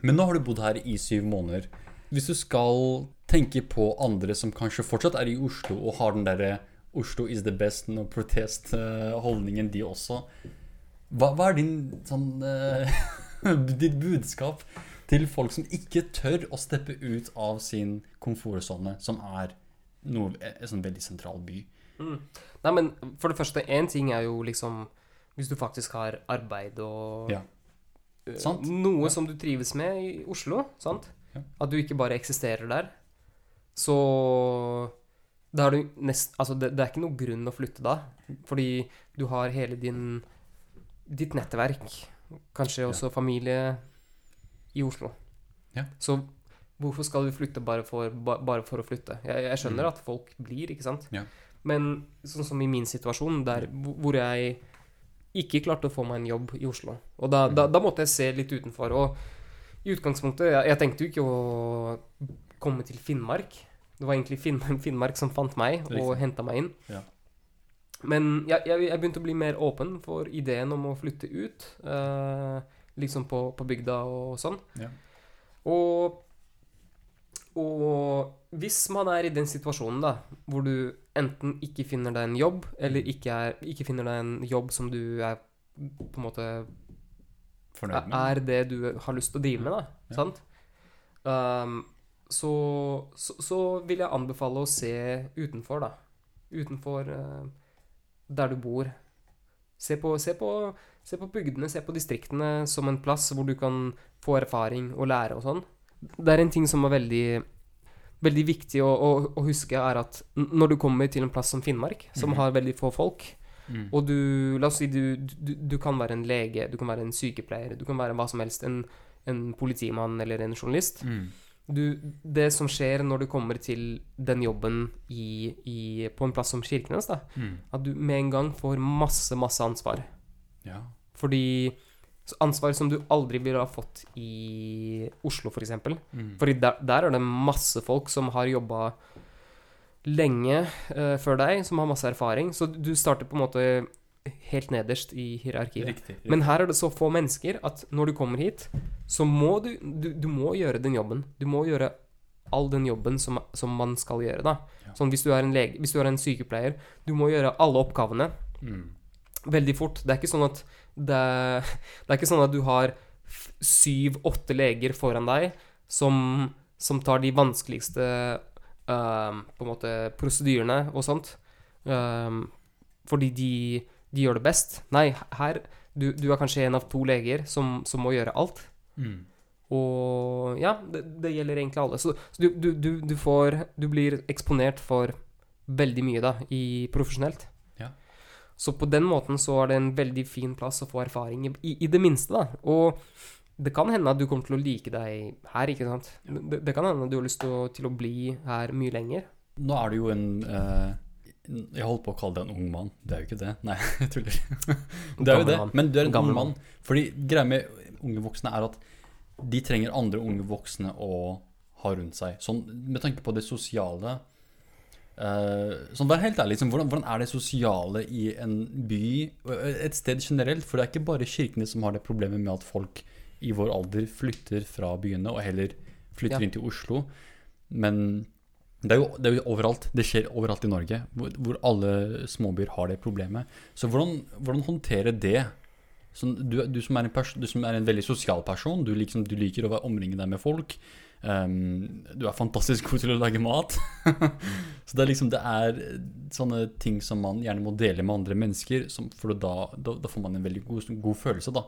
Men nå har du bodd her i syv måneder. Hvis du skal tenke på andre som kanskje fortsatt er i Oslo og har den derre Oslo is the best, no protest-holdningen, de også. Hva, hva er din sånn eh, Ditt budskap til folk som ikke tør å steppe ut av sin komfortsone, som er noe, en sånn veldig sentral by? Mm. Nei, men for det første, én ting er jo liksom Hvis du faktisk har arbeid og Ja. eh, Sant. Noe Ja. som du trives med i Oslo, sant? Ja. At du ikke bare eksisterer der. Så nest, altså det, det er ikke noe grunn å flytte da. Fordi du har hele din ditt nettverk, kanskje også familie, i Oslo. Ja. Så hvorfor skal du flytte bare for, bare for å flytte? Jeg, jeg skjønner Mm. at folk blir, ikke sant? Ja. Men sånn som i min situasjon, der hvor jeg ikke klarte å få meg en jobb i Oslo. Og da, da, Mhm. da måtte jeg se litt utenfor. Og i utgangspunktet Jeg, jeg tenkte jo ikke å komme til Finnmark. Det var egentlig Finn, Finnmark som fant meg og henta meg inn. Ja. Men jeg, jeg, jeg begynte å bli mer åpen for ideen om å flytte ut. eh, liksom på, på bygda og sånn. Ja. Og, og hvis man er i den situasjonen da, hvor du enten ikke finner deg en jobb, eller ikke, er, ikke finner deg en jobb som du er på en måte Fornøyd med? er det du har lyst til å drive med, da. Ja. Sant? Um, så, så, så vil jeg anbefale å se utenfor, da. Utenfor eh, der du bor. Se på, se, på, se på bygdene, se på distriktene som en plass hvor du kan få erfaring og lære og sånn. Det er en ting som er veldig, veldig viktig å, å, å huske, er at når du kommer til en plass som Finnmark, som mm. har veldig få folk, Mm. og du, la oss si du, du, du kan være en lege, du kan være en sykepleier, du kan være hva som helst, en, en politimann eller en journalist. Mm. Du, det som skjer når du kommer til den jobben i, i, på en plass som Kirkenes, da, Mm. at du med en gang får masse, masse ansvar. Ja. Fordi ansvar som du aldri ville ha fått i Oslo, f.eks. Mm. Fordi der, der er det masse folk som har jobba lenge uh, før deg, som har masse erfaring. Så du starter på en måte helt nederst i hierarkiet. Riktig. riktig. Men her er det så få mennesker at når du kommer hit, så må du Du, du må gjøre den jobben. Du må gjøre all den jobben som, som man skal gjøre, da. Ja. Sånn hvis du er en lege, hvis du er en sykepleier, du må gjøre alle oppgavene mm. veldig fort. Det er ikke sånn at det, det er ikke sånn at du har syv-åtte leger foran deg som, som tar de vanskeligste uh, på en måte prosedyrene og sånt. Uh, fordi de, de gjør det best. Nei, her du, du er kanskje en av to leger som, som må gjøre alt. Mm. Og ja, det, det gjelder egentlig alle. Så, så du, du, du, får Du blir eksponert for veldig mye, da, i profesjonelt. Ja. Så på den måten så er det en veldig fin plass å få erfaring i, i, i det minste, da. Og det kan hende at du kommer til å like deg her, ikke sant. Det, det kan hende at du har lyst til å, til å bli her mye lenger. Nå er det jo en eh, Jeg holdt på å kalle deg en ung mann. Det er jo ikke det. Nei, jeg tuller. Det er jo det. Men du er en Gammel ung mann. Fordi greia med unge voksne er at de trenger andre unge voksne å ha rundt seg. Sånn med tanke på det sosiale Uh, sånn, Vær helt ærlig, liksom, hvordan, hvordan, er det sosiale i en by, et sted generelt? For det er ikke bare kirkene som har det problemet med at folk i vår alder flytter fra byene og heller flytter ja. inn til Oslo. Men det er, jo, det er, jo, overalt. Det skjer overalt i Norge, hvor, hvor alle småbyer har det problemet. Så hvordan, hvordan håndtere det? Sånn, du, du, som du, som er en veldig sosial person, du, liksom, du liker å omringe deg med folk. Um, du er fantastisk god til å lage mat. så det er liksom Det er sånne ting som man gjerne må dele med andre mennesker, som, for da, da, da, får man en veldig god, god, følelse. da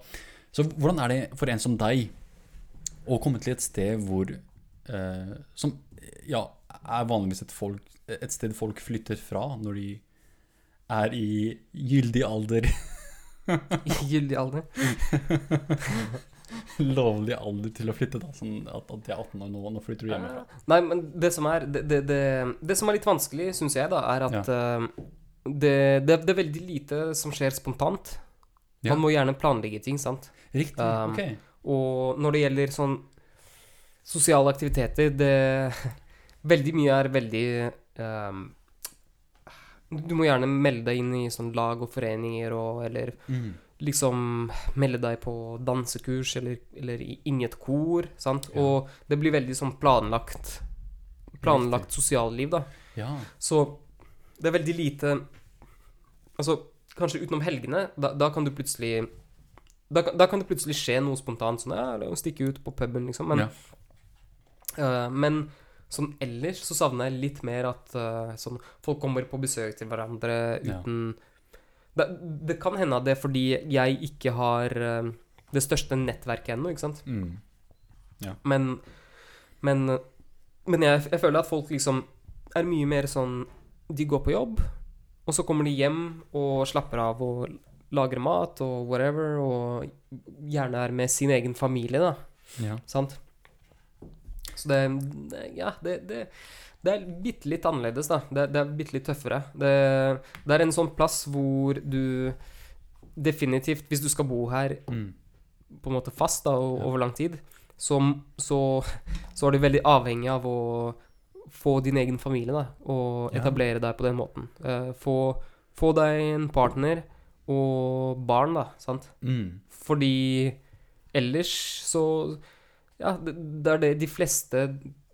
Så hvordan er det for en som deg å komme til et sted hvor uh, Som ja, er vanligvis et, folk, et sted folk flytter fra når de er i gyldig alder? gyldig alder? lovlig alder til å flytte, da? Sånn at, at de er 18 år nå, nå flytter du hjemmefra? Nei, men det som er Det, det, det, det som er litt vanskelig, syns jeg, da, er at ja. uh, det, er veldig lite som skjer spontant. Ja. Man må gjerne planlegge ting, sant? Riktig, um, ok Og når det gjelder sånn sosiale aktiviteter Det Veldig mye er veldig um, Du må gjerne melde deg inn i sånn lag og foreninger og eller mm liksom melde deg på dansekurs eller, eller inn i et kor. sant? Ja. Og det blir veldig sånn planlagt planlagt sosialliv, da. Ja. Så det er veldig lite Altså, kanskje utenom helgene, da, da kan du plutselig da, da, kan det plutselig skje noe spontant, sånn ja, stikke ut på puben, liksom. Men, ja. uh, men sånn ellers så savner jeg litt mer at uh, sånn, folk kommer på besøk til hverandre uten ja det, det, kan hende at det er fordi jeg ikke har uh, det største nettverket ennå, ikke sant? Mm. Ja. Men, men, men jeg, jeg, føler at folk liksom er mye mer sånn De går på jobb, og så kommer de hjem og slapper av og lager mat og whatever, og gjerne er med sin egen familie, da. Ja. Sant? Så det Ja, det, det det er bitte litt annerledes, da. Det, det er bitte litt tøffere. Det, det, er en sånn plass hvor du definitivt, hvis du skal bo her mm. på en måte fast da, og, ja. over lang tid, så, så, så, er du veldig avhengig av å få din egen familie, da, og etablere deg på den måten. Uh, få, få, deg en partner og barn, da, sant? Mm. Fordi ellers så Ja, det, det er det de fleste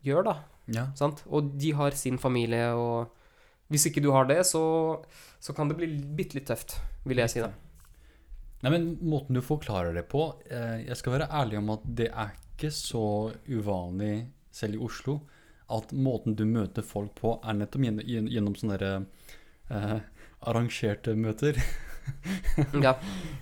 gjør, da. Ja. Og de har sin familie, og hvis ikke du har det, så, så kan det bli bitte litt tøft, vil jeg si da. Nei, men Måten du forklarer det på eh, Jeg skal være ærlig om at det er ikke så uvanlig, selv i Oslo, at måten du møter folk på, er nettopp gjennom, gjennom sånne eh, arrangerte møter. ja.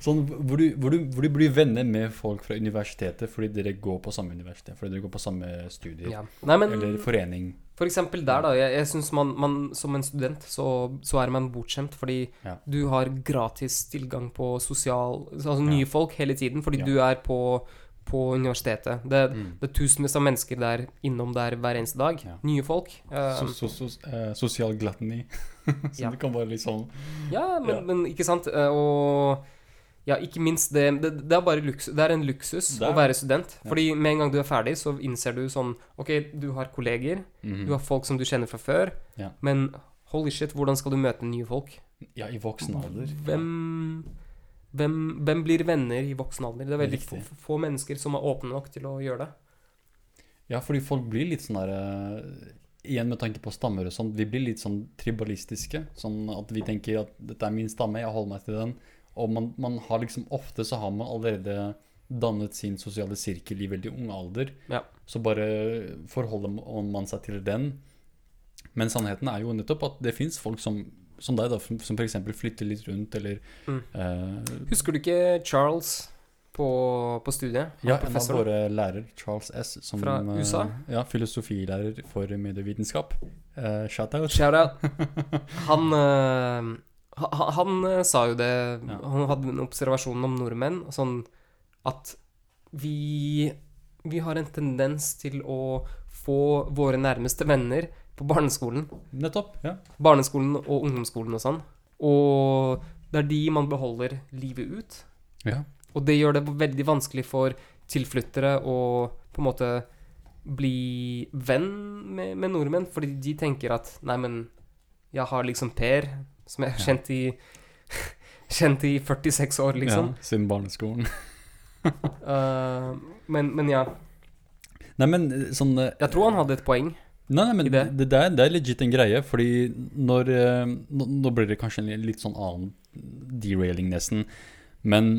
Sånn hvor du, hvor, du, hvor du, blir venner med folk fra universitetet fordi dere går på samme universitet, fordi dere går på samme studier. Ja. Nei, men, eller forening. For eksempel der, da. Jeg, jeg syns man, man, som en student, så, så er man bortskjemt fordi ja. du har gratis tilgang på sosial Altså nye folk hele tiden, fordi du er på på universitetet. Det, mm. det, er tusenvis av mennesker der innom der hver eneste dag. Ja. Nye folk. Um, so, so, so, uh, sosial gluttony. Så ja. det kan litt sånn Ja, men, ja. men ikke sant. Eh, og ja, ikke minst det Det, det er bare luksus, det er en luksus er, å være student. Fordi med en gang du er ferdig, så innser du sånn Ok, du har kolleger, mm -hmm. du har folk som du kjenner fra før, men holy shit, hvordan skal du møte nye folk? Ja, i voksen alder. Hvem hvem, hvem, blir venner i voksen alder? Det er veldig få, få, mennesker som er åpne nok til å gjøre det. Ja, fordi folk blir litt sånn derre uh igjen med tanke på stammer og sånn, vi blir litt sånn tribalistiske. Sånn at vi tenker at dette er min stamme, jeg holder meg til den. Og man, man har liksom ofte så har man allerede dannet sin sosiale sirkel i veldig ung alder. Ja. Så bare forholder man seg til den. Men sannheten er jo nettopp at det fins folk som, som deg, da, som f.eks. flytter litt rundt, eller mm. uh, Husker du ikke Charles? På, på studiet. Ja, en av våre lærer, Charles S., som, Fra USA? Uh, ja, filosofilærer for medievitenskap. Uh, Shout-out. Shout-out. han, uh, han, han sa jo det ja. Han hadde en observasjon om nordmenn, sånn at vi Vi har en tendens til å få våre nærmeste venner på barneskolen. Nettopp, ja. Barneskolen og ungdomsskolen og sånn. Og det er de man beholder livet ut. Ja. Og det gjør det veldig vanskelig for tilflyttere å på en måte bli venn med, med nordmenn, fordi de tenker at nei, men Jeg har liksom Per, som jeg har kjent i Kjent i 46 år, liksom. Ja, siden barneskolen. uh, men, men ja. Nei, men sånn eh, Jeg tror han hadde et poeng. Nei, nei, men det. det, det, er, det er legit en greie, fordi når eh, nå, nå blir det kanskje en litt sånn annen derailing nesten, men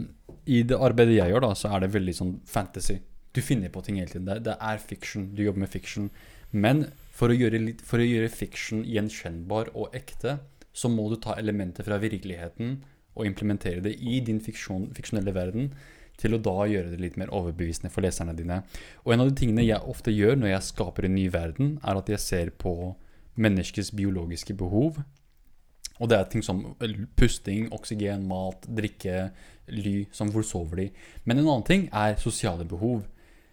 i det arbeidet jeg gjør, da, så er det veldig sånn fantasy. Du finner på ting hele tiden. Det, det er fiction. Du jobber med fiction. Men for å gjøre, litt, for å gjøre fiction gjenkjennbar og ekte, så må du ta elementer fra virkeligheten og implementere det i din fiksjon, fiksjonelle verden til å da gjøre det litt mer overbevisende for leserne dine. Og en av de tingene jeg ofte gjør når jeg skaper en ny verden, er at jeg ser på menneskets biologiske behov. Og det er ting som pusting, oksygen, mat, drikke, ly, som hvor sover de. Men en annen ting er sosiale behov.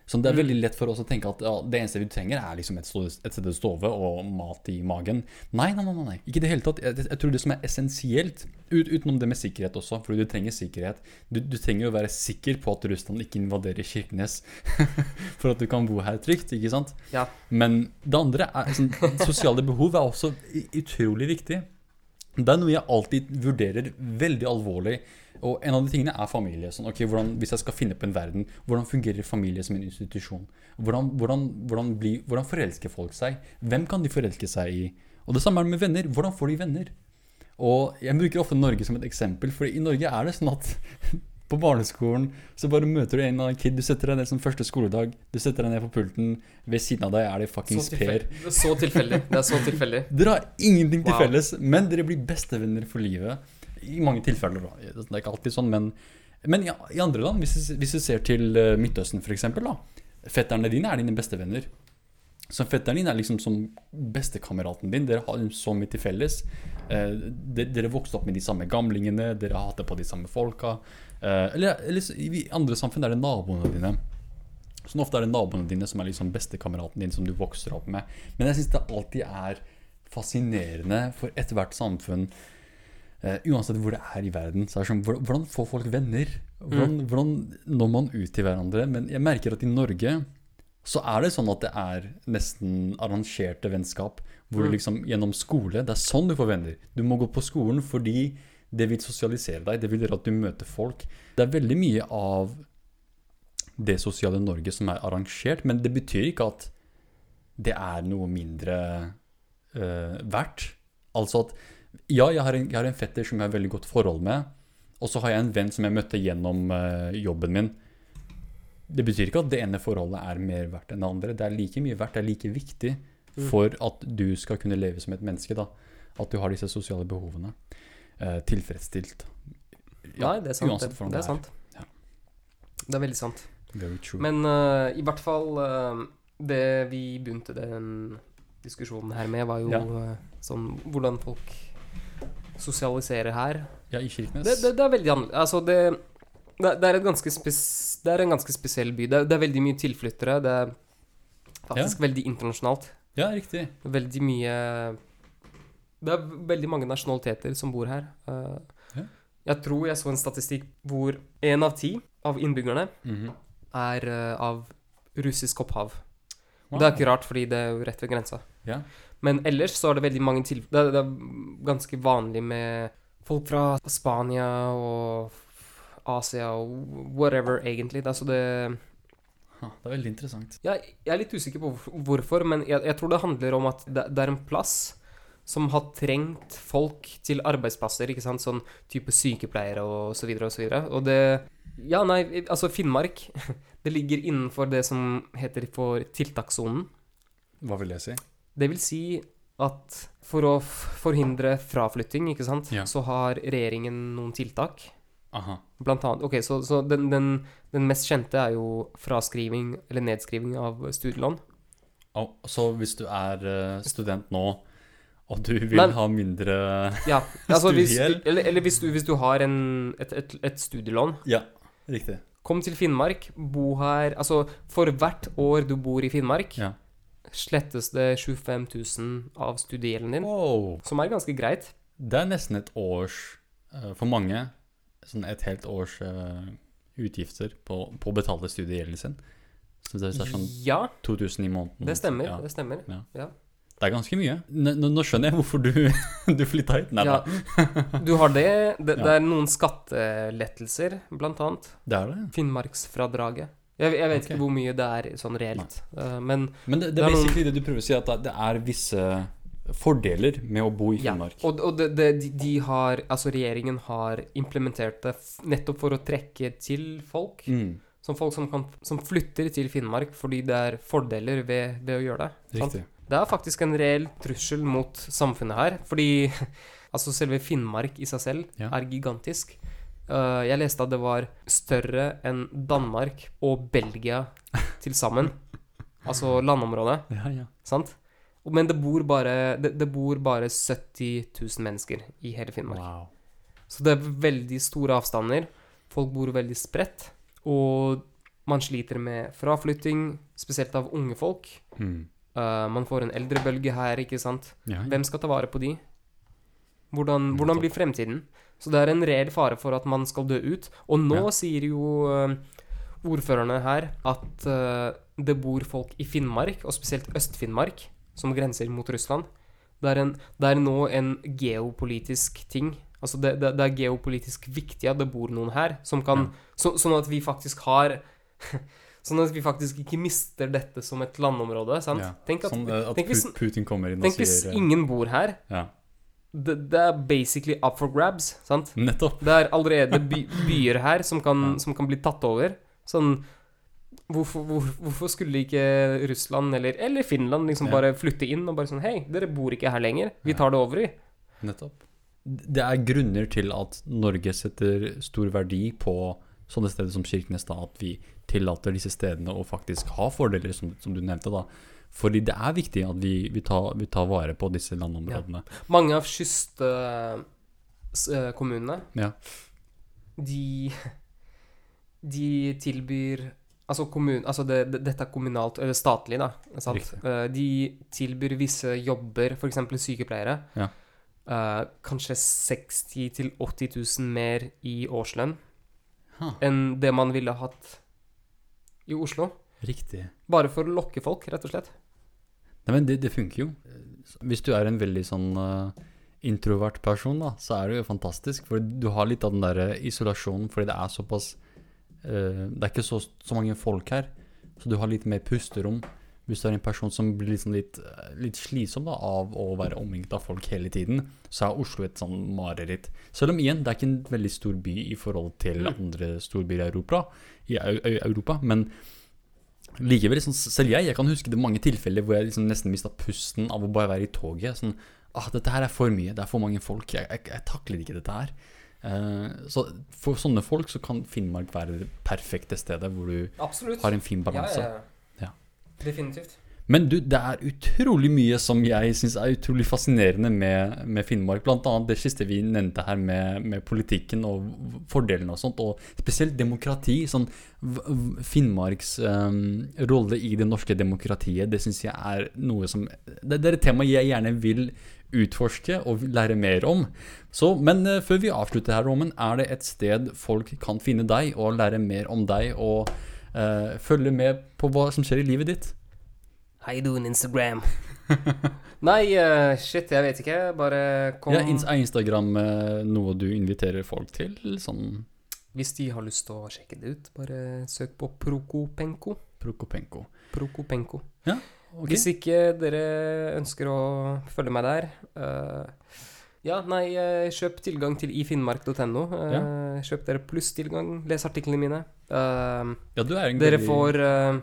Så det er Mm. veldig lett for oss å tenke at ja, det eneste vi trenger, er liksom et, sted å stove og mat i magen. Nei, nei, nei, nei. ikke i det hele tatt. Jeg, jeg tror det som er essensielt, ut, utenom det med sikkerhet også, fordi du trenger sikkerhet Du, du trenger å være sikker på at Russland ikke invaderer Kirkenes for at du kan bo her trygt, ikke sant? Ja. Men det andre er sånn, Sosiale behov er også utrolig viktig. Det er noe jeg alltid vurderer veldig alvorlig. Og en av de tingene er familie. Sånn, ok, hvordan, Hvis jeg skal finne på en verden, hvordan fungerer familie som en institusjon? Hvordan, hvordan, hvordan, bli, hvordan forelsker folk seg? Hvem kan de forelske seg i? Og det samme er med venner. Hvordan får de venner? Og jeg bruker ofte Norge som et eksempel, for i Norge er det sånn at på barneskolen så bare møter du en eller annen kid. Du setter deg ned som første skoledag. Du setter deg ned på pulten. Ved siden av deg er det fuckings Per. så tilfeldig. Det er så tilfeldig. Dere har ingenting til Wow. felles, men dere blir bestevenner for livet. I mange tilfeller, da. Det er ikke alltid sånn, men, men ja, i andre land, hvis du, hvis du ser til eh, Midtøsten f.eks., da. Fetterne dine er dine bestevenner. Så fetteren din er liksom som bestekameraten din. Dere har så mye til felles. Eh, dere vokste opp med de samme gamlingene, dere har hatt det på de samme folka. Eh, eller, eller i andre samfunn er det naboene dine. Sånn ofte er det naboene dine som er liksom bestekameraten din som du vokser opp med. Men jeg syns det alltid er fascinerende for ethvert samfunn, Uh, uansett hvor det er i verden. Så er det sånn, hvordan- får folk venner? Hvordan, hvordan når man ut til hverandre? Men jeg merker at i Norge så er det sånn at det er nesten arrangerte vennskap. Hvor du Mm. liksom gjennom skole Det er sånn du får venner. Du må gå på skolen fordi det vil sosialisere deg. Det vil gjøre at du møter folk. Det er veldig mye av det sosiale Norge som er arrangert, men det betyr ikke at det er noe mindre uh, verdt. Altså at ja, jeg har, en, jeg har en fetter som jeg har veldig godt forhold med, og så har jeg en venn som jeg møtte gjennom uh, jobben min. Det betyr ikke at det ene forholdet er mer verdt enn det andre. Det er like mye verdt, det er like viktig Mm. for at du skal kunne leve som et menneske. da. At du har disse sosiale behovene eh, tilfredsstilt. Nei, det er sant. uansett Det, hvordan det er det er. sant. Ja. Det er veldig sant. Men uh, i hvert fall uh, Det vi begynte den diskusjonen her med, var jo Ja. uh, sånn hvordan folk sosialiserer her. ja, i Kirkenes. Det, det, det er veldig annerledes. Altså, det, det, er er en ganske spesiell by. Det, er- veldig mye tilflyttere. Det er faktisk veldig internasjonalt. Ja, riktig. Veldig mye Det er veldig mange nasjonaliteter som bor her. Uh. Jeg tror jeg så en statistikk hvor én av ti av innbyggerne Mhm. er uh, av russisk opphav. Wow. Det er ikke rart, fordi det er jo rett ved grensa. Ja. Men ellers så er det veldig mange til... Det, er- det er ganske vanlig med folk fra Spania og Asia og whatever, egentlig. Det, er så det det er veldig interessant. jeg, jeg er litt usikker på hvorfor, men jeg, jeg tror det handler om at det, det er en plass som har trengt folk til arbeidsplasser, ikke sant? Sånn type sykepleiere og så videre og så videre. Og det Ja, nei, altså Finnmark Det ligger innenfor det som heter for tiltakssonen. Hva vil jeg si? Det vil si at for å forhindre fraflytting, ikke sant, Ja. så har regjeringen noen tiltak. Aha. Blant annet Ok, så, så den, den, den mest kjente er jo fraskriving eller nedskriving av studielån. Oh, så hvis du er eh, student nå, og du vil Men- ha mindre Ja, altså hvis, eller, eller hvis, du, hvis du har en, et, et, et studielån, Ja, riktig. kom til Finnmark, bo her Altså, for hvert år du bor i Finnmark, Ja. slettes det 25 000 av studiegjelden din, Wow. som er ganske greit. Det er nesten et års, eh, for mange, sånn et helt års eh, utgifter på, på å betale studiegjelden sin. Så det er sånn Ja, 2000 i måneden. det stemmer. Ja. Det stemmer. Ja. Ja. Det er ganske mye. Nå, nå- skjønner jeg hvorfor du, du flytta hit. Nei, Ja, du har det. Det, Ja. det er noen skattelettelser, blant annet. Det er det. Finnmarksfradraget. Jeg, jeg vet okay. ikke hvor mye det er sånn reelt. uh, men Men det, det er basically noen- det du prøver å si, at det- er visse fordeler med å bo i ja. Finnmark. Og, og det, det, de, de har Altså, regjeringen har implementert det nettopp for å trekke til folk. Mm, Som folk som, kan, som flytter til Finnmark fordi det er fordeler ved, ved å gjøre det. sant? Det er faktisk en reell trussel mot samfunnet her, fordi altså selve Finnmark i seg selv Ja. er gigantisk. Uh, jeg leste at det var større enn Danmark og Belgia til sammen. altså landområdet, Ja, ja. sant? Men det bor bare, det, det bor bare 70 000 mennesker i hele Finnmark. Wow. Så det er veldig store avstander. Folk bor veldig spredt. Og man sliter med fraflytting, spesielt av unge folk. Mm. Eh, man får en eldrebølge her, ikke sant. Ja, ja. Hvem skal ta vare på de? Hvordan, hvordan blir fremtiden? Så det er en reell fare for at man skal dø ut. Og nå Ja. sier jo uh, ordførerne her at uh, det bor folk i Finnmark, og spesielt Øst-Finnmark, som grenser mot Russland. Det er, en, det er nå en geopolitisk ting. Altså det, det, det er geopolitisk viktig at det bor noen her, som kan, så, sånn at vi faktisk har Sånn at vi faktisk ikke mister dette som et landområde. Sant? Ja. Tenk at, Sånn at tenk hvis- Putin kommer inn og tenk hvis sier eh, ingen bor her. Ja, Det, det er basically up for grabs, sant? nettopp. Det er allerede by, byer her som kan, Ja. som kan bli tatt over. Sånn Hvorfor, hvor, hvorfor skulle ikke Russland eller, eller Finland liksom Ja. bare flytte inn og bare sånn Hei, dere bor ikke her lenger. Vi tar det over, i. Nettopp. Det er grunner til at Norge setter stor verdi på sånne steder som Kirkenes, da, at vi tillater disse stedene å faktisk ha fordeler, som, som du nevnte. da. Fordi det er viktig at vi, vi, tar, vi tar vare på disse landområdene. Mange av kystkommunene, Ja. de De tilbyr Altså, kommun, altså det, det, dette er kommunalt, eller statlig, da. Eh, de tilbyr visse jobber, f.eks. sykepleiere. Ja. Uh, kanskje 60 000-80 000 mer i årslønn enn det man ville hatt i Oslo. riktig. Bare for å lokke folk, rett og slett. Nei, men det, det funker jo. Hvis du er en veldig sånn uh, introvert person, da, så er det jo fantastisk. For du har litt av den der isolasjonen, fordi det er såpass uh, Det er ikke så, så mange folk her, så du har litt mer pusterom. Hvis du er en person som blir liksom litt, litt slitsom da, av å være omringet av folk hele tiden, så er Oslo et sånn mareritt. Selv om igjen, det er ikke en veldig stor by i forhold til andre storbyer i Europa, i Eu Eu Europa men likevel, liksom, selv jeg, jeg kan huske det mange tilfeller hvor jeg liksom nesten mista pusten av å bare være i toget. Sånn ah, dette her er for mye, det er for mange folk, jeg, jeg, jeg takler ikke dette her. Uh, så for sånne folk så kan Finnmark være det perfekte stedet hvor du Absolutt. har en fin balanse. Ja. Definitivt. Men du, det er utrolig mye som jeg syns er utrolig fascinerende med, med Finnmark. Annet det siste vi nevnte her med, med politikken og fordelene og sånt. Og spesielt demokrati. Sånn Finnmarks um, rolle i det norske demokratiet, det syns jeg er noe som Det, det er et tema jeg gjerne vil utforske og lære mer om. Så, men eh, før vi avslutter her, Roman, er det et sted folk kan finne deg og lære mer om deg og eh, følge med på hva som skjer i livet ditt? How you doing, Instagram? Nei, uh, shit, jeg vet ikke. Bare kom Ja, Er Instagram eh, noe du inviterer folk til? Sånn Hvis de har lyst til å sjekke det ut, bare søk på Prokopenko. Prokopenko. Prokopenko. Ok. Hvis ikke dere ønsker å følge meg der eh, Ja, nei, eh, kjøp tilgang til ifinnmark.no. Ja. Kjøp dere plusstilgang. Les artiklene mine. Uh, Ja, du er en dere veldig- får uh,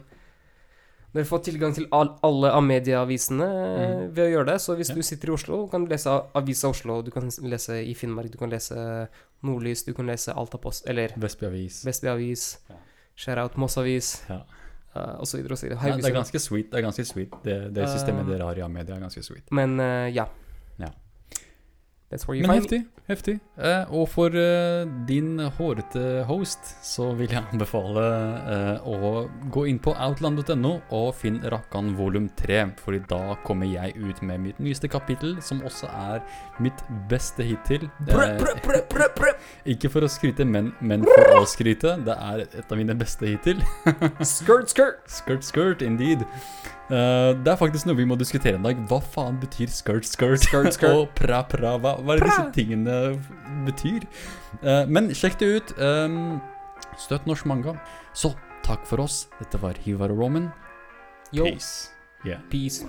dere får tilgang til all, alle Amedia-avisene mm. ved å gjøre det. Så hvis Ja. du sitter i Oslo, kan du lese Avisa Oslo, du kan lese i Finnmark, du kan lese Nordlys, du kan lese Altapost, eller Vestby Avis. Vestby Avis, Ja. Share-out Moss Avis, Ja. Uh, og så videre og så videre. Ja, det er ganske sweet. Det er ganske sweet. Det, det systemet Eh, dere har i Amedia, er ganske sweet. Men eh, ja. Ja. That's where you Men find me. Heftig. Eh, og for eh, din hårete host så vil jeg anbefale eh, å gå inn på outland.no og finn Rakan volum 3, fordi da kommer jeg ut med mitt nyeste kapittel, som også er mitt beste hittil. Prø, Ikke for å skryte, men, men, for å skryte. Det er et av mine beste hittil. skirt, skirt. Skirt, skirt, indeed. Uh, det er faktisk noe vi må diskutere en dag. Hva faen betyr skirt, skirt? skirt, skirt. og pra, pra? Hva, hva er disse tingene Eh, betyr. Eh, men sjekk det ut. Eh, støtt norsk manga. Så takk for oss. Dette var Hivar og Roman. Peace. Yeah. Peace.